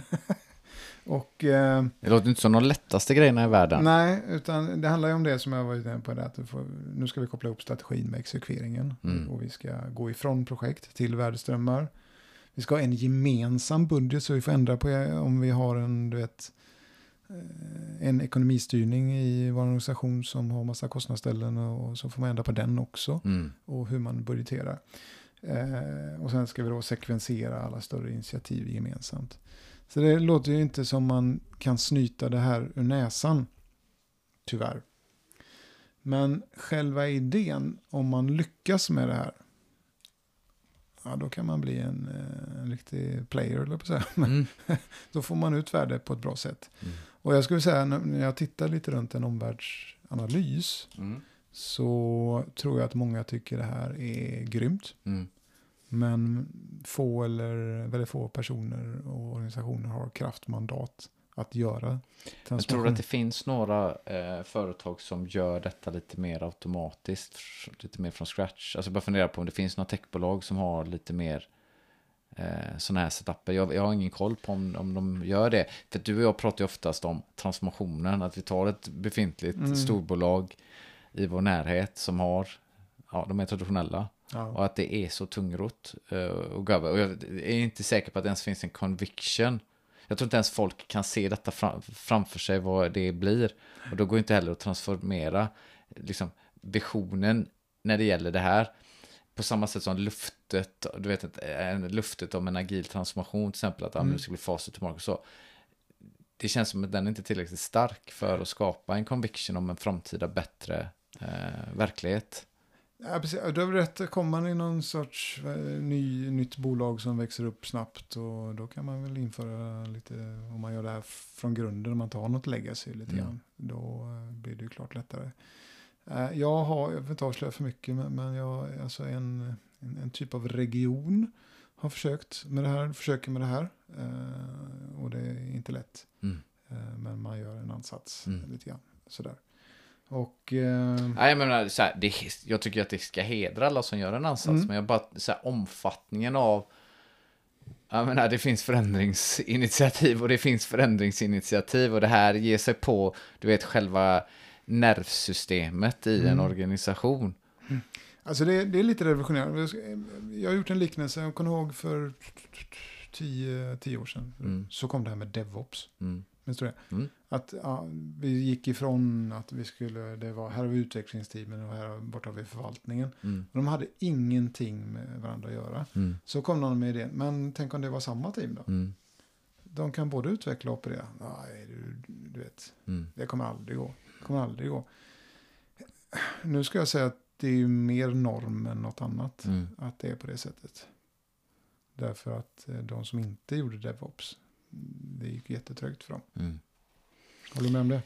[SPEAKER 2] Och eh,
[SPEAKER 1] Det låter inte som de lättaste grejerna i världen.
[SPEAKER 2] nej, utan det handlar ju om det som jag var inne på, det, att får, nu ska vi koppla ihop strategin med exekveringen.
[SPEAKER 1] Mm.
[SPEAKER 2] Och vi ska gå ifrån projekt till värdeströmmar. Vi ska ha en gemensam budget så vi får ändra på om vi har en, du vet, eh, en ekonomistyrning i vår organisation som har massa kostnadsställen och så får man ändra på den också
[SPEAKER 1] Mm.
[SPEAKER 2] och hur man budgeterar. Eh, och sen ska vi då sekvensera alla större initiativ gemensamt. Så det låter ju inte som man kan snyta det här ur näsan, tyvärr. Men själva idén, om man lyckas med det här, ja då kan man bli en, eh, en riktig player, eller på säga. Men
[SPEAKER 1] Mm.
[SPEAKER 2] då får man ut värde på ett bra sätt.
[SPEAKER 1] Mm.
[SPEAKER 2] Och jag skulle säga, när när jag tittar lite runt en omvärldsanalys,
[SPEAKER 1] Mm.
[SPEAKER 2] så tror jag att många tycker det här är grymt.
[SPEAKER 1] Mm.
[SPEAKER 2] Men få eller väldigt få personer och organisationer har kraftmandat att göra
[SPEAKER 1] Jag tror att det finns några eh, företag som gör detta lite mer automatiskt, lite mer från scratch. Alltså bara fundera på om det finns några techbolag som har lite mer eh, sådana här setuper. Jag, jag har ingen koll på om, om de gör det. För du och jag pratar ju oftast om transformationen, att vi tar ett befintligt
[SPEAKER 2] Mm.
[SPEAKER 1] storbolag i vår närhet som har, ja, de är traditionella.
[SPEAKER 2] ja.
[SPEAKER 1] Och att det är så tungrot. eh, och. Och jag är inte säker på att det ens finns en conviction. Jag tror inte ens folk kan se detta fram, framför sig, vad det blir. Och då går inte heller att transformera liksom, visionen när det gäller det här. På samma sätt som luftet, du vet, en- luftet om en agil transformation, till exempel att
[SPEAKER 2] Mm.
[SPEAKER 1] nu ska bli to market och så. Det känns som att den inte är tillräckligt stark för att skapa en conviction om en framtida bättre eh, verklighet.
[SPEAKER 2] Ja, precis. Du har rätt, kommer man i någon sorts eh, ny, nytt bolag som växer upp snabbt och då kan man väl införa lite, om man gör det här från grunden, om man tar något legacy lite
[SPEAKER 1] Mm.
[SPEAKER 2] grann, då eh, blir det ju klart lättare. Eh, Jag har, jag vill inte avslöja för mycket, men, men jag, alltså en, en, en typ av region har försökt med det här, försöker med det här eh, och det är inte lätt.
[SPEAKER 1] Mm.
[SPEAKER 2] Men man gör en ansats
[SPEAKER 1] Mm.
[SPEAKER 2] lite grann. Sådär. Och... eh,
[SPEAKER 1] Nej, jag menar, så här, det, jag tycker att det ska hedra alla som gör en ansats,
[SPEAKER 2] Mm.
[SPEAKER 1] men jag bara, så här, omfattningen av... Jag menar, det finns förändringsinitiativ och det finns förändringsinitiativ och det här ger sig på, du vet, själva nervsystemet i en
[SPEAKER 2] Mm.
[SPEAKER 1] organisation.
[SPEAKER 2] Alltså det, det är lite revolutionerande. Jag har gjort en liknelse, jag kommer ihåg för tio, tio år sedan.
[SPEAKER 1] Mm.
[SPEAKER 2] Så kom det här med DevOps. Minns du det?
[SPEAKER 1] Mm.
[SPEAKER 2] Att ja, vi gick ifrån att vi skulle, det var, här har vi utvecklingsteamen och här borta har vi förvaltningen.
[SPEAKER 1] Mm.
[SPEAKER 2] Och de hade ingenting med varandra att göra.
[SPEAKER 1] Mm.
[SPEAKER 2] Så kom någon med idén, men tänk om det var samma team då?
[SPEAKER 1] Mm.
[SPEAKER 2] De kan både utveckla och operera. Nej, du, du vet,
[SPEAKER 1] Mm.
[SPEAKER 2] det kommer aldrig gå. Det kommer aldrig gå. Nu ska jag säga att det är ju mer norm än något annat.
[SPEAKER 1] Mm.
[SPEAKER 2] att det är på det sättet. Därför att eh, de som inte gjorde DevOps, det gick jättetrögt för dem.
[SPEAKER 1] Mm.
[SPEAKER 2] Håller du med om det?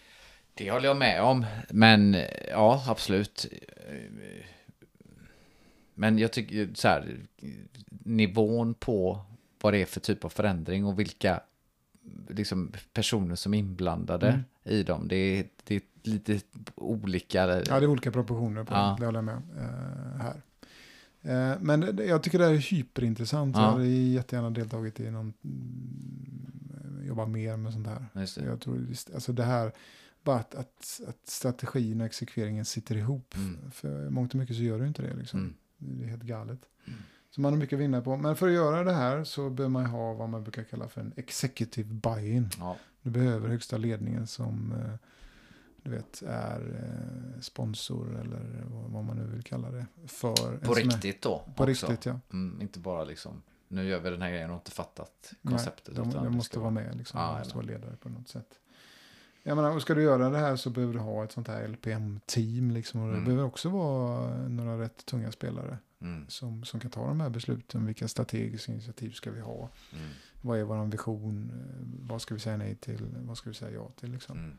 [SPEAKER 1] Det håller jag med om, men ja, absolut. Men jag tycker så här, nivån på vad det är för typ av förändring och vilka liksom personer som är inblandade
[SPEAKER 2] Mm.
[SPEAKER 1] i dem. Det är, det är lite olika.
[SPEAKER 2] Ja, det är olika proportioner på
[SPEAKER 1] Ja.
[SPEAKER 2] det, håller jag med eh, här. Eh, men det, jag tycker det här är hyperintressant.
[SPEAKER 1] Ja.
[SPEAKER 2] Jag hade jättegärna deltagit i någon, jobba mer med sånt här.
[SPEAKER 1] Just det.
[SPEAKER 2] Jag tror, alltså det här, bara att, att, att strategin och exekveringen sitter ihop.
[SPEAKER 1] Mm.
[SPEAKER 2] För mångt och mycket så gör det inte det liksom.
[SPEAKER 1] Mm.
[SPEAKER 2] Det är helt galet.
[SPEAKER 1] Mm.
[SPEAKER 2] Så man har mycket att vinna på. Men för att göra det här så behöver man ha vad man brukar kalla för en executive buy-in.
[SPEAKER 1] Ja.
[SPEAKER 2] Du behöver högsta ledningen som eh, du vet är eh, sponsor eller vad man nu vill kalla det. För
[SPEAKER 1] På riktigt då.
[SPEAKER 2] På
[SPEAKER 1] också.
[SPEAKER 2] riktigt ja.
[SPEAKER 1] Mm, inte bara liksom, nu gör vi den här grejen och inte fattat
[SPEAKER 2] Nej,
[SPEAKER 1] konceptet.
[SPEAKER 2] de,
[SPEAKER 1] utan
[SPEAKER 2] de
[SPEAKER 1] det
[SPEAKER 2] måste vara med liksom.
[SPEAKER 1] Ja,
[SPEAKER 2] de måste vara ledare på något sätt. Jag menar, och ska du göra det här så behöver du ha ett sånt här LPM-team. Liksom, och det
[SPEAKER 1] Mm.
[SPEAKER 2] behöver också vara några rätt tunga spelare
[SPEAKER 1] Mm,
[SPEAKER 2] som, som kan ta de här besluten. Vilka strategiska initiativ ska vi ha?
[SPEAKER 1] mm,
[SPEAKER 2] Vad är vår vision? Vad ska vi säga nej till? Vad ska vi säga ja till? Liksom?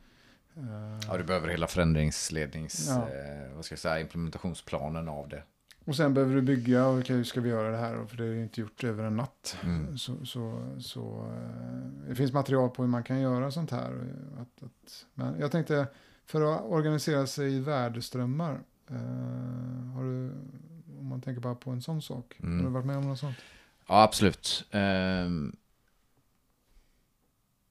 [SPEAKER 2] Eh,
[SPEAKER 1] Ja, du behöver hela förändringslednings,
[SPEAKER 2] Ja.
[SPEAKER 1] eh, vad ska jag säga, implementationsplanen av det.
[SPEAKER 2] Och sen behöver du bygga, och okej, hur ska vi göra det här? För det är ju inte gjort över en natt.
[SPEAKER 1] Mm.
[SPEAKER 2] Så, så, så eh, det finns material på hur man kan göra sånt här. Att, att, men jag tänkte, för att organisera sig i värdeströmmar, eh, har du, om man tänker bara på en sån sak,
[SPEAKER 1] Mm.
[SPEAKER 2] har du varit med om något sånt?
[SPEAKER 1] Ja, absolut. Ehm,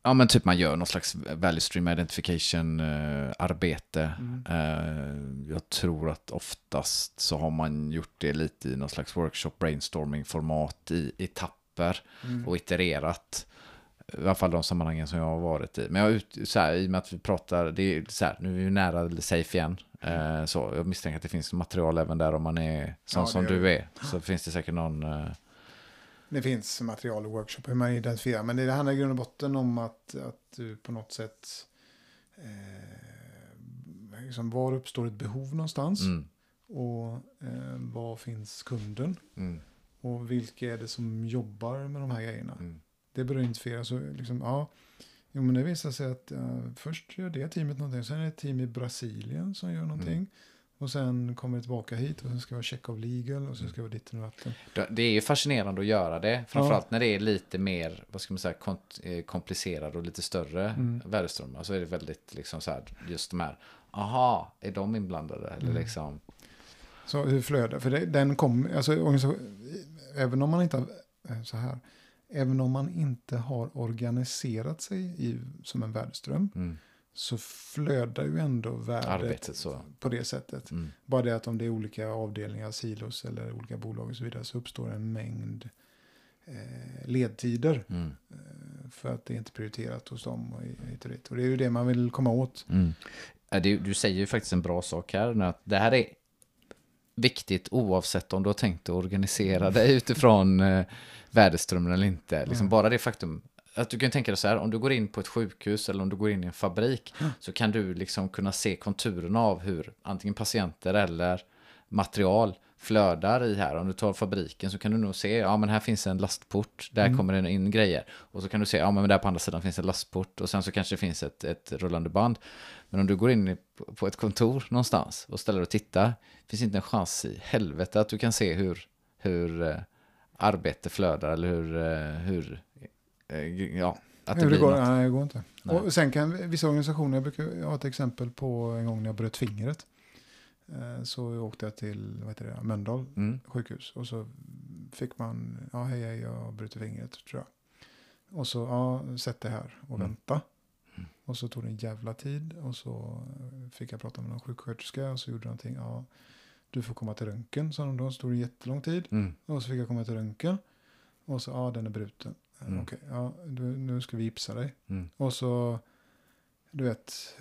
[SPEAKER 1] ja, men typ man gör någon slags value stream identification eh, arbete.
[SPEAKER 2] Mm.
[SPEAKER 1] Eh, jag tror att oftast så har man gjort det lite i någon slags workshop brainstorming format i etapper
[SPEAKER 2] Mm.
[SPEAKER 1] och itererat. I alla fall de sammanhangen som jag har varit i. Men jag ut, så här, i och med att vi pratar, det är så här, nu är vi nära safe igen. Eh, så jag misstänker att det finns material även där om man är sån
[SPEAKER 2] Ja,
[SPEAKER 1] som du är. Så finns det säkert någon... Eh,
[SPEAKER 2] Det finns material och workshop hur man identifierar. Men det handlar i grund och botten om att, att du på något sätt... Eh, liksom, var uppstår ett behov någonstans?
[SPEAKER 1] mm,
[SPEAKER 2] Och eh, var finns kunden?
[SPEAKER 1] mm,
[SPEAKER 2] Och vilka är det som jobbar med de här grejerna?
[SPEAKER 1] mm.
[SPEAKER 2] Det bör identifieras. Så liksom, ja, jo, men det visar sig att ja, först gör det teamet någonting. Sen är det ett team i Brasilien som gör någonting.
[SPEAKER 1] Mm.
[SPEAKER 2] Och sen kommer det tillbaka hit och sen ska det vara check of legal och sen ska det vara ditten och datten.
[SPEAKER 1] Det- är ju fascinerande att göra det. Framförallt när det är lite mer, vad ska man säga, eh, komplicerade och lite större
[SPEAKER 2] Mm.
[SPEAKER 1] värdeströmmar. Så är det väldigt liksom så här, just de här, aha, är de inblandade? Eller
[SPEAKER 2] Mm.
[SPEAKER 1] liksom,
[SPEAKER 2] Så hur flödar, för det, den kommer, alltså även om man inte har, eh, så här, även om man inte har organiserat sig i, som en värdeström
[SPEAKER 1] mm,
[SPEAKER 2] så flödar ju ändå värdet
[SPEAKER 1] arbetet så.
[SPEAKER 2] på det sättet.
[SPEAKER 1] Mm,
[SPEAKER 2] Bara det att om det är olika avdelningar, silos eller olika bolag och så vidare så uppstår en mängd eh, ledtider
[SPEAKER 1] mm,
[SPEAKER 2] eh, för att det är inte prioriterat hos dem och hit och dit. Och det är ju det man vill komma åt.
[SPEAKER 1] mm. Du säger ju faktiskt en bra sak här. Att det här är viktigt oavsett om du har tänkt att organisera dig utifrån eh, värdeströmmen eller inte. Liksom
[SPEAKER 2] Mm.
[SPEAKER 1] Bara det faktum att du kan tänka dig så här, om du går in på ett sjukhus eller om du går in i en fabrik så kan du liksom kunna se konturerna av hur antingen patienter eller material flödar i här. Om du tar fabriken så kan du nog se, ja men här finns en lastport, där
[SPEAKER 2] Mm.
[SPEAKER 1] kommer det in grejer. Och så kan du se, ja men där på andra sidan finns en lastport och sen så kanske det finns ett, ett rullande band. Men om du går in på- ett kontor någonstans och ställer och tittar, finns inte en chans i helvete att du kan se hur, hur eh, arbete flödar eller hur, eh, hur ja, att det
[SPEAKER 2] det
[SPEAKER 1] blir
[SPEAKER 2] går,
[SPEAKER 1] något.
[SPEAKER 2] nej, det går inte.
[SPEAKER 1] Nej.
[SPEAKER 2] Och sen kan vissa organisationer, jag brukar ha ett exempel på en gång när jag bröt fingret. Eh, Så åkte jag till vad heter det, Mölndal
[SPEAKER 1] Mm,
[SPEAKER 2] sjukhus och så fick man, ja hej, hej jag brutit fingret tror jag. Och så, ja, sätt dig här och
[SPEAKER 1] Mm.
[SPEAKER 2] vänta.
[SPEAKER 1] Mm.
[SPEAKER 2] Och så tog det en jävla tid och så eh, fick jag prata med någon sjuksköterska och så gjorde någonting, ja, du får komma till röntgen, sa de då, så tog det jättelång tid.
[SPEAKER 1] mm,
[SPEAKER 2] Och så fick jag komma till röntgen. Och så, ja den är bruten.
[SPEAKER 1] Mm.
[SPEAKER 2] Okej, ja, du, nu ska vi gipsa dig.
[SPEAKER 1] mm,
[SPEAKER 2] Och så, du vet,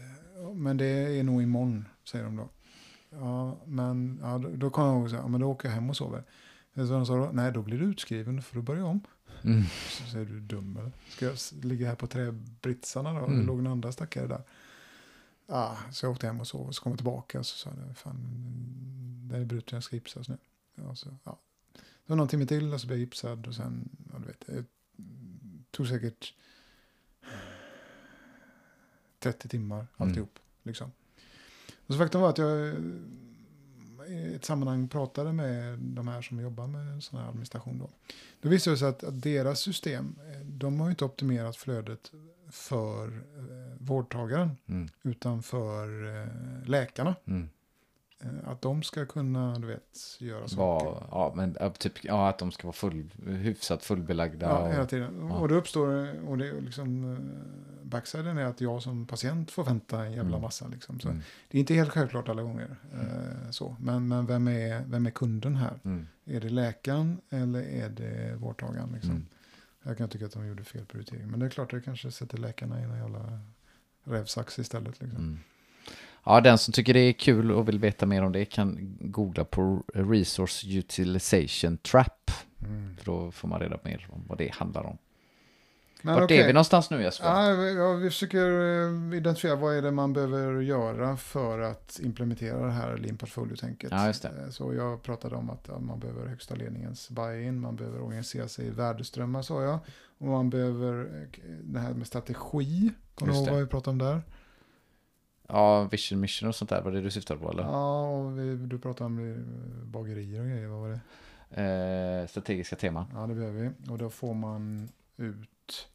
[SPEAKER 2] men det är nog imorgon, säger de då. Ja, men ja, då, då kan jag ihåg så här, ja, men då åker jag hem och sover. Så de sa då, nej då blir du utskriven, får du börja om.
[SPEAKER 1] mm.
[SPEAKER 2] Så säger du dum eller? Ska jag ligga här på träbritsarna då?
[SPEAKER 1] Mm.
[SPEAKER 2] Det låg en andra stackare där. Ja, så jag åkte hem och sov och så kom jag tillbaka och så sa jag, fan, den är bruten, jag ska gipsas nu. Ja, så, ja. Så någon timme till och så blev jag gipsad och sen, ja du vet, det tog säkert 30 timmar alltihop. Liksom. Och så faktum var att jag, i ett sammanhang pratade med de här som jobbar med sån här administration då. Då visade det sig att, att deras system, eh, de har ju inte optimerat flödet för eh, vårdtagaren
[SPEAKER 1] Mm.
[SPEAKER 2] utan för eh, läkarna.
[SPEAKER 1] Mm.
[SPEAKER 2] Eh, att de ska kunna, du vet, göra saker.
[SPEAKER 1] Var, ja, men typ, ja, att de ska vara full, hyfsat fullbelagda.
[SPEAKER 2] Ja, hela
[SPEAKER 1] och,
[SPEAKER 2] tiden.
[SPEAKER 1] Ja.
[SPEAKER 2] Och det uppstår, och det är liksom, eh, backsiden är att jag som patient får vänta en jävla
[SPEAKER 1] Mm.
[SPEAKER 2] massa. Liksom. Så
[SPEAKER 1] mm.
[SPEAKER 2] Det är inte helt självklart alla gånger. Eh, så. Men, men vem, är, vem är kunden här?
[SPEAKER 1] Mm.
[SPEAKER 2] Är det läkaren eller är det vårdtagaren? Liksom?
[SPEAKER 1] Mm.
[SPEAKER 2] Jag kan tycka att de gjorde fel prioritering. Men det är klart att det kanske sätter läkarna i en jävla rävsax istället. Liksom.
[SPEAKER 1] Ja, den som tycker det är kul och vill veta mer om det kan googla på Resource Utilization Trap.
[SPEAKER 2] Mm.
[SPEAKER 1] För då får man reda på mer om vad det handlar om.
[SPEAKER 2] Men
[SPEAKER 1] Vart
[SPEAKER 2] okej.
[SPEAKER 1] är vi någonstans nu Jesper?
[SPEAKER 2] Ja, vi- försöker eh, identifiera vad är det man behöver göra för att implementera det här lean portfolio-tänket.
[SPEAKER 1] Ja, just det.
[SPEAKER 2] Eh, Så jag pratade om att man behöver högsta ledningens buy-in, man behöver organisera sig i värdeströmmar sa jag. Och man behöver eh, det här med strategi. Kommer du ihåg vad vi pratade om där?
[SPEAKER 1] Ja, Vision Mission och sånt där, var det du syftade på eller?
[SPEAKER 2] Ja, och vi, du pratade om eh, bagerier och grejer, vad var det?
[SPEAKER 1] Eh, strategiska teman.
[SPEAKER 2] Ja, det behöver vi. Och då får man ut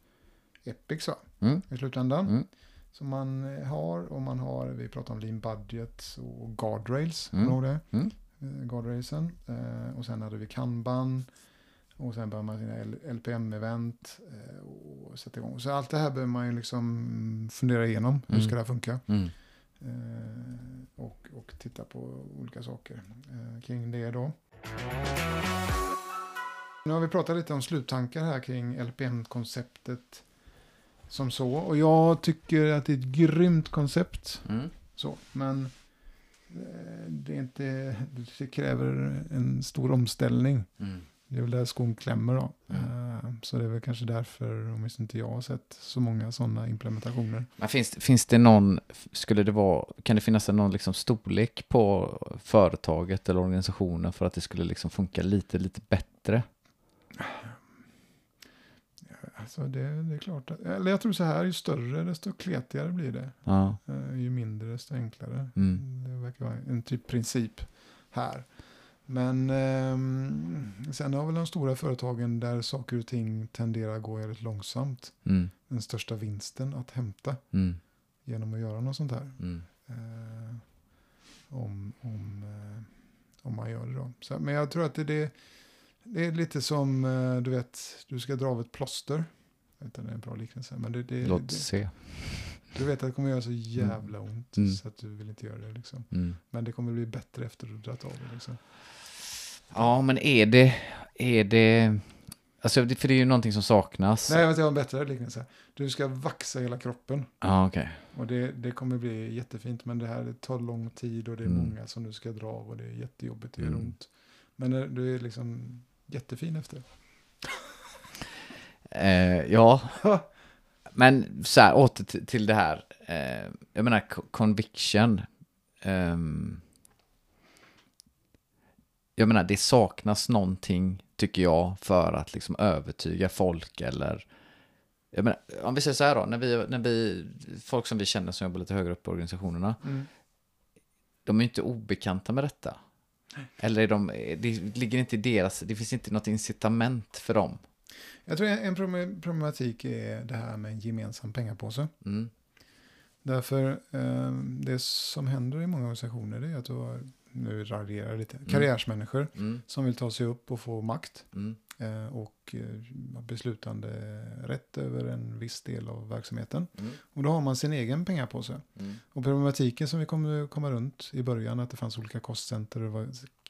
[SPEAKER 2] Epics va?
[SPEAKER 1] Mm.
[SPEAKER 2] i slutändan.
[SPEAKER 1] Mm.
[SPEAKER 2] Som man eh, har och man har, vi pratar om lean budget och guardrails.
[SPEAKER 1] Mm.
[SPEAKER 2] Kommer det?
[SPEAKER 1] Mm.
[SPEAKER 2] Eh, Guardrailsen. Eh, och sen hade vi kanban. Och sen börjar man sina LPM-event och sätta igång. Så allt det här behöver man ju liksom fundera igenom. Hur
[SPEAKER 1] Mm.
[SPEAKER 2] ska det här funka?
[SPEAKER 1] Mm.
[SPEAKER 2] Eh, och, och titta på olika saker eh, kring det då. Nu har vi pratat lite om sluttankar här kring LPM-konceptet som så. Och jag tycker att det är ett grymt koncept.
[SPEAKER 1] Mm.
[SPEAKER 2] Så, men eh, det, är inte, det kräver en stor omställning.
[SPEAKER 1] Mm.
[SPEAKER 2] Det är väl där skon klämmer då.
[SPEAKER 1] Mm.
[SPEAKER 2] Eh, Så det är väl kanske därför, om inte jag har sett så många sådana implementationer.
[SPEAKER 1] Men finns, finns det någon, skulle det vara, kan det finnas någon liksom storlek på företaget eller organisationen för att det skulle liksom funka lite, lite bättre?
[SPEAKER 2] Alltså det, det är klart. Att, eller jag tror så här, ju större desto kletigare blir det.
[SPEAKER 1] Ja.
[SPEAKER 2] Eh, Ju mindre desto enklare.
[SPEAKER 1] Mm.
[SPEAKER 2] Det verkar vara en typ princip här. Men ehm, sen har väl de stora företagen där saker och ting tenderar att gå väldigt långsamt.
[SPEAKER 1] Mm.
[SPEAKER 2] Den största vinsten att hämta
[SPEAKER 1] Mm.
[SPEAKER 2] genom att göra något sånt här.
[SPEAKER 1] Mm.
[SPEAKER 2] Eh, om, om, eh, om man gör det då. Så, men jag tror att det, det, det är lite som, eh, du vet, du ska dra av ett plåster. Jag vet inte om det är en bra liknelse. Men det, det,
[SPEAKER 1] Låt
[SPEAKER 2] det,
[SPEAKER 1] se.
[SPEAKER 2] du vet att det kommer göra så jävla ont
[SPEAKER 1] Mm.
[SPEAKER 2] så att du vill inte göra det. Liksom.
[SPEAKER 1] Mm.
[SPEAKER 2] Men det kommer bli bättre efter att du dragit av det. Liksom.
[SPEAKER 1] Ja, men är det, är det, alltså för det är ju någonting som saknas.
[SPEAKER 2] Nej, jag har en bättre liknelse. Du ska vaxa hela kroppen.
[SPEAKER 1] Ja, okej.
[SPEAKER 2] Och det, det kommer bli jättefint. Men det här tar lång tid och det är
[SPEAKER 1] Mm.
[SPEAKER 2] många som du ska dra av och det är jättejobbigt. Det gör
[SPEAKER 1] Mm.
[SPEAKER 2] ont. Men du är liksom jättefin efter.
[SPEAKER 1] Eh, ja, men så här, åter till, det här. Eh, jag menar, co- conviction. ehm, jag menar, det saknas någonting, tycker jag, för att liksom övertyga folk eller... Jag menar, om vi säger så här då, när vi, när vi, folk som vi känner som jobbar lite högre upp i organisationerna,
[SPEAKER 2] Mm.
[SPEAKER 1] de är ju inte obekanta med detta. Eller är de, det ligger inte i deras, det finns inte något incitament för dem.
[SPEAKER 2] Jag tror en en problem- problematik är det här med en gemensam pengapåse.
[SPEAKER 1] Mm.
[SPEAKER 2] Därför eh, det som händer i många organisationer är att du har, nu raljerar jag lite, karriärsmänniskor
[SPEAKER 1] Mm.
[SPEAKER 2] som vill ta sig upp och få makt
[SPEAKER 1] Mm.
[SPEAKER 2] eh, och eh, beslutande rätt över en viss del av verksamheten.
[SPEAKER 1] Mm.
[SPEAKER 2] Och då har man sin egen pengapåse.
[SPEAKER 1] Mm.
[SPEAKER 2] Och problematiken som vi kommer komma runt i början, att det fanns olika kostcenter och det var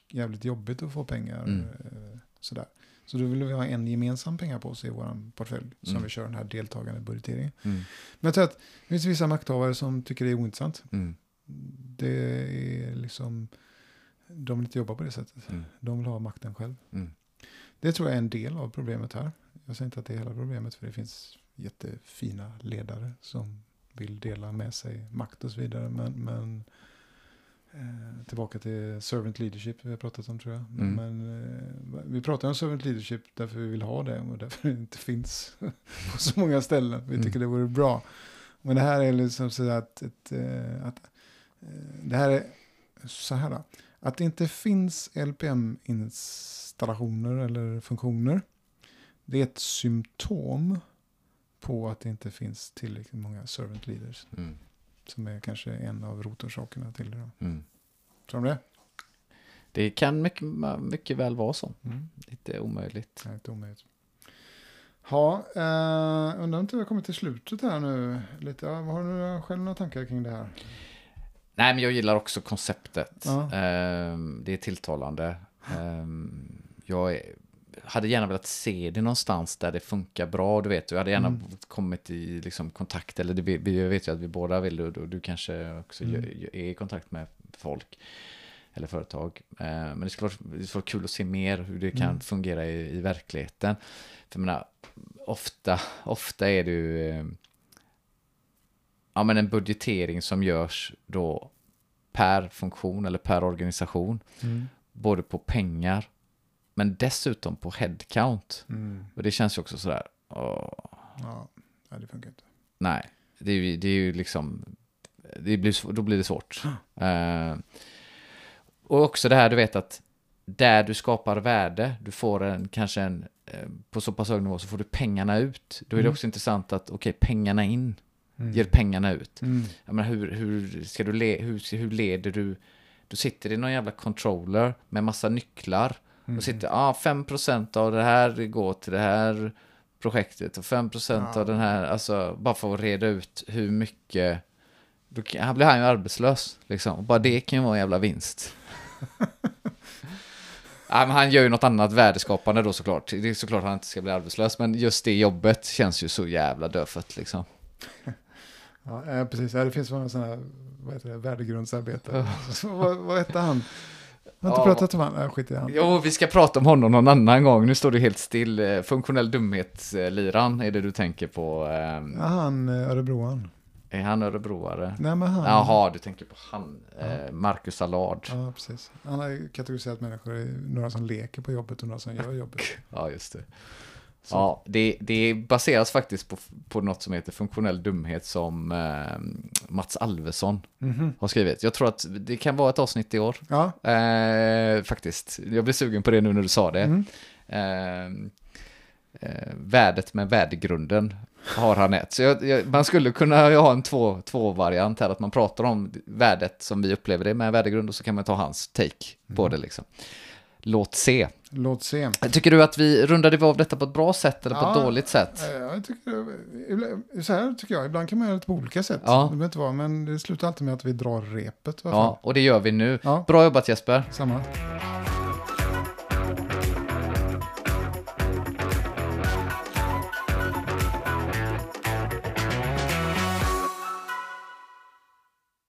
[SPEAKER 2] jävligt jobbigt att få pengar.
[SPEAKER 1] Mm.
[SPEAKER 2] eh, Sådär. Så då vill vi ha en gemensam pengapåse i vår portfölj som
[SPEAKER 1] Mm.
[SPEAKER 2] vi kör den här deltagande budgeteringen.
[SPEAKER 1] Mm.
[SPEAKER 2] Men jag tror att det finns vissa makthavare som tycker det är ointressant.
[SPEAKER 1] Mm.
[SPEAKER 2] Det är liksom, de vill inte jobba på det sättet.
[SPEAKER 1] Mm.
[SPEAKER 2] De vill ha makten själv.
[SPEAKER 1] Mm.
[SPEAKER 2] Det tror jag är en del av problemet här. Jag säger inte att det är hela problemet, för det finns jättefina ledare som vill dela med sig makt och så vidare. Men, men eh, tillbaka till servant leadership vi har pratat om tror jag.
[SPEAKER 1] Mm.
[SPEAKER 2] Men eh, vi pratar om servant leadership därför vi vill ha det och därför det inte finns på så många ställen. Vi tycker det vore bra. Men det här är liksom så att, ett, eh, att eh, det här är så här då. Att det inte finns LPM-installationer eller funktioner, det är ett symptom på att det inte finns tillräckligt många servant leaders.
[SPEAKER 1] Mm.
[SPEAKER 2] Som är kanske en av rotorsakerna till det.
[SPEAKER 1] Mm.
[SPEAKER 2] Tror du det?
[SPEAKER 1] Det kan mycket, mycket väl vara så.
[SPEAKER 2] Mm.
[SPEAKER 1] Inte omöjligt.
[SPEAKER 2] Nej, inte omöjligt. Ja, eh, undrar inte vi har kommit till slutet här nu. Lite, har du själv några tankar kring det här?
[SPEAKER 1] Nej, men jag gillar också konceptet.
[SPEAKER 2] Ja.
[SPEAKER 1] Ehm, det är tilltalande. Ehm, jag hade gärna velat se det någonstans där det funkar bra. Du vet, jag hade gärna
[SPEAKER 2] Mm.
[SPEAKER 1] kommit i liksom, kontakt, eller det, jag vet ju att vi båda vill, och du, du kanske också
[SPEAKER 2] Mm.
[SPEAKER 1] är i kontakt med folk eller företag. Ehm, men det skulle, vara, det skulle vara kul att se mer hur det kan
[SPEAKER 2] Mm.
[SPEAKER 1] fungera i, i verkligheten. För jag menar, ofta, ofta är det ju ja, men en budgetering som görs då per funktion eller per organisation.
[SPEAKER 2] Mm.
[SPEAKER 1] Både på pengar men dessutom på headcount.
[SPEAKER 2] Mm.
[SPEAKER 1] Och det känns ju också sådär, åh,
[SPEAKER 2] Ja, det funkar inte.
[SPEAKER 1] nej, det är, ju, det är ju liksom, det blir, då blir det svårt. Eh, och också det här du vet att där du skapar värde, du får en, kanske en, eh, på så pass hög nivå så får du pengarna ut. Då är det
[SPEAKER 2] Mm.
[SPEAKER 1] också intressant att, okej, pengarna in,
[SPEAKER 2] Mm.
[SPEAKER 1] ger pengarna ut.
[SPEAKER 2] Mm.
[SPEAKER 1] Jag menar, hur, hur, ska du le, hur, hur leder du? Du sitter i någon jävla controller med massa nycklar.
[SPEAKER 2] Mm.
[SPEAKER 1] Och sitter, ja, ah, 5% av det här går till det här projektet och 5%
[SPEAKER 2] Ja.
[SPEAKER 1] av den här, alltså bara för att reda ut hur mycket, då kan, här blir han ju arbetslös liksom. Och bara det kan ju vara en jävla vinst. Ja, han gör ju något annat värdeskapande då såklart. Det är såklart han inte ska bli arbetslös, men just det jobbet känns ju så jävla dödfött liksom.
[SPEAKER 2] Ja, eh, precis. Ja, det finns några sådana vad heter det, värdegrundsarbete. Så, vad, vad hette han? Jag har inte
[SPEAKER 1] Ja,
[SPEAKER 2] pratat om. Äh, skit i han.
[SPEAKER 1] Jo, vi ska prata om honom någon annan gång. Nu står det helt still. Eh, Funktionell dumhet-liran är det du tänker på. ehm,
[SPEAKER 2] Ja, han eh, örebroan.
[SPEAKER 1] Är han örebroare?
[SPEAKER 2] Nej, men han.
[SPEAKER 1] Jaha, du tänker på han. Eh, Marcus Allard.
[SPEAKER 2] Ja, precis. Han har kategoriserat människor i några som leker på jobbet och några som gör jobbet.
[SPEAKER 1] Ja, just det.
[SPEAKER 2] Så.
[SPEAKER 1] Ja, det, det baseras faktiskt på, på något som heter funktionell dumhet som eh, Mats Alvesson
[SPEAKER 2] Mhm.
[SPEAKER 1] har skrivit. Jag tror att det kan vara ett avsnitt i år.
[SPEAKER 2] Ja,
[SPEAKER 1] Eh, faktiskt. Jag blir sugen på det nu när du sa det.
[SPEAKER 2] mm.
[SPEAKER 1] Eh, eh, värdet med värdegrunden har han ett. Så jag, jag, man skulle kunna ha en två, två variant här, att man pratar om värdet som vi upplever det med värdegrund och så kan man ta hans take på det liksom. Låt se.
[SPEAKER 2] låt se.
[SPEAKER 1] Tycker du att vi rundade av detta på ett bra sätt eller på ett dåligt sätt?
[SPEAKER 2] Jag tycker, så här tycker jag, ibland kan man göra det på olika sätt.
[SPEAKER 1] Ja.
[SPEAKER 2] Det inte vara, men det slutar alltid med att vi drar repet. alla
[SPEAKER 1] Ja, och det gör vi nu.
[SPEAKER 2] Ja,
[SPEAKER 1] Bra jobbat Jesper.
[SPEAKER 2] samma.